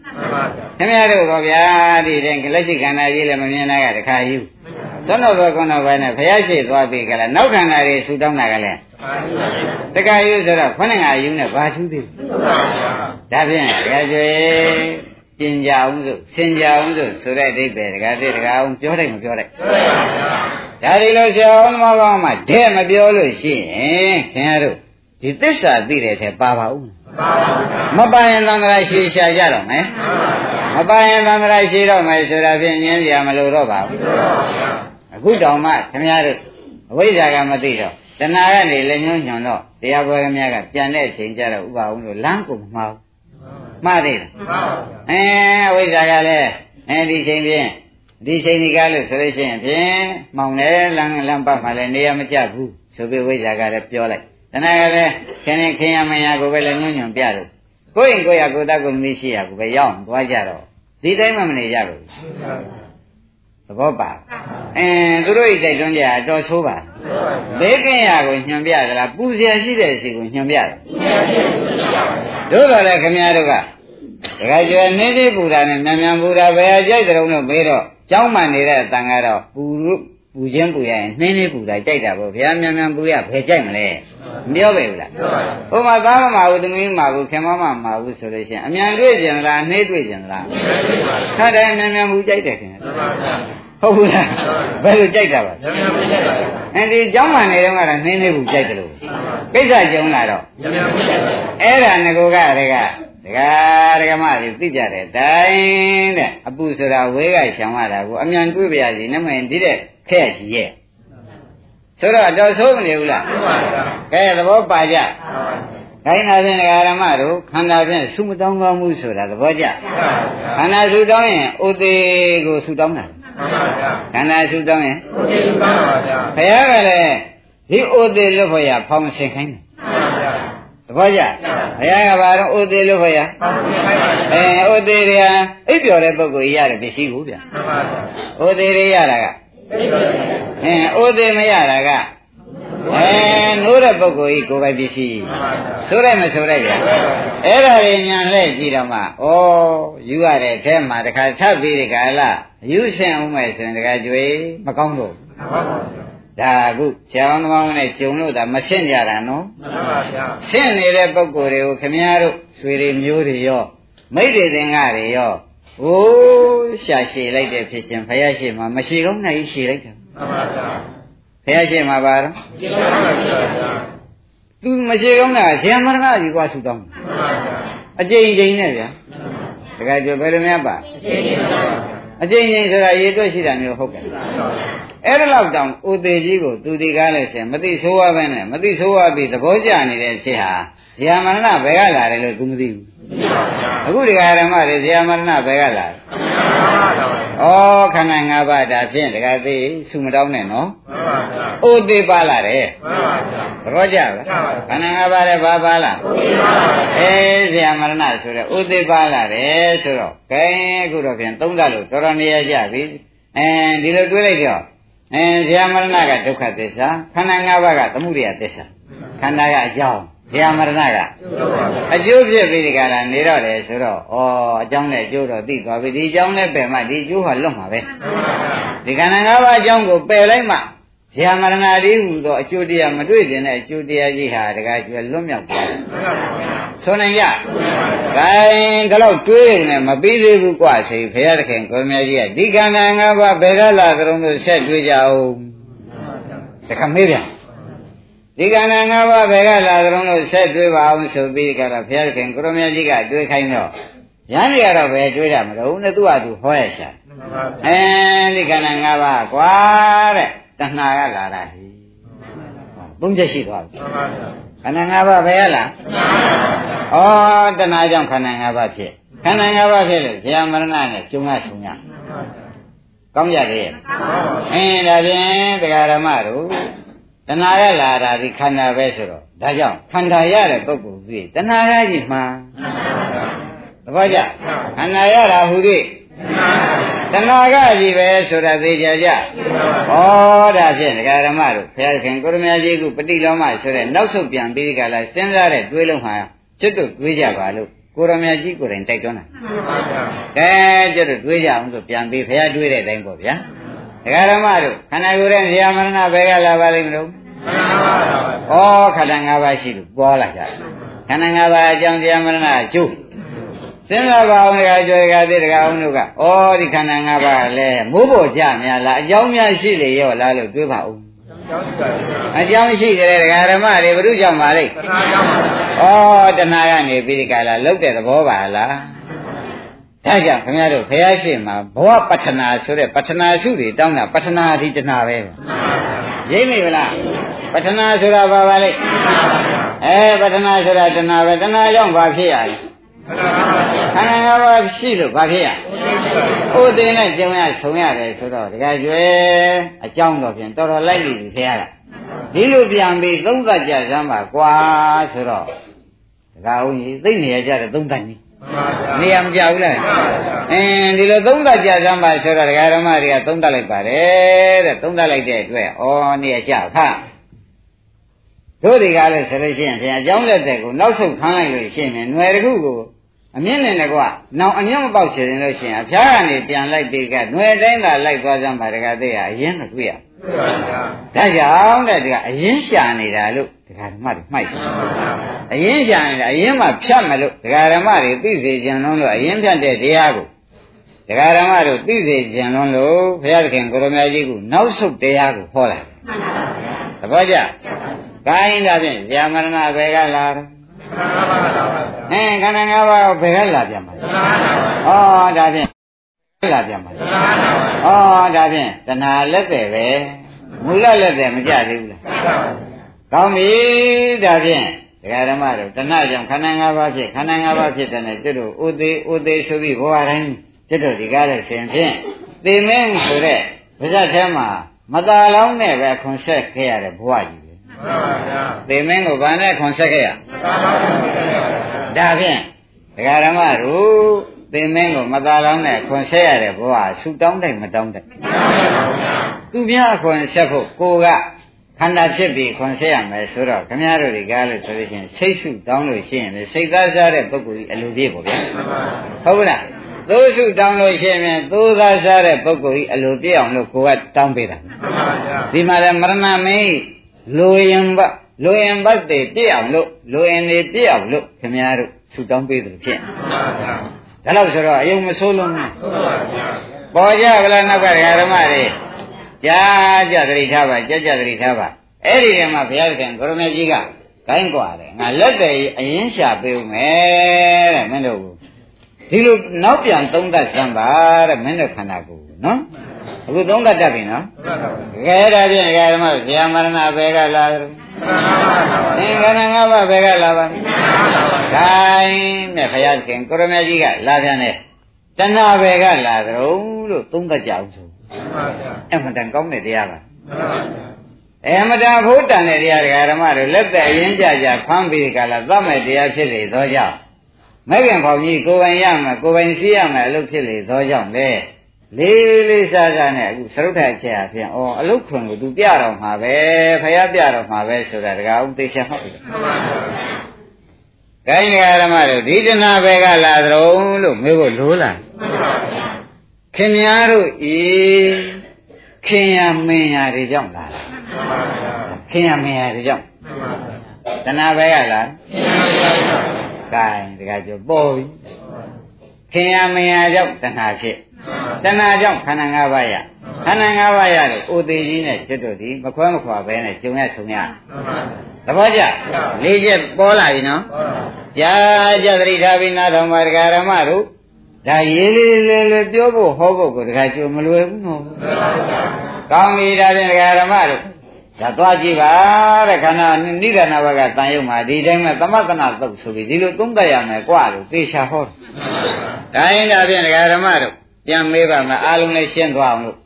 ခင်ဗျားတို့တော့ဗျာဒီတဲ့လက်ရှိခန္ဓာကြီးလည်းမမြင်တာကတခါယူ သွန်တော်ဘကုန်းတော်ဘဲနဲ့ဘုရားရှိသွားပြီကလားနောက်ခန္ဓာတွေဆူတောင်းတာကလည်းတခါယူဆိုတော့ခொနဲ့ငါယူနဲ့ဘာထူးသေးဒါဖြင့်တခါကျွေကျင်ကြအောင်ဆိုစင်ကြအောင်ဆိုဆိုတဲ့အဓိပ္ပာယ်တခါတည်းတခါအောင်ပြောလိုက်မပြောလိုက်ဒါဒီလိုဆရာအောင်သမားကောင်းမှတဲ့မပြောလို့ရှိရင်ခင်ဗျားတို့ဒီသစ္စာသိတဲ့ထဲပါပါဦးမပါရင်သံဃာရှိရှာကြတော့မယ် မပါရင်သံဃာရှိတော့မယ်ဆိုတာဖြင့်ညင်းစရာမလိုတော့ပါဘူးအခုတောင်မှခင်ဗျားတို့အဝိဇ္ဇာကမသိတော့တဏှာကနေလည်းညွှန်းညွှန်တော့တရားပွဲခင်ဗျားကပြန်တဲ့အချိန်ကျတော့ဥပအောင်လို့လမ်းကုန်မှားမှားသေးလားအဲအဝိဇ္ဇာကလည်းအဲဒီချိန်ဖြင့်ဒီချိန်ဒီကားလို့ဆိုလို့ရှိရင်ဖြင့်မောင်တယ်လမ်းလမ်းပတ်မှလည်းနေရာမကျဘူးဆိုပြီးဝိဇ္ဇာကလည်းပြောလိုက်တဏှာကလည်းခင်ခင်ခင်ရမရကိုပဲလည်းညွှန်ညွှန်ပြလို့ ကိုယ့်ရင်ကိုယ့်ရကိုယ်တတ်ကိုမရှိရကိုပဲရောက်သွားကြတော့ဒီတိုင်းမှမနေရဘူးသဘောပါအင်းသူတို့ဤတိုက်တွန်းကြအတော်ဆိုးပါဘေးကင်းရာကိုညွှန်ပြကြလားပူဇော်ရှိတဲ့စီကိုညွှန်ပြတယ်တို့တော်လည်းခမည်းတော်ကတခါကျွယ်နေသေးပူတာနဲ့မြန်မြန်ပူတာဘယ်အကြိုက်တုံးလို့မေးတော့ကျောင်းမှနေတဲ့တန်ကတော့ပူလို့ ပူခြင်းပူရရင်နှင်းလေးပူတာကြိုက်တာပေါ့ဗျာမြန်မြန်ပူရဘယ်ကြိုက်မလဲမပြောပဲဘူးလားဟိုမှာသားမမဘူးသမီးမဘူးခင်မမမဘူးဆိုလို့ရှိရင်အမြန်တွေ့ကြင်လားနှေးတွေ့ကြင်လားခါတိုင်းမြန်မြန်ပူကြိုက်တယ်ခင်ဗျာဟုတ်ဘူးလားဘယ်လိုကြိုက်တာပါအဲဒီကြောင်းမှနေတော့ကတော့နှင်းလေးပူကြိုက်တယ်လို့ကိစ္စကြုံလာတော့အဲ့ဒါငကိုကတည်းကဒကာဒကမတွေသိကြတယ်တိုင်းတဲ့အပူဆိုတာဝဲကရှောင်ရတာကိုအမြန်တွေးပြရစီနမရင်ဒီတဲ့ ခက်ကြီးရဲ့ဆိုတော့တော့ဆိုးမနေဘူးလားကဲသဘောပါကြခိုင်းတာဖြင့်ဒကာရမတို့ခန္ဓာဖြင့်သုမတောင်းကောင်းမှုဆိုတာသဘောကျခန္ဓာသုတောင်းရင်ဥသေးကိုသုတောင်းတာခန္ဓာသုတောင်းရင်ဘုရားကလည်းဒီဥသေးလွတ်ဖို့ရဖောင်းဆင်ခိုင်းတယ်သဘောကျဘုရားကဘာတော့ဥသေးလွတ်ဖို့ရအဲဥသေးရအိပ်ပျော်တဲ့ပုဂ္ဂိုလ်ရတဲ့ပစ္စည်းကိုဗျဥသေးရရတာက အဲဥသေးမရတာကအဲနိုးတဲ့ပုဂ္ဂိုလ်ဤကိုယ်ပိုင်ပစ္စည်းဆိုရဲမဆိုရဲဗျအဲ့ဒါတွေညာလှည့်ကြည့်တော့မှဩယူရတဲ့အထဲမှာတခါထပ်ပြီးဒီကလာယူဆင်အောင်မယ်ဆိုရင်တခါကြွေမကောင်းတော့ဒါအခုဆရာတော်သမားနဲ့ကြုံလို့ဒါမရှင်းကြတာနော်ရှင်းနေတဲ့ပုဂ္ဂိုလ်တွေကိုခမည်းတော်ဆွေတွေမျိုးတွေရောမိတ်တွေသင်္ကတွေရော ဝဟိုးရှာရှည်လိုက်တဲ့ဖြစ်ချင်းဘုရားရှိမှမရှိကောင်းနိုင်ရှည်လိုက်တာမှန်ပါဗျာဘုရားရှိမှပါတော့ကျေးဇူးပါဗျာသူမရှိကောင်းတာဇေယမရဏကြီးကွာဆူတောင်းမှန်ပါဗျာအကျိန်ချိန်နဲ့ဗျာတခါကျဘယ်လိုများပါကျေးဇူးပါဗျာအကျိန်ချိန်ဆိုတာရေတွက်ရှိတာမျိုးဟုတ်ကဲ့အဲ့ဒါလောက်တောင်ဥသေးကြီးကိုသူဒီကားလို့ရှင်မသိဆိုးရပဲနဲ့မသိဆိုးရပြီသဘောကျနေတဲ့ဖြစ်ဟာဇေယမရဏဘယ်ကလာတယ်လို့သူမသိဘူး အခုဒီဃာရမတွေဇေယမရဏဘယ်ကလာတယ်ဩခန္ဓာ၅ပါးဒါဖြင့်တခါသိဆုမတောင်းနဲ့နော်ဥသေးပါလာတယ်သဘောကျလားခန္ဓာ၅ပါးလည်းဘာပါလားအဲဇေယမရဏဆိုတဲ့ဥသေးပါလာတယ်ဆိုတော့ကဲအခုတော့ပြန်သုံးသပ်လို့တော်တော်နေရကြပြီအဲဒီလိုတွေးလိုက်တော့အဲဇေယမရဏကဒုက္ခသစ္စာခန္ဓာ၅ပါးကသမုဒိယသစ္စာခန္ဓာကအကြောင်း ဇေယမရဏကအကျိုးဖြစ်ပြီးဒီကလာနေတော့တယ်ဆိုတော့ဩအကြောင်းနဲ့အကျိုးတော့သိသွားပြီဒီအကြောင်းနဲ့ပယ်မှဒီအကျိုးဟာလွတ်မှာပဲဒီခန္ဓာ၅ပါးအကြောင်းကိုပယ်လိုက်မှဇေယမရဏဒီဟူသောအကျိုးတရားမတွေ့တင်တဲ့အကျိုးတရားကြီးဟာတကယ်ကျွလွတ်မြောက်သွားတယ်ဆိုနိုင်ကြ။ဂိုင်းဒါတော့တွေးနေမပြီးသေးဘူးกว่าဆိုဘုရားသခင်ကိုမြတ်ကြီးကဒီခန္ဓာ၅ပါးဘယ်ကလာကြုံလို့ဆက်တွေးကြအောင်တခါမေးပြန် ဒီခန္ဓာ၅ပါးဘယ်ကလာကြုံလို့ဆက်တွေးပါအောင်ဆိုပြီးကြတော့ဘုရားသခင်ကိုမြတ်ကြီးကတွေးခိုင်းတော့ရဟန်းကြီးကတော့ဘယ်တွေးတာမလို့နဲ့သူ့ဟာသူဟောရရှာအဲဒီခန္ဓာ၅ပါးကွာတဲ့တဏှာကလာတာဟိသုံးချက်ရှိသွားပြီခန္ဓာ၅ပါးဘယ်ကလာဩတဏှာကြောင့်ခန္ဓာ၅ပါးဖြစ်ခန္ဓာ၅ပါးဖြစ်လို့ဇေယမရဏနဲ့ကျုံရဆုံရကောင်းကြတယ်ရဲ့အင်းဒါဖြင့်တရားဓမ္မတို့ တဏှာရလာတာဒီခန္ဓာပဲဆိုတော့ဒါကြောင့်ခန္ဓာရတဲ့ပုဂ္ဂိုလ်ကြီးတဏှာရကြီးမှန်သဘောကျခန္ဓာရတာဟူသည်တဏှာကကြီးပဲဆိုတာသိကြကြဩဒါဖြင့်တရားဓမ္မတို့ဘုရားခင်ကိုရမကြီးကပฏิလောမဆိုတဲ့နောက်ဆုတ်ပြန်ပြီးကြလားစဉ်းစားတဲ့တွေးလုံးဟာကျွတ်တို့တွေးကြပါလို့ကိုရမကြီးကိုယ်တိုင်တိုက်တွန်းတာကဲကျွတ်တို့တွေးကြအောင်ဆိုပြန်ပြီးဘုရားတွေးတဲ့အတိုင်းပေါ့ဗျာ တရားဓမ္မတို့ခန္ဓာကိုယ်ရဲ့ဇာမရဏဘယ်ကလာပါလိမ့်မလို့ဩခန္ဓာ၅ပါးရှိလို့ပေါ်လာကြတယ်ခန္ဓာ၅ပါးအကြောင်းဇာမရဏအကျိုးစဉ်းစားပါအောင်ကကြွယ်ကသေးတကအောင်တို့ကဩဒီခန္ဓာ၅ပါးလည်းမိုးပေါ်ကြများလားအကြောင်းများရှိလေရောလားလို့တွေးပါဦးအကြောင်းရှိကြတဲ့ဒကာဓမ္မတွေဘုရုကြောင့်ပါလိမ့်ဩတဏှာကနေပြီးဒီကလာလုတ်တဲ့သဘောပါလား ဒါကြောင့်ခင်ဗျားတို့ဘုရားရှိခိုးဘဝပဋ္ဌနာဆိုတဲ့ပဋ္ဌနာစုတွေတောင်းတာပဋ္ဌနာအဓိတဏှာပဲရိပ်မိဗလားပဋ္ဌနာဆိုတာဘာပါလိမ့်အဲပဋ္ဌနာဆိုတာတဏှာပဲတဏှာကြောင့်ဘာဖြစ်ရလဲခန္ဓာ၅ပါးရှိလို့ဘာဖြစ်ရဥဒိနဲ့ကျုံရဆုံရတယ်ဆိုတော့တကယ်ကျွဲအကြောင်းတော့ဖြင့်တော်တော်လိုက်ပြီခင်ဗျားကဒီလိုပြန်ပြီးသုံးသပ်ကြစမ်းပါကွာဆိုတော့တကယ်ဦးကြီးသိနေရကြတဲ့သုံးသပ်ကြီး နေရာမကြဘူးလားအင်းဒီလိုသုံးသပ်ကြစမ်းပါဆိုတော့ဒကာဓမ္မတွေကသုံးသပ်လိုက်ပါတယ်တဲ့သုံးသပ်လိုက်တဲ့အတွက်ဩနေရာကြဖတ်တို့ဒီကားလဲဆိုလို့ရှိရင်ဆရာအကြောင်းလက်တဲ့ကိုနောက်ဆုံးခန်းလိုက်လို့ရှိရင်ຫນွယ်တစ်ခုကိုအမြင့်နဲ့ကွာနောင်အညံ့မပေါက်ချင်လို့ရှိရင်အဖျားကနေပြန်လိုက်ပြီးကຫນွယ်တိုင်းသာလိုက်သွားစမ်းပါတကားသေးရအရင်မတွေ့ရ ဒါကြောင့်တဲ့ဒီကအရင်ရှာနေတာလို့ဒကာဓမ္မတွေမှိုက်တယ်အရင်ရှာနေတာအရင်မှဖြတ်မလို့ဒကာဓမ္မတွေသိစေကြံလုံးလို့အရင်ဖြတ်တဲ့တရားကိုဒကာဓမ္မတို့သိစေကြံလုံးလို့ဘုရားသခင်ကိုရမကြီးကနောက်ဆုတ်တရားကိုဟောလာတယ်သဘောကျကိုင်းဒါဖြင့်ဇာမရဏဘယ်ကလာတော့အဲခန္ဓာ၅ပါးဘယ်ကလာပြန်ပါလဲဩဒါဖြင့် လာပြန်ပါလဲဩဒါဖြင့်တဏှာလက်တယ်ပဲမူလလက်တယ်မကြသေးဘူးလားကောင်းပြီဒါဖြင့်ဒကာဓမ္မတို့တဏှာကြောင့်ခန္ဓာ၅ပါးဖြစ်ခန္ဓာ၅ပါးဖြစ်တဲ့ကျွတ်တို့ဥသေးဥသေးဆိုပြီးဘဝတိုင်းကျွတ်တို့ဒီကားလို့ရှင်ဖြင့်သေမင်းဆိုတဲ့ဗဇတ်ထဲမှာမตาလောင်းနဲ့ပဲခွန်ဆက်ခဲ့ရတဲ့ဘဝကြီးပဲသေမင်းကိုဗာနဲ့ခွန်ဆက်ခဲ့ရဒါဖြင့်ဒကာဓမ္မတို့ သေမင်းကိုမตาလောင်းနဲ့ခွန်ဆက်ရတဲ့ဘဝဆူတောင်းတယ်မတောင်းတယ်သူများခွန်ဆက်ဖို့ကိုကခန္ဓာဖြစ်ပြီးခွန်ဆက်ရမယ်ဆိုတော့ခမည်းတော်ဒီကားလို့ဆိုလို့ရှိရင်စိတ်ဆုတောင်းလို့ရှိရင်စိတ်သားစားတဲ့ပုဂ္ဂိုလ်ကြီးအလိုပြည့်ပေါ့ဗျာဟုတ်ကလားသိုးစုတောင်းလို့ရှိရင်သိုးသားစားတဲ့ပုဂ္ဂိုလ်ကြီးအလိုပြည့်အောင်လို့ကိုကတောင်းပေးတာဒီမှာလည်းမရဏမင်းလိုရင်ဘလိုရင်ဘတ်တွေပြည့်အောင်လို့လိုရင်တွေပြည့်အောင်လို့ခင်ဗျားတို့ဆုတောင်းပေးတယ်ဖြစ် ဒါလို့ဆိုတော့အယုံမဆိုးလုံးဘူး ဟုတ်ပါဗျာ ပေါ်ကြဗလားနောက်ကဒကာဓမ္မတွေကြားကြသတိထားပါကြကြသတိထားပါအဲ့ဒီကမှဘုရားခင်ကိုရမေကြီးကဂိုင်းกว่าတယ်ငါလက်တယ်အရင်ရှာပေးဦးမယ်တဲ့မင်းတို့ဒီလိုနောက်ပြန်သုံးသပ်စမ်းပါတဲ့မင်းတို့ခန္ဓာကိုယ်နော်အခုသုံးသပ်တတ်ပြီနော် ဟုတ်ပါဗျာ ကဲဒါဖြင့်ဒကာဓမ္မဇာမရဏဘယ်ကလာတယ် သင်္ခါရငါးပါးဘယ်ကလာပါ့။ ဒါနဲ့ဘုရားခင်ကိုရမေကြီးကလာပြန်တယ်။တဏှာဘယ်ကလာကြုံလို့သုံးသပ်ကြအောင်ဆိုဟုတ်ပါဗျာ။အမှန်တန်ကောင်းတဲ့တရားပါဟုတ်ပါဗျာ။အမှန်တန်ဖို့တန်တဲ့တရားဒကာဓမ္မတို့လက်သက်အရင်ကြကြဖမ်းပြီးကြလာသတ်မဲ့တရားဖြစ်လေသောကြောင့်မဂ္ဂင်ဖောင်ကြီးကိုယ်ပိုင်ရမယ်ကိုယ်ပိုင်စီးရမယ်အလုပ်ဖြစ်လေသောကြောင့်လေလေးလေးစားစားနဲ့အခုသရုပ်ထိုင်ချက်အဖြစ်အော်အလုတ်ခွင်ကိုသူပြတော်မှာပဲဖះပြတော်မှာပဲဆိုတာဒကာဥသေချာဟုတ်ပြီဟုတ်ပါဗျာ။ ကိုင်းဓမ္မတို့ဒီတနာဘက်ကလာသရုံလို့မေးဖို့လိုလားဟုတ်ပါဗျာ။ခင်များတို့ဤခင်ရမင်းရတွေကြောင့်လာတာဟုတ်ပါဗျာ။ခင်ရမင်းရတွေကြောင့်ဟုတ်ပါဗျာတနာဘက်ကလာဟုတ်ပါဗျာ။ကိုင်းတကကြပေါ်ပြီ။ခင်ရမင်းရကြောင့်တဏှာဖြစ်။ တဏှာကြောင့်ခန္ဓာ၅ပါးရ။ခန္ဓာ၅ပါးရလို့အိုသေးကြီးနဲ့ကျွတ်တို့ဒီမခွဲမခွာပဲနဲ့ကျုံရဆုံရ။သဘောကျ။လေးချက်ပေါ်လာပြီနော်။ ကြာကြသတိထားပြီးနားထောင်ပါဒကာရမတို့ဒါရေးလေးလေးလေးပြောဖို့ဟောဖို့ကိုဒကာကျိုးမလွယ်ဘူးနော်ကောင်းပြီဒါဖြင့်ဒကာရမတို့ဒါသွားကြည့်ပါတဲ့ခန္ဓာနိဒာနာဘကတန်ရုံမှာဒီတိုင်းမှာသမတနာသုတ်ဆိုပြီးဒီလိုသုံးသပ်ရမယ်กว่าလို့သေချာဟောတယ်ဒါရင်ဒါဖြင့်ဒကာရမတို့ ပြန်မေးပါမယ်အားလုံးလည်းရှင်းသွားအောင်လို့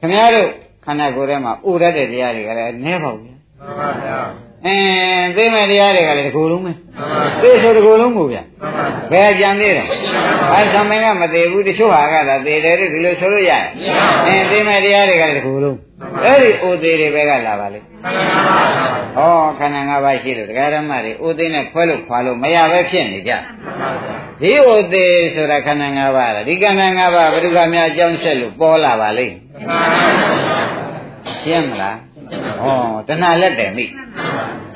ခင်ဗျားတို့ခန္ဓာကိုယ်ထဲမှာဥရတဲ့တရားတွေကလည်းနည်းပါဘူးဗျာဟုတ်ပါဗျာ အင်းသိမဲ့တရားတွေကလည်းဒီကိုယ်လုံးပဲဟုတ်ပါဗျာသိဆိုဒီကိုယ်လုံးကိုဗျာဟုတ်ပါဗျာဘယ်ကြံသေးတယ်အဲသမင်ကမသေးဘူးတချို့ဟာကသာသေးတယ်လို့ဒီလိုဆိုလို့ရတယ်အင်းသိမဲ့တရားတွေကလည်းဒီကိုယ်လုံးအဲ့ဒီအိုသေးတွေပဲကလာပါလေဩခန္ဓာ၅ပါးရှိလို့တရားဓမ္မတွေအိုသေးနဲ့ခွဲလို့ခွာလို့မရပဲဖြစ်နေကြဒီအိုသေးဆိုတာခန္ဓာ၅ပါးလားဒီခန္ဓာ၅ပါးဘယ်သူကများအကြောင်းဆက်လို့ပေါ်လာပါလိမ့်ရှင်းမလား ဩတဏှာလက်တယ်မိ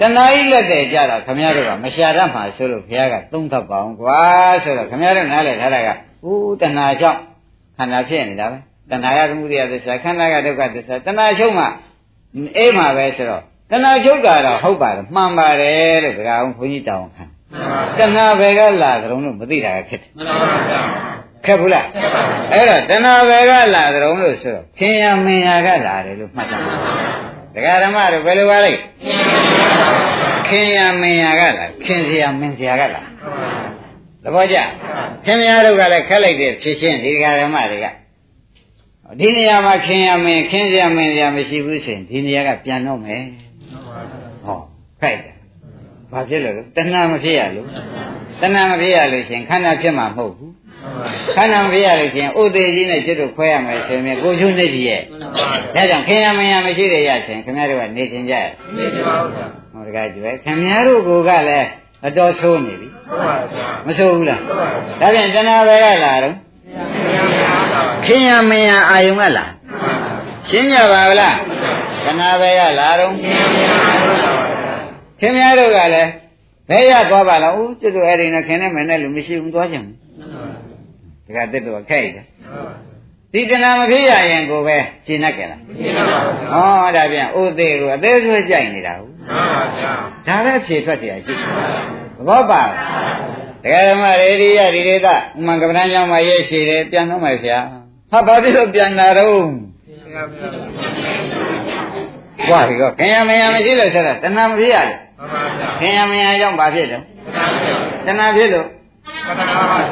တဏှာကြီးလက်တယ်ကြတော့ခမည်းတော်ကမရှာတတ်မှာဆိုလို့ဘုရားကသုံးသပ်ပါအောင်ကွာဆိုတော့ခမည်းတော်နားလည်ထားတာကဦးတဏှာကြောင့်ခန္ဓာဖြစ်နေတာပဲတဏှာကသမုဒိယသစ္စာခန္ဓာကဒုက္ခသစ္စာတဏှာချုပ်မှအေးမှာပဲဆိုတော့တဏှာချုပ်တာတော့ဟုတ်ပါတယ်မှန်ပါတယ်လို့ဒကာအောင်ခွန်ကြီးတောင်းခံတဏှာဘယ်ကလာကြုံလို့မသိတာကဖြစ်တယ်မှန်ပါဗျာခက်ဘူးလားအဲ့တော့တဏှာဘယ်ကလာကြုံလို့ဆိုတော့ခင်ယမင်ယာကလာတယ်လို့မှတ်ကြပါ ဒကာဓမ္မတို့ဘယ်လိုပါလဲခင်ယမင်ယာကလာခင်စရာမင်စရာကလာသဘောကျခင်ဗျားတို့ကလည်းခက်လိုက်တဲ့ဖြစ်ချင်းဒီဒကာဓမ္မတွေကဒီနေရာမှာခင်ယမင်ခင်စရာမင်စရာမရှိဘူးဆိုရင်ဒီနေရာကပြန်တော့မယ်ဟောခိုက်တယ်ဘာဖြစ်လို့လဲတဏှာမဖြစ်ရလို့တဏှာမဖြစ်ရလို့ရှင်ခန္ဓာဖြစ်မှာမဟုတ်ဘူး ခန္ဓာမဖြစ်ရလို့ရှင်ဥသေးကြီးနဲ့ကျွတ်တို့ခွဲရမယ်ဆိုရင်ကိုချုံနေကြီးရဲ့ဒါကြောင့်ခင်ယမင်ယာမရှိတဲ့ရရှင်ခင်ဗျားတို့ကနေချင်းကြရနေကြပါဦးဗျာဟောတကားကျွဲခင်ဗျားတို့ကလည်းအတော်ဆိုးနေပြီဟုတ်ပါဗျာမဆိုးဘူးလားဟုတ်ပါဗျာဒါပြန်တဏှာပဲကလာတော့ခင်ယမင်ယာအာယုံကလာရှင်းကြပါဗလားတဏှာပဲကလာတော့ခင်ဗျားတို့ကလည်းဘယ်ရသွားပါလားဦးကျွတ်တို့အဲ့ဒီနဲ့ခင်နဲ့မနဲ့လူမရှိဘူးသွားကြမှာတ ကားတက်တော့ခိုက်တယ်ဒီတဏှာမဖြစ်ရရင်ကိုပဲရှင်းတတ်ကြလား နေကြပါဦးဗျာ ဟောဒါပြန်ဥသေးကိုအသေးဆွဲကြိုက်နေတာဟုတ် မှန်ပါဗျာ ဒါပဲဖြေထွက်เสียရှိသဘောပါလားတရားဓမ္မရေဒီယဒီဒေသဥမ္ကပ္ပဏကျောင်းမှာရဲ့ရှိတယ်ပြန်တော့မယ်ဗျာဟာဘာဖြစ်လို့ပြန်လာတော့ ဘုရားဗျာ ဘွားဒီကခင်ယမယမရှိလို့ဆိုတော့တဏှာမဖြစ်ရလို့ မှန်ပါဗျာ ခင်ယမယကြောင့်ဘာဖြစ်တယ် သံဃာဗျာတဏှာဖြစ်လို့ သံဃာပါ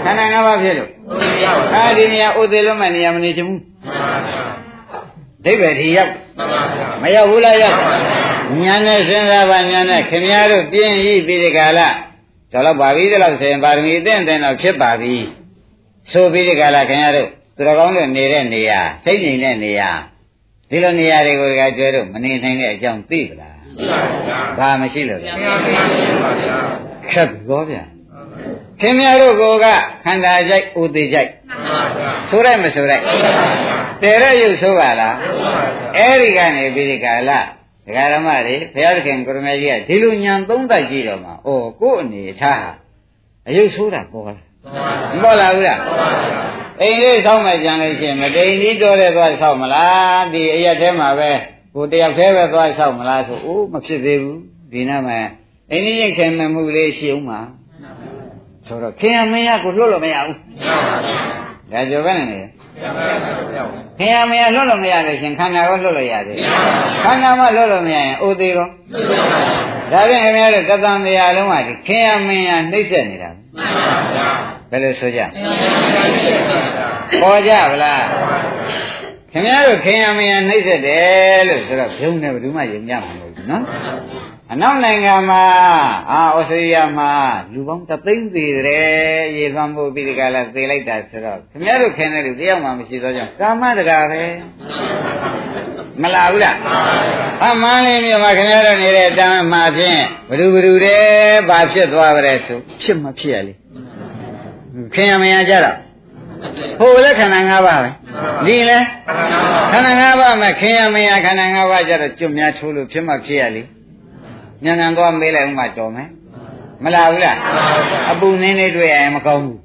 ခန္ဓာ၅ပါးဖြစ်လို့ဘုရားပါအာဒီနေရာဥသေးလုံးမဲ့နေရာမနေချင်ဘူးမှန်ပါဗျာဒိဗ္ဗေဒီရောက်မှန်ပါဗျာမရောက်ဘူးလားရောက်ညာနဲ့စဉ်းစားပါညာနဲ့ခင်ဗျားတို့ပြင်းဤပြီးဒီကာလဒါတော့ပါပြီဒါတော့ဆိုရင်ပါရမီအသင့်အသင့်တော့ဖြစ်ပါပြီဆိုပြီးဒီကာလခင်ဗျားတို့သူတော်ကောင်းတို့နေတဲ့နေရာစိတ်ငြိမ်တဲ့နေရာဒီလိုနေရာတွေကိုကကျွဲတို့မနေနိုင်တဲ့အကြောင်းသိပလားမှန်ပါဗျာဘာမရှိလို့လဲဘုရားဗျာပါဗျာခက်ဘောဗျာ ခင်ဗျားတို့ကခန္ဓာကြိုက်ဥသေးကြိုက်မှန်ပါဗျာဆိုရိုက်မဆိုရိုက်တဲရရုပ်ဆိုပါလားအဲ့ဒီကနေပြီးဒီကာလဒကာရမတွေဘုရားသခင်ကိုရမကြီးကဒီလိုညံသုံးသက်ကြည့်တော့မှဩကို့အနေထားဟာအယုတ်ဆိုးတာပေါ်လာမှမပေါ်လာဘူးလားအိမ်လေးဆောက်မှကြံလို့ရှိရင်မတိန်ကြီးတော်တဲ့သွားဆောက်မလားဒီအရက်ထဲမှာပဲကိုတယောက်တည်းပဲသွားဆောက်မလားဆိုအိုးမဖြစ်သေးဘူးဒီနားမှာအိမ်ကြီးခင်မမှုလေးရှိအောင်ပါ ဆိုတော့ခင်ရမင်းရကိုလွတ်လို့မရဘူးဒါကြောပဲနေခင်ရမင်းရလွတ်လို့မရလို့ရှင်ခန္ဓာကိုလွတ်လို့ရတယ်ခန္ဓာမှလွတ်လို့မရရင်အိုသေးရောဒါဖြင့်ခင်ဗျားတို့တသံတရားလုံးကဒီခင်ရမင်းရနှိမ့်ဆက်နေတာဘယ်လိုဆိုကြပေါ်ကြဗလားခင်ဗျားတို့ခင်ရမင်းရနှိမ့်ဆက်တယ်လို့ဆိုတော့ဘုံနဲ့ဘယ်သူမှယုံကြမှာမဟုတ်ဘူးနော် အနောက်နိုင်ငံမှာအာဩစတြေးလျမှာလူပေါင်းတသိန်းသေးတယ်ရေသွမ်းဖို့ပြီးဒီကလာသေလိုက်တာဆိုတော့ခင်ဗျားတို့ခင်တဲ့လူတယောက်မှမရှိတော့ကြောင့်ကာမတကာပဲမလာဘူးလားအမှန်လေးမြို့မှာခင်ဗျားတို့နေတဲ့တမ်းမှာဖြင့်ဘ누구ဘ누구တဲ့ဘာဖြစ်သွားကြလဲဆိုဖြစ်မဖြစ်ရလေခင်ရမရကြတော့ဟိုလည်းခန္ဓာ၅ပါးပဲဒီလည်းခန္ဓာ၅ပါးမှာခင်ရမရခန္ဓာ၅ပါးကြတော့ကျွတ်များထိုးလို့ဖြစ်မှဖြစ်ရလေ ညံညံသွားမေးလိုက်ဥမှတော်မယ်မလာဘူးလားအပူနင်းနေတွေ့ရင်မကောင်းဘူး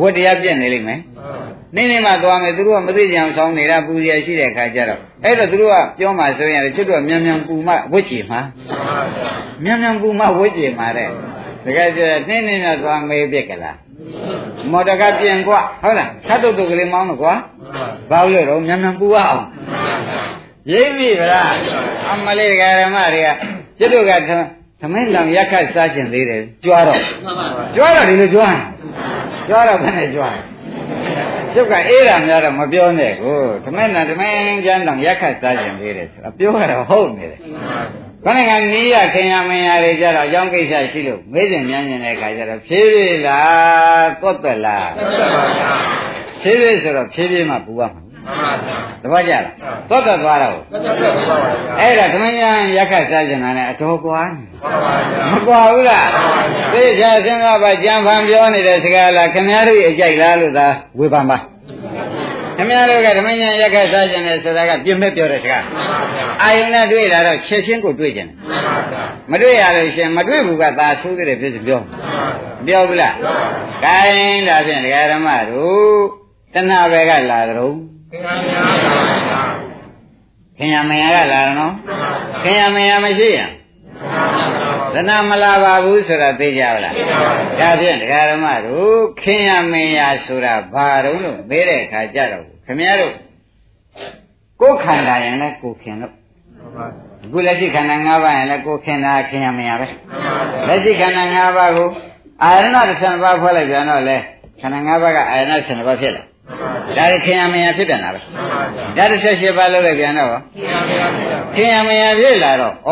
ဝတ်တရားပြည့်နေလိမ့်မယ်နင်းနေမှသွားမယ်သူတို့ကမသိကြအောင်ဆောင်းနေတာပူရရှိတဲ့ခါကျတော့အဲ့တော့သူတို့ကပြောမှဆိုရင်ချွတ်တော့မြန်မြန်ပူမှဝတ်ကြည်မှာမြန်မြန်ပူမှဝတ်ကြည်မှာတဲ့တကယ်ကျနင်းနေတော့သွားမေးပြက်ကလားမော်တကပြင်กว่าဟုတ်လားခတ်တုတ်တုတ်ကလေးမောင်းတော့ကွာဘာလို့လဲတော့မြန်မြန်ပူအောင်ရိပ်ပြီဗလားအမလေးဓမ္မတွေက ကျွတ်တို့ကသမင်းလောင်ရက်ခတ်စားကျင်သေးတယ်ကြွားတော့ကြွားတော့ဒီလိုကြွားကြွားတော့ဘယ်နဲ့ကြွားကျုပ်ကအေးတာများတော့မပြောနဲ့ကိုသမင်းနာသမင်းကျန်းတောင်ရက်ခတ်စားကျင်သေးတယ်ဆိုတော့ပြောရတော့ဟုတ်နေတယ်ခဏကနီးရခင်ရမင်းရတွေကြတော့အကြောင်းကိစ္စရှိလို့မေးစဉ်မြန်းနေတဲ့ခါကျတော့ဖြည်းဖြည်းလားသွတ်သွက်လားဖြည်းဖြည်းဆိုတော့ဖြည်းဖြည်းမှပူရမှာ တပတ်ကြလားသွတ်သွက်သွားတော့အဲ့ဒါသမင်းညာရက်ခတ်စားကျင်တာနဲ့အတော်ကွာမကွာဘူးလားသိချာစဉ်းစားပါကြံဖန်ပြောနေတဲ့စကားလားခင်ဗျားတို့အကြိုက်လားလို့သာဝေဖန်ပါခင်ဗျားတို့ကဓမ္မညာရက်ခတ်စားကျင်တယ်ဆိုတာကပြင်မဲ့ပြောတဲ့စကားအာယုန်နဲ့တွေ့လာတော့ချက်ချင်းကိုတွေ့ကျင်မတွေ့ရလို့ရှင်မတွေ့ဘူးကသာဆိုးတဲ့ဖြစ်စပြောပြောဘူးလားကိုင်းဒါဖြင့်ဒကာဓမ္မတို့တဏှာပဲကလာကြတော့ ခင်ဗျာမယာကလာတယ်နော်ခင်ဗျာမယာမရှိရင်သနာမလာပါဘူးဆိုတာသိကြပါလားဒါဖြင့်ဒကာဓမ္မတို့ခင်ဗျာမယာဆိုတာဘာတုံးလို့မေးတဲ့အခါကြတော့ခင်ဗျားတို့ကိုယ်ခန္ဓာရင်လည်းကိုယ်ခင်လို့အခုလက်ရှိခန္ဓာ၅ပါးရင်လည်းကိုယ်ခင်တာခင်ဗျာမယာပဲလက်ရှိခန္ဓာ၅ပါးကိုအာရဏတစ်ပါးဖွဲ့လိုက်ပြန်တော့လေခန္ဓာ၅ပါးကအာရဏတစ်ပါးဖြစ်လာ ဒါခင်ရမယဖြစ်ပြန်တာပဲဒါတစ်ဆက်ရှိပါလို့လည်းပြန်တော့ခင်ရမယဖြစ်လာတော့ဩ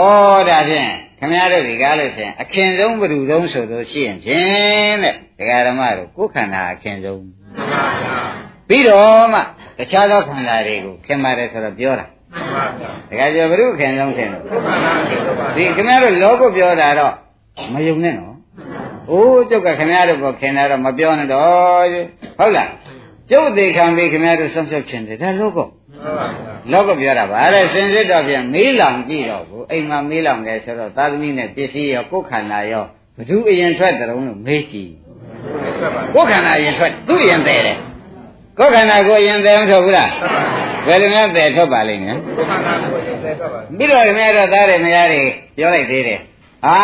ဒါဖြင့်ခင်ဗျားတို့ဒီကားလို့ဖြင့်အခင်ဆုံးဘယ်သူဆုံးဆိုလို့ရှိရင်ဖြင့်တဲ့ဒကာဓမ္မတို့ကိုယ်ခန္ဓာအခင်ဆုံးပြီးတော့မှတခြားသောခန္ဓာတွေကိုခင်ပါတယ်ဆိုတော့ပြောတာဒကာကျော်ဘုရုခင်ဆုံးထင်တယ်ဒီခင်ဗျားတို့လောကပြောတာတော့မယုံနဲ့နော်အိုးကျုပ်ကခင်ဗျားတို့ကိုခင်တာတော့မပြောနဲ့တော့ဟုတ်လား ကျုပ်သေးခံပြီးခင်ဗျားတို့ဆုံးဖြတ်ခြင်းတယ်ဒါလောကလောကပြောတာပါအဲ့စင်စစ်တော့ပြန်မေးလောင်ကြည့်တော့ကိုအိမ်မှာမေးလောင်တယ်ဆိုတော့သာသမီနဲ့ပစ္စည်းရောကိုယ်ခန္ဓာရောဘသူအရင်ထွက်တယ်လို့မေးကြည့်ကိုယ်ခန္ဓာအရင်ထွက်သူ့အရင်တည်တယ်ကိုယ်ခန္ဓာကိုအရင်တည်မထွက်ဘူးလားဘယ်လိုများတည်ထွက်ပါလိမ့်မယ်ပြီးတော့ခင်ဗျားတို့သားတွေမယားတွေပြောလိုက်သေးတယ်အာ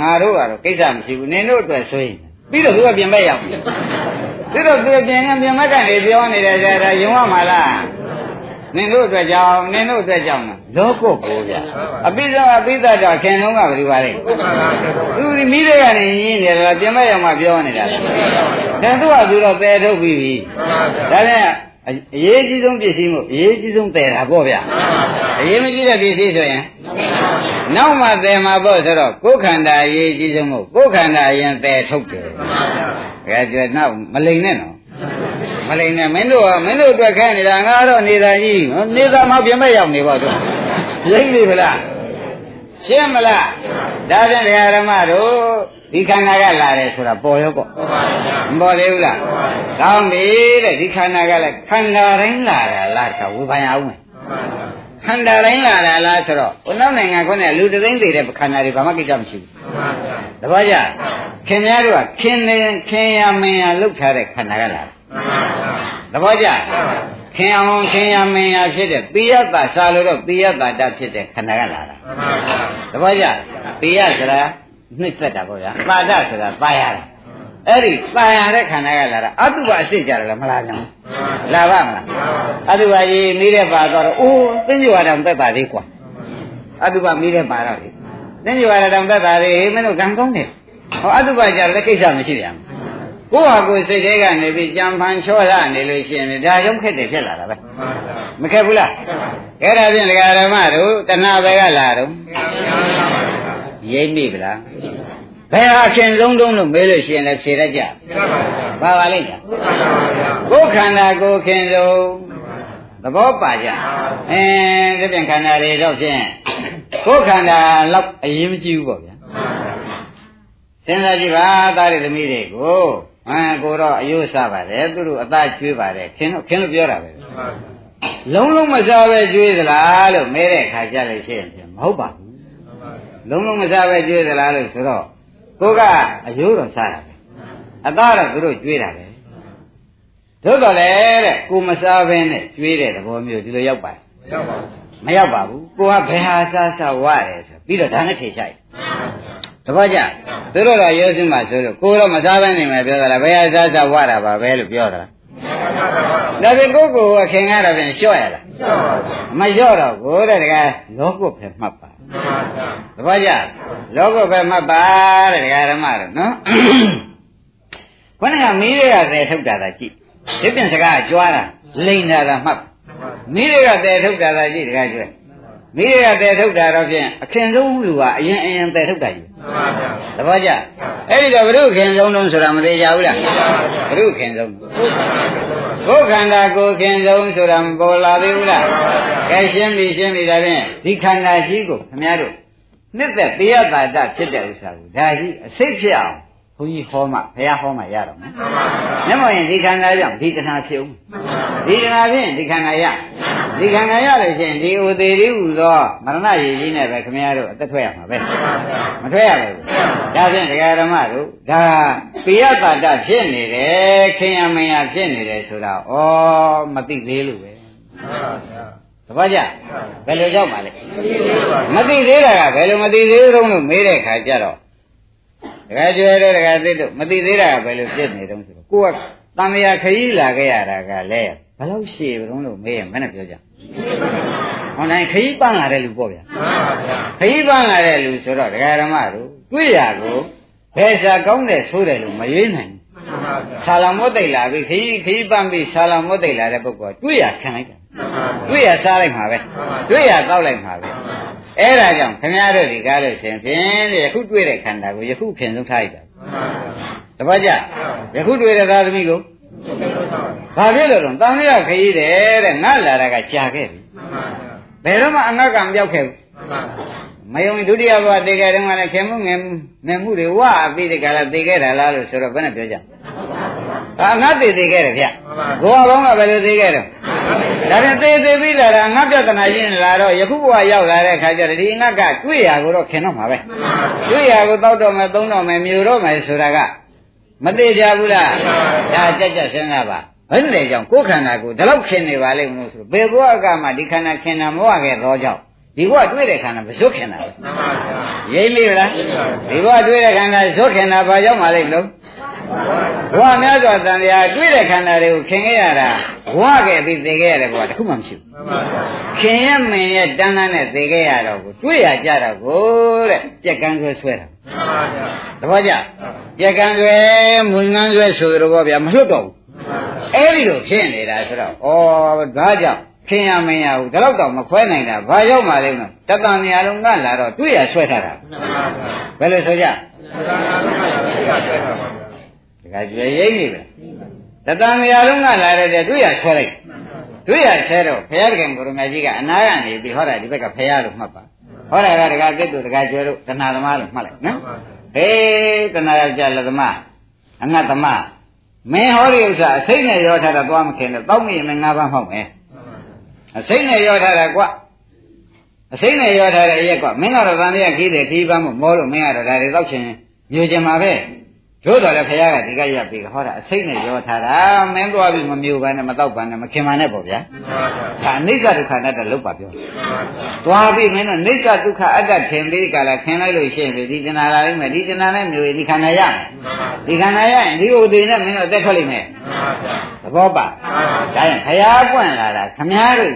ငါတို့ကတော့ကိစ္စမရှိဘူးနင်တို့အတွက်ဆိုရင် ပြီးတော့သူကပြင်ပရောက်ပြီသူတို့သူပြင်နေပြင်မကနေပြောနေတယ်ကြာဒါယုံရမှာလားနင်တို့အတွက်ကြောင့်နင်တို့အတွက်ကြောင့်လောကုတ်ကိုဗျအပိစ္ဆာအပိစ္ဆာကြောင့်ခင်လုံးကဘယ်လိုပါလဲသူဒီမိတွေကနေရင်းနေတယ်ပြင်မရောက်မှပြောနေတာဒါသူကသူတော့တဲထုတ်ပြီးပြီဒါနဲ့အရေးကြီးဆုံးပစ္စည်းမို့အရေးကြီးဆုံးတည်တာပေါ့ဗျအရေးမကြီးတဲ့ပစ္စည်းဆိုရင် နောက်မှတည်မှာပေါ့ဆိုတော့ကိုယ်ခန္ဓာအရေးကြီးဆုံးမို့ကိုယ်ခန္ဓာရင်တည်ထုတ်တယ်ဒါကြွနောက်မလိန်နဲ့နော်မလိန်နဲ့မင်းတို့ကမင်းတို့အတွက်ခဲနေတာငါတော့နေတာကြီးနေတာမှပြင်မဲ့ရောက်နေပါတော့ရိပ်ပြီဗလားရှင်းမလားဒါပြန်တရားဓမ္မတို့ဒီခန္ဓာကလာတယ်ဆိုတာပေါ်ရောပေါ့မပေါ်သေးဘူးလားကောင်းပြီတဲ့ဒီခန္ဓာကလည်းခန္ဓာတိုင်းလာတာလားခါဝေဖန်ရအောင်မယ် ခန္ဓာတိုင်းလာတာလားဆိုတော့ဘုနောက်နိုင်ငံခွန်းနဲ့လူတသိန်းသေးတဲ့ခန္ဓာတွေဘာမှကိစ္စမရှိဘူးတပည့်ကြခခင်များတို့ကခင်နေခင်ရမင်းရလှုပ်ထားတဲ့ခန္ဓာကလားမှန်ပါဗျာသဘောကျခင်အောင်ခင်ရမင်းရဖြစ်တဲ့ပိယတ္တစာလို့တော့ပိယတ္တတဖြစ်တဲ့ခန္ဓာကလားမှန်ပါဗျာသဘောကျပိယဆိုတာနှစ်သက်တာပေါ့ဗျာပါဒဆိုတာပါရတာ အဲ့ဒီပါရတဲ့ခန္ဓာကလာတာအတုပအစစ်ကြတယ်လားမလားဗျာလာပါမလားအတုပကြီးမိတဲ့ပါတော့အိုးသိဉ္ဇဝါဒံသက်ပါသေးကွာအတုပမိတဲ့ပါတော့လေသိဉ္ဇဝါဒံသက်တာသေးမင်းတို့ကံကောင်းတယ်ဟောအတုပကြလည်းကိစ္စမရှိပြန်ဘူးကိုယ့်ဟာကိုယ်စိတ်ထဲကနေပြီးကြံဖန်ချောရနေလို့ရှိရင်ဒါကြောင့်ခက်တယ်ဖြစ်လာတာပဲမှန်ပါဗျာမခက်ဘူးလားအဲ့ဒါဖြင့်ဒကာဓမ္မတို့တဏှာပဲကလာတော့ရိပ်မိဗလား ဘယ်ဟာခင်ဆုံးတုံးလို့မေးလို့ရှိရင်လည်းဖြေတတ်ကြပါပါလိမ့်မယ်ကိုယ်ခန္ဓာကိုယ်ခင်ဆုံးသဘောပါကြအဲဒီပြန်ခန္ဓာတွေတော့ဖြင့်ကိုယ်ခန္ဓာလောက်အရေးမကြီးဘူးပေါ့ဗျာစဉ်းစားကြည့်ပါသားရသမီးတွေကိုဟမ်ကိုတော့အယုစားပါတယ်သူတို့အသားကျွေးပါတယ်ခင်တော့ခင်လို့ပြောတာပဲလုံးလုံးမစားပဲကျွေးသလားလို့မဲတဲ့အခါကြလို့ရှိရင်ဖြင့်မဟုတ်ပါဘူးလုံးလုံးမစားပဲကျွေးသလားလို့ဆိုတော့ ကိုကအယုတော့စားတာပဲအသားတော့သူတို့ကျွေးတာပဲသို့တော်လည်းတဲ့ကိုမစားဘဲနဲ့ကျွေးတဲ့သဘောမျိုးဒီလိုရောက်ပါတယ်ရောက်ပါဘူးမရောက်ပါဘူးကိုကဘယ်ဟာစားစားဝရတယ်ဆိုပြီးတော့ဒါနဲ့ထေချိုက်တပည့်ကြသူတို့တော့ရိုးစင်းမှဆိုလို့ကိုတော့မစားဘဲနေမယ်ပြောတာလားဘယ်ဟာစားစားဝရတာပါပဲလို့ပြောတာ ဒါပေကိုကိုကခင်ရတော့ပြန်လျှော့ရလားမလျှော့တော့ကိုတဲ့တကယ်လောကုတ်ပဲမှတ်ပါတပည့်ကြလောကုတ်ပဲမှတ်ပါတဲ့တရားဓမ္မတော့နော်ခொနကမီးတွေကသဲထုတ်တာသာကြည့်ဒီပြင်စကားကြွားတာလိန်တာသာမှတ်မီးတွေကသဲထုတ်တာသာကြည့်တကားကျွဲမီးတွေကသဲထုတ်တာတော့ဖြင့်အခင်ဆုံးလူကအရင်အရင်သဲထုတ်တာကြီးတပည့်ကြအဲ့ဒီတော့ဘုရုခင်ဆုံးတုံးဆိုတာမသေးကြဘူးလားဘုရုခင်ဆုံး ကိုယ်ခန္ဓာကိုယ်ခင်ဆုံးဆိုတာမပေါ်လာသေးဘူးလားကဲရှင်းပြီရှင်းပြီဒါဖြင့်ဒီခန္ဓာကြီးကိုခင်ဗျားတို့နှစ်သက်တရားတာတဖြစ်တဲ့ဥစ္စာကိုဒါကြီးအစိတ်ဖြစ်အောင် ဘုန်းကြီးဟောမှဘုရားဟောမှရတော့မယ်။မျက်မှောက်ရင်ဒီခန္ဓာကြောင့်ဒီတဏှာဖြစ်ဦး။ဒီတဏှာဖြင့်ဒီခန္ဓာရ။ဒီခန္ဓာရလို့ရှိရင်ဒီဥသေးလေးဟူသောမရဏရည်ကြီးနဲ့ပဲခင်ဗျားတို့အသက်ထွက်ရမှာပဲ။မထွက်ရဘူး။ဒါဖြင့်ဒကာဓမ္မတို့ဒါပိယတာတဖြစ်နေတယ်ခင်ယမယဖြစ်နေတယ်ဆိုတာဩမသိသေးလို့ပဲ။တပည့်ကြဘယ်လိုကြောက်ပါလဲ။မသိသေးတာကဘယ်လိုမသိသေးတုံးလို့မေးတဲ့ခါကျတော့ ဒကာကျွဲတို့ဒကာသိတို့မသိသေးတာကဘယ်လိုဖြစ်နေတုံးဆိုတော့ကိုကတန်မြာခရီးလာခဲ့ရတာကလည်းဘယ်လောက်ရှည်တုံးလို့မေးရင်မနဲ့ပြောကြ။ဟောနိုင်ခရီးပန်းလာတဲ့လူပေါ့ဗျာ။ခရီးပန်းလာတဲ့လူဆိုတော့ဒကာဓမ္မတို့တွေ့ရကိုဘယ်စာကောင်းတယ်ဆိုတယ်လို့မရွေးနိုင်ဘူး။ဆာလောင်မွတ်တိတ်လာပြီခရီးခရီးပန်းပြီးဆာလောင်မွတ်တိတ်လာတဲ့ပုဂ္ဂိုလ်ကတွေ့ရခံလိုက်တာ။ တွေ့ရစားလိုက်မှာပဲ။တွေ့ရတောက်လိုက်မှာပဲ။အဲ့ဒါကြောင့်ခင်ဗျားတို့ဒီကားလို့ရှင်ဖြင့်ယခုတွေ့တဲ့ခန္ဓာကိုယခုခင်ဆုံးထားလိုက်တာတပတ်ကြယခုတွေ့တဲ့သာသမီကိုဘာဖြစ်လို့လဲတန်လျာခရီးတယ်တဲ့ငါလာတာကကြာခဲ့ပြီဘယ်တော့မှအငတ်ကံပြောက်ခဲ့ဘူးမယုံဒုတိယဘဝတည်ခဲ့တယ်ကလည်းခင်မှုငယ်ငယ်မှုတွေဝအပြီးဒီကလာတည်ခဲ့တာလားလို့ဆိုတော့ဘယ်နဲ့ပြောကြ အာငါတည်တည်ခဲ့တယ်ဗျဘဝဘောင်းကဘယ်လိုတည်ခဲ့တယ်ဒါပြန်သေးသေးပြီးလာတာငါပြဿနာရှင်းလာတော့ယခုဘဝရောက်လာတဲ့အခါကျတော့ဒီငါကတွေ့ရကိုတော့ခင်တော့မှာပဲတွေ့ရကိုတောက်တော့မယ်သုံးတော့မယ်မြူတော့မယ်ဆိုတာကမသေးကြဘူးလားဒါကြက်ကြက်စဉ်းစားပါဘယ်နဲ့ကြောင့်ကိုယ်ခန္ဓာကိုဒီလောက်ခင်နေပါလိမ့်မလို့ဆိုဘယ်ဘဝကမှဒီခန္ဓာခင်တာမဝခဲ့တော့ကြောင့်ဒီဘဝတွေ့တဲ့ခန္ဓာမဇွတ်ခင်တာပဲရိပ်မိလားဒီဘဝတွေ့တဲ့ခန္ဓာဇွတ်ခင်တာဘာကြောင့်မှလိမ့်လို့ ဘဝများစွာတန်တရားတွေ့တဲ့ခန္ဓာတွေကိုခင်ခဲ့ရတာဘဝခဲ့ပြီးသိခဲ့ရတဲ့ဘဝတခုမှမရှိဘူးခင်ရမင်ရဲ့တန်းတန်းနဲ့သိခဲ့ရတော့ကိုတွေ့ရကြတော့ကိုတဲ့ကြက်ကန်းဆွဲဆွဲတာတပည့်ကြကြက်ကန်းဆွဲမွင်ကန်းဆွဲဆိုတော့ဗျာမလွတ်တော့ဘူးအဲ့ဒီလိုဖြစ်နေတာဆိုတော့ဩဒါကြောင့်ခင်ရမင်ရဘူးဒါတော့တော့မခွဲနိုင်တာဘာရောက်မှလဲနော်တတန်နေရာလုံးကလာတော့တွေ့ရဆွဲထားတာဘယ်လိုဆိုကြ ဒီကကြွယ်ရိပ်နေပဲတတန်နေရာလုံးကလာတဲ့တွေ့ရဆွဲလိုက်တွေ့ရဆဲတော့ဘုရားခင်ကိုရမကြီးကအနာကနေပြီးဟောတာဒီဘက်ကဘုရားလို့မှတ်ပါဟောတာကတကကစ်တို့တကကျွဲတို့တဏှာသမားလို့မှတ်လိုက်နော်ဟေးတဏှာယောက်ျားလက်သမားအငတ်သမားမင်းဟောဒီဥစ္စာအစိမ့်နဲ့ရောထားတာသွားမခင်နဲ့တောက်မိရင်ငါးပါးမှောက်မယ်အစိမ့်နဲ့ရောထားတာကွအစိမ့်နဲ့ရောထားတဲ့အရက်ကွမင်းကတော့တန်တရားခီးတယ်ခီးပန်းမမောလို့မင်းကတော့ဒါတွေတောက်ချင်မျိုးချင်မှာပဲ တို့တော်လည်းဖခင်ကဒီကရက်ပြီးဟောတာအစိမ့်နဲ့ရောထားတာမင်းသွားပြီးမမျိုးပါနဲ့မတော့ပါနဲ့မခင်ပါနဲ့ပေါ့ဗျာဒါအနိစ္စဒုက္ခအနတ္တလောက်ပါပြောသွားပြီးမင်းတို့နိစ္စဒုက္ခအတ္တထင်ပြီးကြလားခင်လိုက်လို့ရှိရင်ဒီတဏှာလာလိမ့်မယ်ဒီတဏှာနဲ့မျိုးရင်ဒီခန္ဓာရမယ်ဒီခန္ဓာရရင်ဒီဥဒေနဲ့မင်းတို့အသက်ထွက်လိမ့်မယ်သဘောပါဒါရင်ဖခင်ပွင့်လာတာခမားတို့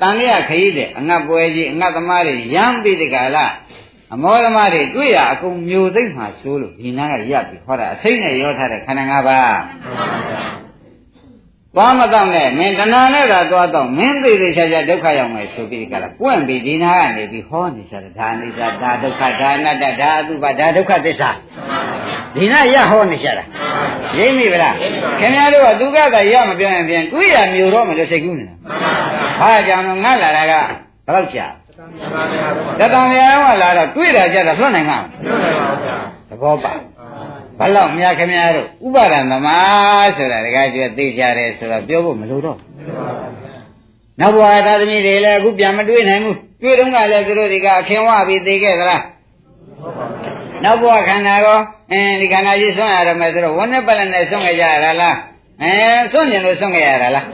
တန်လျာခရီးတဲ့အငတ်ပွဲကြီးအငတ်သမားတွေရမ်းပြီးတကလား အမောသမားတွေတွေ့ရအကုန်မျိုးသိမ့်မှဆိုးလို့ဒီနားကရပ်ပြီးဟောတာအစိမ့်နဲ့ရောထားတဲ့ခန္ဓာ၅ပါးသွားမတော့နဲ့မင်းတဏှာနဲ့သာသွားတော့မင်းသိသေးချာချာဒုက္ခရောက်မယ်ဆိုပြီးကြလားပွင့်ပြီးဒီနာကနေပြီးဟောနေကြတယ်ဒါအနိစ္စဒါဒုက္ခဒါအနတ္တဒါအတုပဒါဒုက္ခသစ္စာဒီနာရဟောနေကြတာရိပ်မိဗလားခင်ဗျားတို့ကသူကသာရမပြောရင်ဖြင့်တွေးရမျိုးတော့မလို့စိတ်ကူးနေတာဟာကြောင့်ငါလာတာကဘယ်တော့ကြာ တတန်ရအောင်လာတော့တွေးတာကြတာလွတ်နိုင်မှာသဘောပါဘလောက်များခင်ဗျားတို့ဥပါဒံသမားဆိုတာတကယ်ကျွသိကြတယ်ဆိုတော့ပြောဖို့မလိုတော့နောက်ဘဝသာသမီတွေလည်းအခုပြန်မတွေးနိုင်ဘူးတွေးတော့ကလည်းသူတို့ဒီကအခင်ဝပြီးသိခဲ့သလားနောက်ဘဝခန္ဓာကောအင်းဒီခန္ဓာကြီးဆွန့်ရရမယ်ဆိုတော့ဝန်းနဲ့ပလနဲ့ဆွန့်ကြရတာလားအဲဆွန့်ကျင်လို့ဆွန့်ကြရတာလား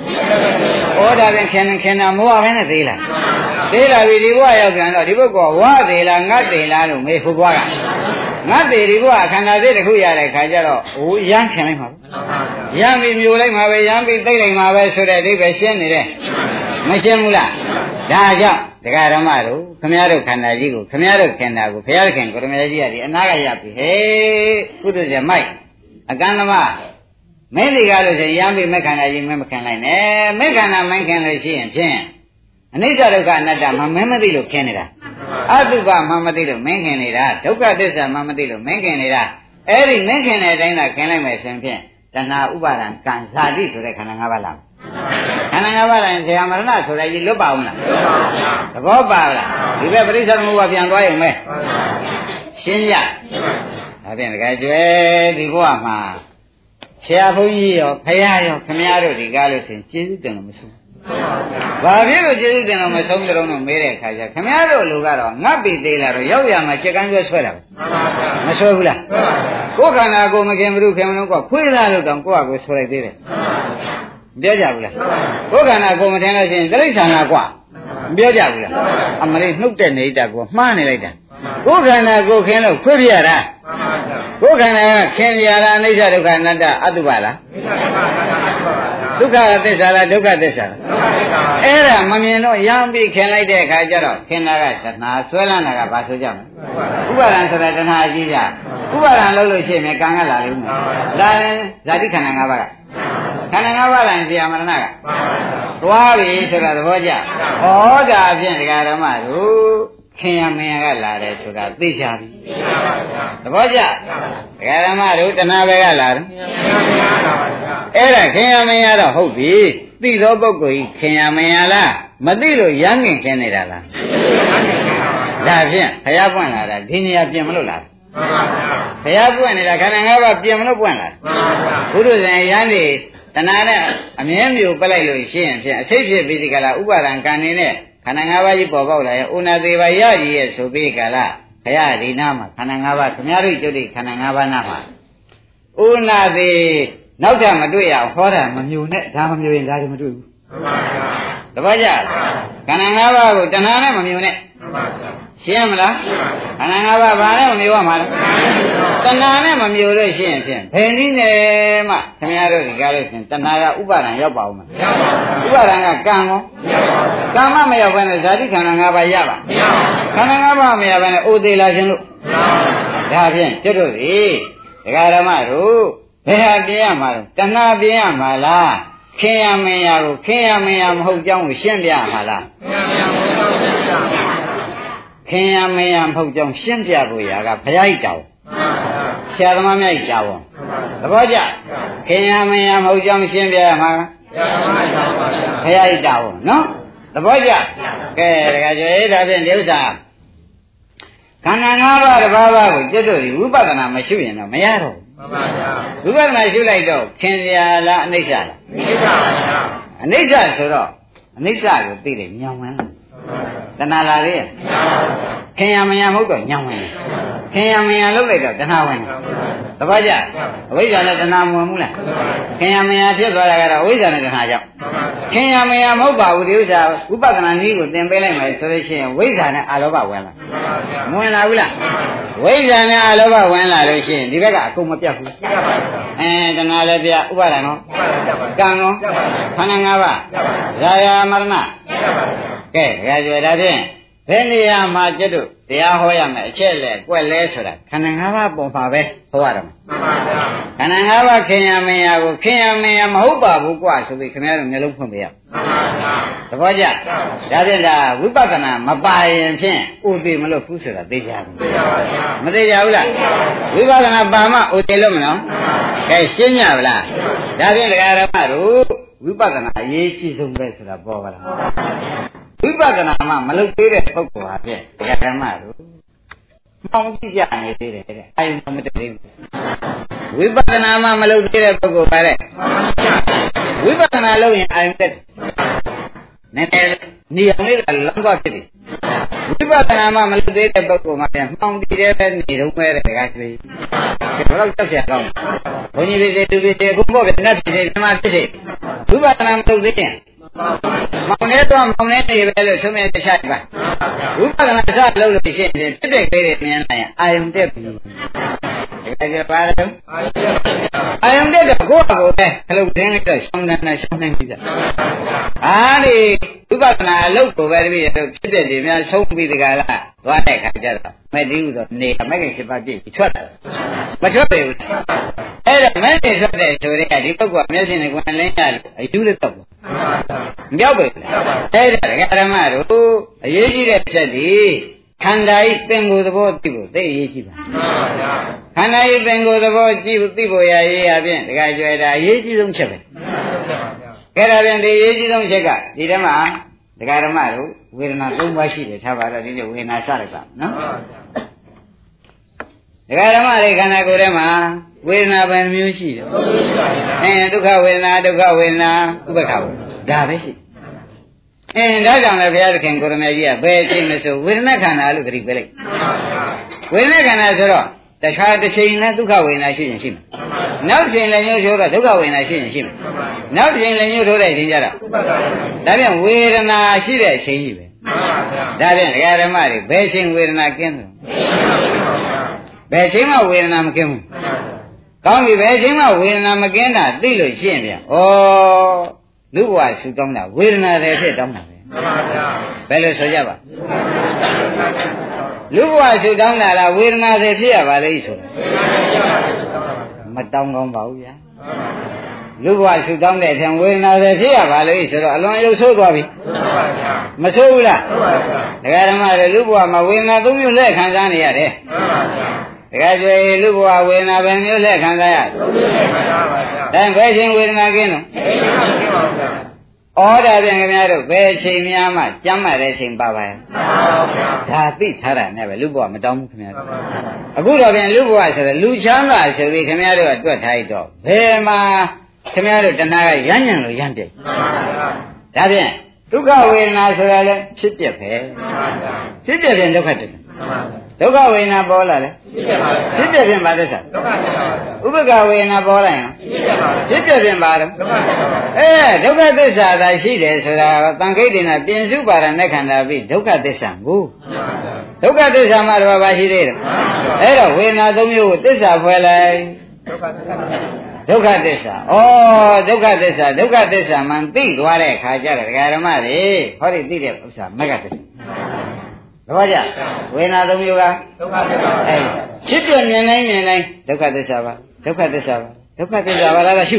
ဩဒါပြန်ခင်ခင်တာမိုးအဘဲနဲ့သေးလား သေးလာပြီဒီဘဝရောက်ပြန်တော့ဒီဘုကောဝါသေးလားငတ်သေးလားလို့မေးဖို့ဘွားကငတ်သေးဒီဘဝခန္ဓာသေးတစ်ခုရတဲ့ခါကျတော့အိုးရမ်းခင်လိုက်မှာရမ်းပြီးမျိုးလိုက်မှာပဲရမ်းပြီးသိလိုက်မှာပဲဆိုတဲ့အဓိပ္ပာယ်ရှင်းနေတယ်မရှင်းဘူးလားဒါကြောင့်တရားဓမ္မတို့ခမည်းတော်ခန္ဓာကြီးကိုခမည်းတော်ခန္ဓာကိုဘုရားခင်ကိုရမကြီးကဒီအနာကရပြီဟေးကုသဇမိုက်အကန္နမမင်းဒီကားလို့ဆိုရင်ရမ်းပြီးမခန္ဓာကြီးမမခံလိုက်နဲ့မခန္ဓာမခံလို့ရှိရင်ဖြင့် အနိစ္စဒုက္ခအနတ္တမမင်းမသိလို့ခင်းနေတာအတုပမမသိလို့မင်းခင်နေတာဒုက္ခသစ္စာမမသိလို့မင်းခင်နေတာအဲ့ဒီမင်းခင်တဲ့အတိုင်းသာခင်လိုက်မယ်ဆိုရင်ဖြင့်တဏှာဥပါဒံကံဇာတိဆိုတဲ့ခန္ဓာ၅ပါးလားခန္ဓာ၅ပါးတိုင်းဇေယမရဏဆိုတဲ့ကြီးလွတ်ပါအောင်လားသဘောပါလားဒီဘက်ပရိစ္ဆေသမုပ္ပါပြန်သွားရင်မဲရှင်းကြဒါဖြင့်တကယ်ကျွဲဒီဘုရားမှာဆရာဘုန်းကြီးရောဖရာရောခမည်းတော်ဒီကားလို့ရှင်ကျေးဇူးတင်လို့မဆုံး ဘာဖြစ်လို့ကျေးဇူးတင်လို့မဆုံးကြတော့မေးတဲ့အခါကျခမည်းတော်လူကတော့ငတ်ပြီသေးလာတော့ရောက်ရမှာစက်ကန်းဆွဲဆွဲတာမဆွဲဘူးလားကိုယ်ခန္ဓာကိုမခင်ဘူးခင်မလို့ကခွေးသားလို့တောင်ကိုယ့်အကိုဆွဲလိုက်သေးတယ်ပြောကြဘူးလားကိုယ်ခန္ဓာကိုမထင်လို့ရှိရင်တိရစ္ဆာန်ကကွာပြောကြဘူးလားအမလေးနှုတ်တဲ့နေတာကိုမှားနေလိုက်တာကိုယ်ခန္ဓာကိုခင်လို့ခွေးပြရတာကိုယ်ခန္ဓာကခင်ရတာအိဋ္ဌဒုက္ခအနတ္တအတုပါလား ဒုက္ခသစ္စာလားဒုက္ခသစ္စာလားအဲ့ဒါမမြင်တော့ရမ်းပြီးခင်လိုက်တဲ့အခါကျတော့ခင်တာကတဏှာဆွဲလန်းတာကဘာဆိုကြမလဲဥပါဒံဆိုတာတဏှာအကြီးကြဥပါဒံလို့လို့ရှိရင်ကံကလာလိမ့်မယ်လာရင်ဇာတိခန္ဓာ၅ပါးကခန္ဓာ၅ပါးလိုက်ဇာမရဏကသွားပြီဆိုတာသဘောကျဩဒါဖြင့်ဒကာဓမ္မတို့ခင်ရမင်းကလာတယ်ဆိုတာသိချပြီသဘောကျဒကာဓမ္မတို့တဏှာပဲကလာတယ် အဲ့ဒါခင်ရမင်းကတော့ဟုတ်ပြီသိသောပုဂ္ဂိုလ်ကြီးခင်ရမင်းလားမသိလို့ရမ်းငင်ခင်းနေတာလားဒါဖြင့်ဘုရားပွင့်လာတာဒီနေရာပြင်မလို့လားဘုရားပွင့်နေတာခန္ဓာ၅ပါးပြင်မလို့ပွင့်လာဘုရုဇဉ်ရန်နေတဏှာနဲ့အမြဲမျိုးပလိုက်လို့ရှိရင်ဖြင့်အစိတ်ဖြစ်ပြီးဒီကလာဥပါဒံကံနေတဲ့ခန္ဓာ၅ပါးကြီးပေါ်ပေါက်လာရဲ့ဥနာသေးပါရကြီးရဲ့ဆိုပြီးကလာဘုရားဒီနာမှာခန္ဓာ၅ပါးခမည်းတော်ကျုပ်ဒီခန္ဓာ၅ပါးနာမှာဥနာသေး နောက်ထပ်မတွေ့ရအောင်ဟောတာမမြုံနဲ့ဒါမမြုံရင်ဒါတွေမတွေ့ဘူးတပည့်ကြခန္ဓာ၅ပါးကိုတဏှာနဲ့မမြုံနဲ့ရှင်းမလားခန္ဓာ၅ပါးဘာနဲ့မမြုံရမှာလဲတဏှာနဲ့မမြုံလို့ရှိရင်ဖြင့်ဘယ်နည်းနဲ့မှခင်ဗျားတို့ဒီကားလို့ရှင်တဏှာကဥပါဒံရောက်ပါဦးမလားဥပါဒံကကံကောကံမမရောက်ဘဲနဲ့ဇာတိခန္ဓာ၅ပါးရပါခန္ဓာ၅ပါးမရဘဲနဲ့အိုသေးလာခြင်းလို့ဒါဖြင့်ကျွတ်တို့ဒီဒကာဓမ္မတို့ ဘယ်ဟာပြင်းရမှာလဲတဏှာပြင်းရမှာလားခင်ရမင်းရကိုခင်ရမင်းရမဟုတ်ကြောင်းကိုရှင်းပြမှာလားခင်ရမင်းရမဟုတ်ကြောင်းရှင်းပြဖို့ရာကဘုရားကြီးတောင်းဆရာသမားများကြီးတောင်းသဘောကျခင်ရမင်းရမဟုတ်ကြောင်းရှင်းပြရမှာဘုရားကြီးတောင်းနော်သဘောကျကဲတခါကျဲဒါဖြင့်ဒီဥစ္စာခန္ဓာ၅ပါးတစ်ပါးပါးကိုကျွတ်တို့ဒီဝိပဿနာမရှိရင်တော့မရတော့ဘူး မှန်ပါဗျာဝိပဿနာရှုလိုက်တော့ခင်စရာလားအနိစ္စလားအနိစ္စပါဗျာအနိစ္စဆိုတော့အနိစ္စကိုသိတယ်ညောင်ဝင်လား တဏှာလာရဲ့ခင်ရမယမဟုတ်တော့ညောင်ဝင်ခင်ရမယလုတ်လိုက်တော့တဏှာဝင်သဘောကျအဝိဇ္ဇာနဲ့တဏှာမဝင်ဘူးလားခင်ရမရဖြစ်သွားတာကတော့အဝိဇ္ဇာနဲ့တဏှာကြောင့်ခင်ရမရမဟုတ်ပါဘူးဒီဥစ္စာဝိပဿနာနည်းကိုသင်ပေးလိုက်မယ်ဆိုလို့ရှိရင်ဝိဇ္ဇာနဲ့အာလောဘဝင်လာမဝင်လာဘူးလားဝိဇ္ဇာနဲ့အာလောဘဝင်လာလို့ရှိရင်ဒီဘက်ကအကုန်မပြတ်ဘူးအဲတဏှာလည်းပြဥပါဒံနော်ကံနော်ခန္ဓာ၅ပါးရာယာမရဏ ကဲဒါကြွယ်ဒါဖြင့်ဘယ်နေရာမှာကျွတ်တို့တရားဟောရမယ်အချက်လဲကွက်လဲဆိုတာခန္ဓာ၅ပါးပုံပါပဲဟောရမှာခန္ဓာ၅ပါးခင်ရမင်းရကိုခင်ရမင်းရမဟုတ်ပါဘူးကွာဆိုပြီးခင်ဗျားတို့မျိုးလုံးဖွင့်ပေးရသဘောကျဒါဖြင့်ဒါဝိပဿနာမပါရင်ဖြင့်ဥသိမလို့ဘူးဆိုတာသိကြဘူးမသိကြဘူးလားဝိပဿနာပါမှဥသိလို့မနော်ကဲရှင်းကြဗလားဒါဖြင့်ဒကာရမတို့ဝိပဿနာအရေးကြီးဆုံးပဲဆိုတာပေါ်ပါလား ဝိပဿနာမှမလုပ်သေးတဲ့ပုဂ္ဂိုလ်ဟာဖြင့်ဒကာရမတို့မှောင်ကြည့်ကြနေသေးတယ်တဲ့အာယုံမတည်ဘူးဝိပဿနာမှမလုပ်သေးတဲ့ပုဂ္ဂိုလ်ပါတဲ့ဝိပဿနာလုပ်ရင်အာယုံတက်နည်းနည်းနေအောင်လေးကလမ်းသွားဖြစ်တယ်ဝိပဿနာမှမလုပ်သေးတဲ့ပုဂ္ဂိုလ်မှပြန်မှောင်တည်တဲ့ပဲနေတော့မဲတဲ့ကကြီးဘယ်တော့ကြောက်ကြကောင်းဘုန်းကြီးတွေတူတွေအခုပေါ့ဗျာဖြစ်တယ်ဓမ္မဖြစ်တယ်ဝိပဿနာမလုပ်သေးရင် မောင်နေတော့မောင်နေနေပဲလို့ဆုံးမြတ်တခြားပါဝိပဿနာစလုပ်လို့ရှိရင်ဖြစ်တဲ့ကိလေသာမြင်လိုက်ရင်အာယုံတက်ပြီဒါကြပါတော့အာယုံတက်တော့ကိုယ့်အကိုပဲခလုတ်တင်းလိုက်တော့ရှောင်းနေတာရှောင်းနေပြီအားဒီဝိပဿနာအလုပ်ကိုပဲတပည့်တို့ဖြစ်တဲ့ဒီများဆုံးပြီးတကလားသွားတဲ့ခါကျတော့မဲ့တိဟုဆိုနေမက်ကရှိပါပြည့်ထွက်လာမထွက်ပေဘူးအဲ့ဒါမဲ့နေထွက်တဲ့ဆိုတဲ့ဒီပုဂ္ဂိုလ်မျက်စိနဲ့ကွန်လင်းရလို့အယူလည်းတော့ မပြောက်ပဲအဲ့ဒါဒကာဓမ္မတို့အရေးကြီးတဲ့ဖြတ်ဒီခန္ဓာဤပင်ကိုယ်သဘောသိဖို့သိအရေးကြီးပါခန္ဓာဤပင်ကိုယ်သဘောကြည့်ဖို့သိဖို့ရရေးအပြင်ဒကာကျွဲတာအရေးကြီးဆုံးချက်ပဲကဲဒါပြန်ဒီအရေးကြီးဆုံးချက်ကဒီထဲမှာဒကာဓမ္မတို့ဝေဒနာ၃ပါးရှိတယ်ထားပါတော့ဒီနေ့ဝေဒနာစရပါနော်ဒကာဓမ္မတွေခန္ဓာကိုယ်ထဲမှာ ဝေဒနာဘယ်မျိုးရှိတယ်အဲဒုက္ခဝေဒနာဒုက္ခဝေဒနာဥပ္ပခဝေဒနာဒါပဲရှိအင်းဒါကြောင့်လည်းဘုရားသခင်ကိုရမေကြီးကဘယ်အချိန်လဲဆိုဝေဒနာခန္ဓာလို့ဂရိပေးလိုက်ဝေဒနာခန္ဓာဆိုတော့တခါတစ်ချိန်နဲ့ဒုက္ခဝေဒနာရှိရင်ရှိမယ်နောက်တစ်ချိန်လည်းညှို့ထိုးတော့ဒုက္ခဝေဒနာရှိရင်ရှိမယ်နောက်တစ်ချိန်လည်းညှို့ထိုးတဲ့အချိန်ကျတော့ဒါပြန်ဝေဒနာရှိတဲ့အချိန်ကြီးပဲဒါပြန်ဒကာဓမ္မတွေဘယ်ချိန်ဝေဒနာကင်းတယ်ဘယ်ချိန်မှဝေဒနာမကင်းဘူး ကောင်းပြီဘယ်ချိန်မှဝေဒနာမကင်းတာသိလို့ရှင်းပြန်ဩလူဘဝဆူတောင်းတာဝေဒနာတွေဖြစ်တောင်းတာပဲဘယ်လိုဆိုကြပါလူဘဝဆူတောင်းတာလားဝေဒနာတွေဖြစ်ရပါလိမ့်ဆိုတာမတောင်းကောင်းပါဘူးဗျာလူဘဝဆူတောင်းတဲ့အထင်ဝေဒနာတွေဖြစ်ရပါလိမ့်ဆိုတော့အလွန်ရုပ်ဆိုးသွားပြီမဆိုးဘူးလားဒကာဓမ္မတွေလူဘဝမှာဝေဒနာသုံးမျိုးလက်ခံစားနေရတယ် တကယ်ကြွေလူဘဝဝေဒနာပဲမျိုးလက်ခံစားရဒါဘယ်ချိန်ဝေဒနာကင်းတော့ဩဒါပြန်ခင်ဗျားတို့ဘယ်ချိန်များမှကြမ်းမှတဲ့ချိန်ပါပါရဲ့ဒါသိထားတာနဲ့ပဲလူဘဝမတောင်းဘူးခင်ဗျားတို့အခုတော့ပြန်လူဘဝဆိုတော့လူချမ်းသာဆိုပြီးခင်ဗျားတို့ကတွက်ထားရတော့ဘယ်မှာခင်ဗျားတို့တဏှာကရမ်းညံလို့ရမ်းပြည့်ဒါဖြင့်ဒုက္ခဝေဒနာဆိုတာလည်းဖြစ်ပြက်ပဲဖြစ်ပြက်ပြန်ဒုက္ခတည်း ဒုက္ခဝေဒနာပေါ်လာတယ်ဖြစ်ပြပြန်ပါသစ္စာဥပ္ပကဝေဒနာပေါ်လာရင်ဖြစ်ပြပြန်ပါတော့အဲဒုက္ခသစ္စာသာရှိတယ်ဆိုတာတန်ခိတ်တင်တာပြင်စုပါရณะခန္ဓာပြီးဒုက္ခသစ္စာကိုဒုက္ခသစ္စာမှာတော့ဘာရှိသေးတယ်အဲ့တော့ဝေဒနာသုံးမျိုးကိုသစ္စာဖွဲ့လိုက်ဒုက္ခသစ္စာဩဒုက္ခသစ္စာဒုက္ခသစ္စာမှန်သိသွားတဲ့အခါကျတော့ဒကာဓမ္မတွေဟောဒီသိတဲ့ဥစ္စာမဂ္ဂသစ္စာ သဘောကျဝေဒနာသုံးမျိုးကဒုက္ခသစ္စာအဲဖြစ်ပြမြင်တိုင်းမြင်တိုင်းဒုက္ခသစ္စာပါဒုက္ခသစ္စာပါဒုက္ခသစ္စာပါလားရှု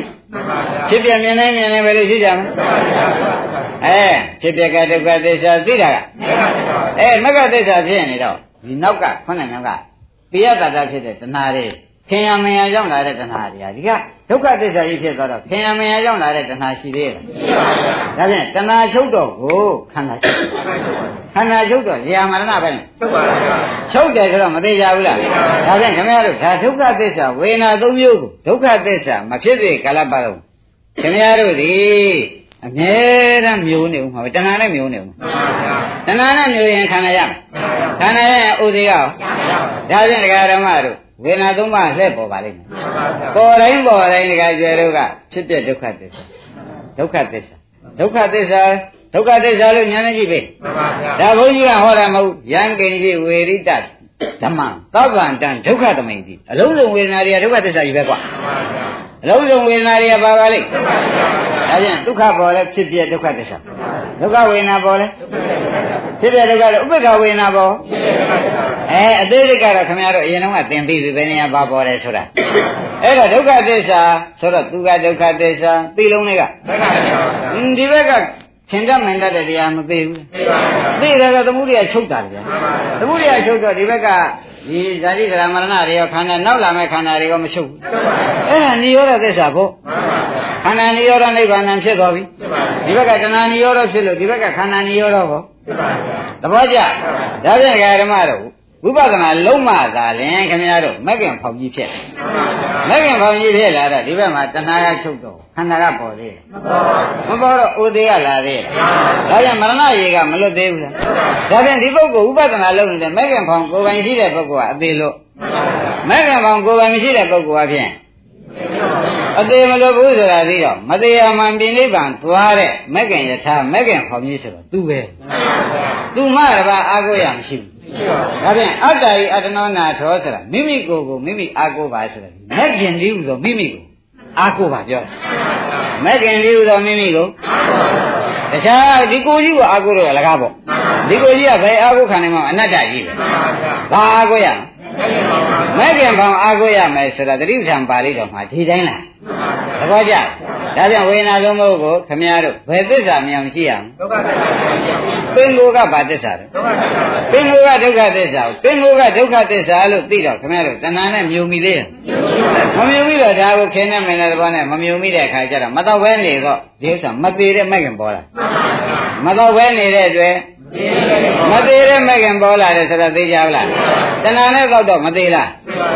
ဖြစ်ပြမြင်တိုင်းမြင်တိုင်းပဲလို့ရှိကြမလဲအဲဖြစ်ပြကဒုက္ခသစ္စာသိတာကအဲမဂ္ဂသစ္စာဖြစ်နေတော့ဒီနောက်ကခုနကနောက်ကပိယတတဖြစ်တဲ့တဏှာတွေ ခင်ယမင်ယရောက်လာတဲ့တဏှာတွေဟာဒီကဒုက္ခသစ္စာကြီးဖြစ်သွားတော့ခင်ယမင်ယရောက်လာတဲ့တဏှာရှိသေးရဲ့ဒါဖြင့်တဏှာချုပ်တော့ကိုခန္ဓာချုပ်ခန္ဓာချုပ်တော့ဇာမရဏပဲချုပ်ပါလားချုပ်တယ်ဆိုတော့မသေးကြဘူးလားဒါဖြင့်ခင်ဗျားတို့ဒါဒုက္ခသစ္စာဝေဒနာသုံးမျိုးကိုဒုက္ခသစ္စာမဖြစ်သေးကာလပတ်လုံးခင်ဗျားတို့ဒီအမြဲတမ်းမျိုးနေဦးမှာပဲတဏှာနဲ့မျိုးနေဦးတဏှာနဲ့မျိုးရင်ခန္ဓာရမယ်ခန္ဓာရရင်ဥဒိကရောဒါဖြင့်ဒကာဓမ္မတို့ ဝေဒနာသုံးပါးလှည့်ပေါ်ပါလိမ့်မယ်မှန်ပါဗျာပေါ်တိုင်းပေါ်တိုင်းဒီကကျွဲတို့ကဖြစ်ပြဒုက္ခသစ္စာဒုက္ခသစ္စာဒုက္ခသစ္စာဒုက္ခသစ္စာလို့ညာနေကြည့်ပဲမှန်ပါဗျာဒါဘုန်းကြီးကဟောတာမဟုတ်ယံကိဉ္စီဝေရိတဓမ္မသဗ္ဗံတံဒုက္ခသမိန်တိအလုံးစုံဝေဒနာတွေကဒုက္ခသစ္စာကြီးပဲကွာမှန်ပါဗျာ အလုံးစုံဝေဒနာတွေကပါပါလိမ့်မှန်ပါဗျာဒါဖြင့်ဒုက္ခပေါ်လဲဖြစ်ပြဒုက္ခသစ္စာဒုက္ခဝေဒနာပေါ်လဲဖြစ်ပြဒုက္ခလည်းဥပ္ပခဝေဒနာပေါ်အဲအသေးစိတ်ကတော့ခင်ဗျားတို့အရင်တော့ကသင်ပြီးပြီဘယ်နေရာပါပေါ်တယ်ဆိုတာအဲ့တော့ဒုက္ခသစ္စာဆိုတော့သူကဒုက္ခသစ္စာသိလုံးတွေကသက္ကရာဗျာအင်းဒီဘက်ကခင်တတ်မင်တတ်တဲ့တရားမသိဘူးသိပါဗျာသိတယ်ကသမှုတွေကချုပ်တာလေမှန်ပါဗျာသမှုတွေကချုပ်တော့ဒီဘက်က ဒီဇာတိကရမရဏတွေရောခန္ဓာနောက်လာမဲ့ခန္ဓာတွေရောမချုပ်ဘူးမှန်ပါဗျာအဲ့ဒါနိရောဓသစ္စာဖို့မှန်ပါဗျာခန္ဓာနိရောဓနိဗ္ဗာန်ဖြစ်သွားပြီသိပါဗျာဒီဘက်ကတဏှာနိရောဓဖြစ်လို့ဒီဘက်ကခန္ဓာနိရောဓပေါ့သိပါဗျာသဘောကျဒါဖြင့်ဓမ္မတို့ ဝိပဿနာလုံးမသာလင်ခင်ဗျားတို့မက်ကင်ဖောင်ကြီးဖြစ်မှန်ပါဗျာမက်ကင်ဖောင်ကြီးဖြစ်လာတော့ဒီဘက်မှာတဏှာကချုပ်တော့ခန္ဓာကပေါ်သေးတယ်မှန်ပါဗျာမပေါ်တော့ဥသေးကလာသေးတယ်ဒါကြောင့်မရဏရေကမလွတ်သေးဘူးလားဒါဖြင့်ဒီပုဂ္ဂိုလ်ဥပဒနာလုပ်နေတဲ့မက်ကင်ဖောင်ကိုယ်ပိုင်ရှိတဲ့ပုဂ္ဂိုလ်ကအသေးလို့မှန်ပါဗျာမက်ကင်ဖောင်ကိုယ်ပိုင်မရှိတဲ့ပုဂ္ဂိုလ်အဖြစ် အသေးမလွတ်ဘူးဆိုတာသိတော့မသေးမှန်ပြိနိဗ္ဗာန်သွားတဲ့မက်ကင်ယထာမက်ကင်ဖောင်ကြီးဆိုတော့သူပဲသူမှတပါအာကိုရမရှိဘူးရှိပါဗျာဒါဖြင့်အတ္တဤအတ္တနောနာထောဆိုတာမိမိကိုယ်ကိုမိမိအာကိုပါဆိုတာမက်ကင်လေးဟူသောမိမိကိုအာကိုပါပြောတယ်မက်ကင်လေးဟူသောမိမိကိုတခြားဒီကိုယ်ကြီးကိုအာကိုတော့လကားပေါ့ဒီကိုယ်ကြီးကဘယ်အာကိုခံနိုင်မှာအနတ္တကြီးပဲမှန်ပါဗျာဘာအာကိုရသိပါဗျာ မက်ကင်ဘောင်အာကိုရမယ်ဆိုတာတတိပ္ပံပါဠိတော်မှာဒီတိုင်းလားမှန်ပါဗျာသဘောကျဒါကြောင့်ဝေဒနာသုံးခုကိုခမည်းတော်ဘယ်သစ္စာမြင်အောင်ကြည့်ရအောင်ဒုက္ခသစ္စာဗျာပင်ကိုယ်ကဘာသစ္စာလဲဒုက္ခသစ္စာဗျာပင်ကိုယ်ကဒုက္ခသစ္စာကိုပင်ကိုယ်ကဒုက္ခသစ္စာလို့သိတော့ခင်ဗျားတို့တဏှာနဲ့မြုံမိသေးတယ်မမြုံမိတော့ဒါကိုခင်းနေမင်းတဲ့ဘောနဲ့မမြုံမိတဲ့အခါကျတော့မတော့ဘဲနေတော့ဒီဥစ္စာမသေးတဲ့မဲ့ခင်ပေါ်လာမတော့ဘဲနေတဲ့အတွက် မသေးတဲ့မဲ့ခင်ပေါ်လာတယ်ဆိုတော့သိကြဘူးလားတဏှာနဲ့တော့တော့မသေးလား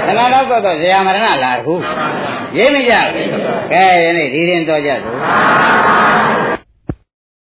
တဏှာတော့တော့ဇရာမရဏလာတခုရေးမကြဘူးကဲယနေ့ဒီရင်တော့ကြစို့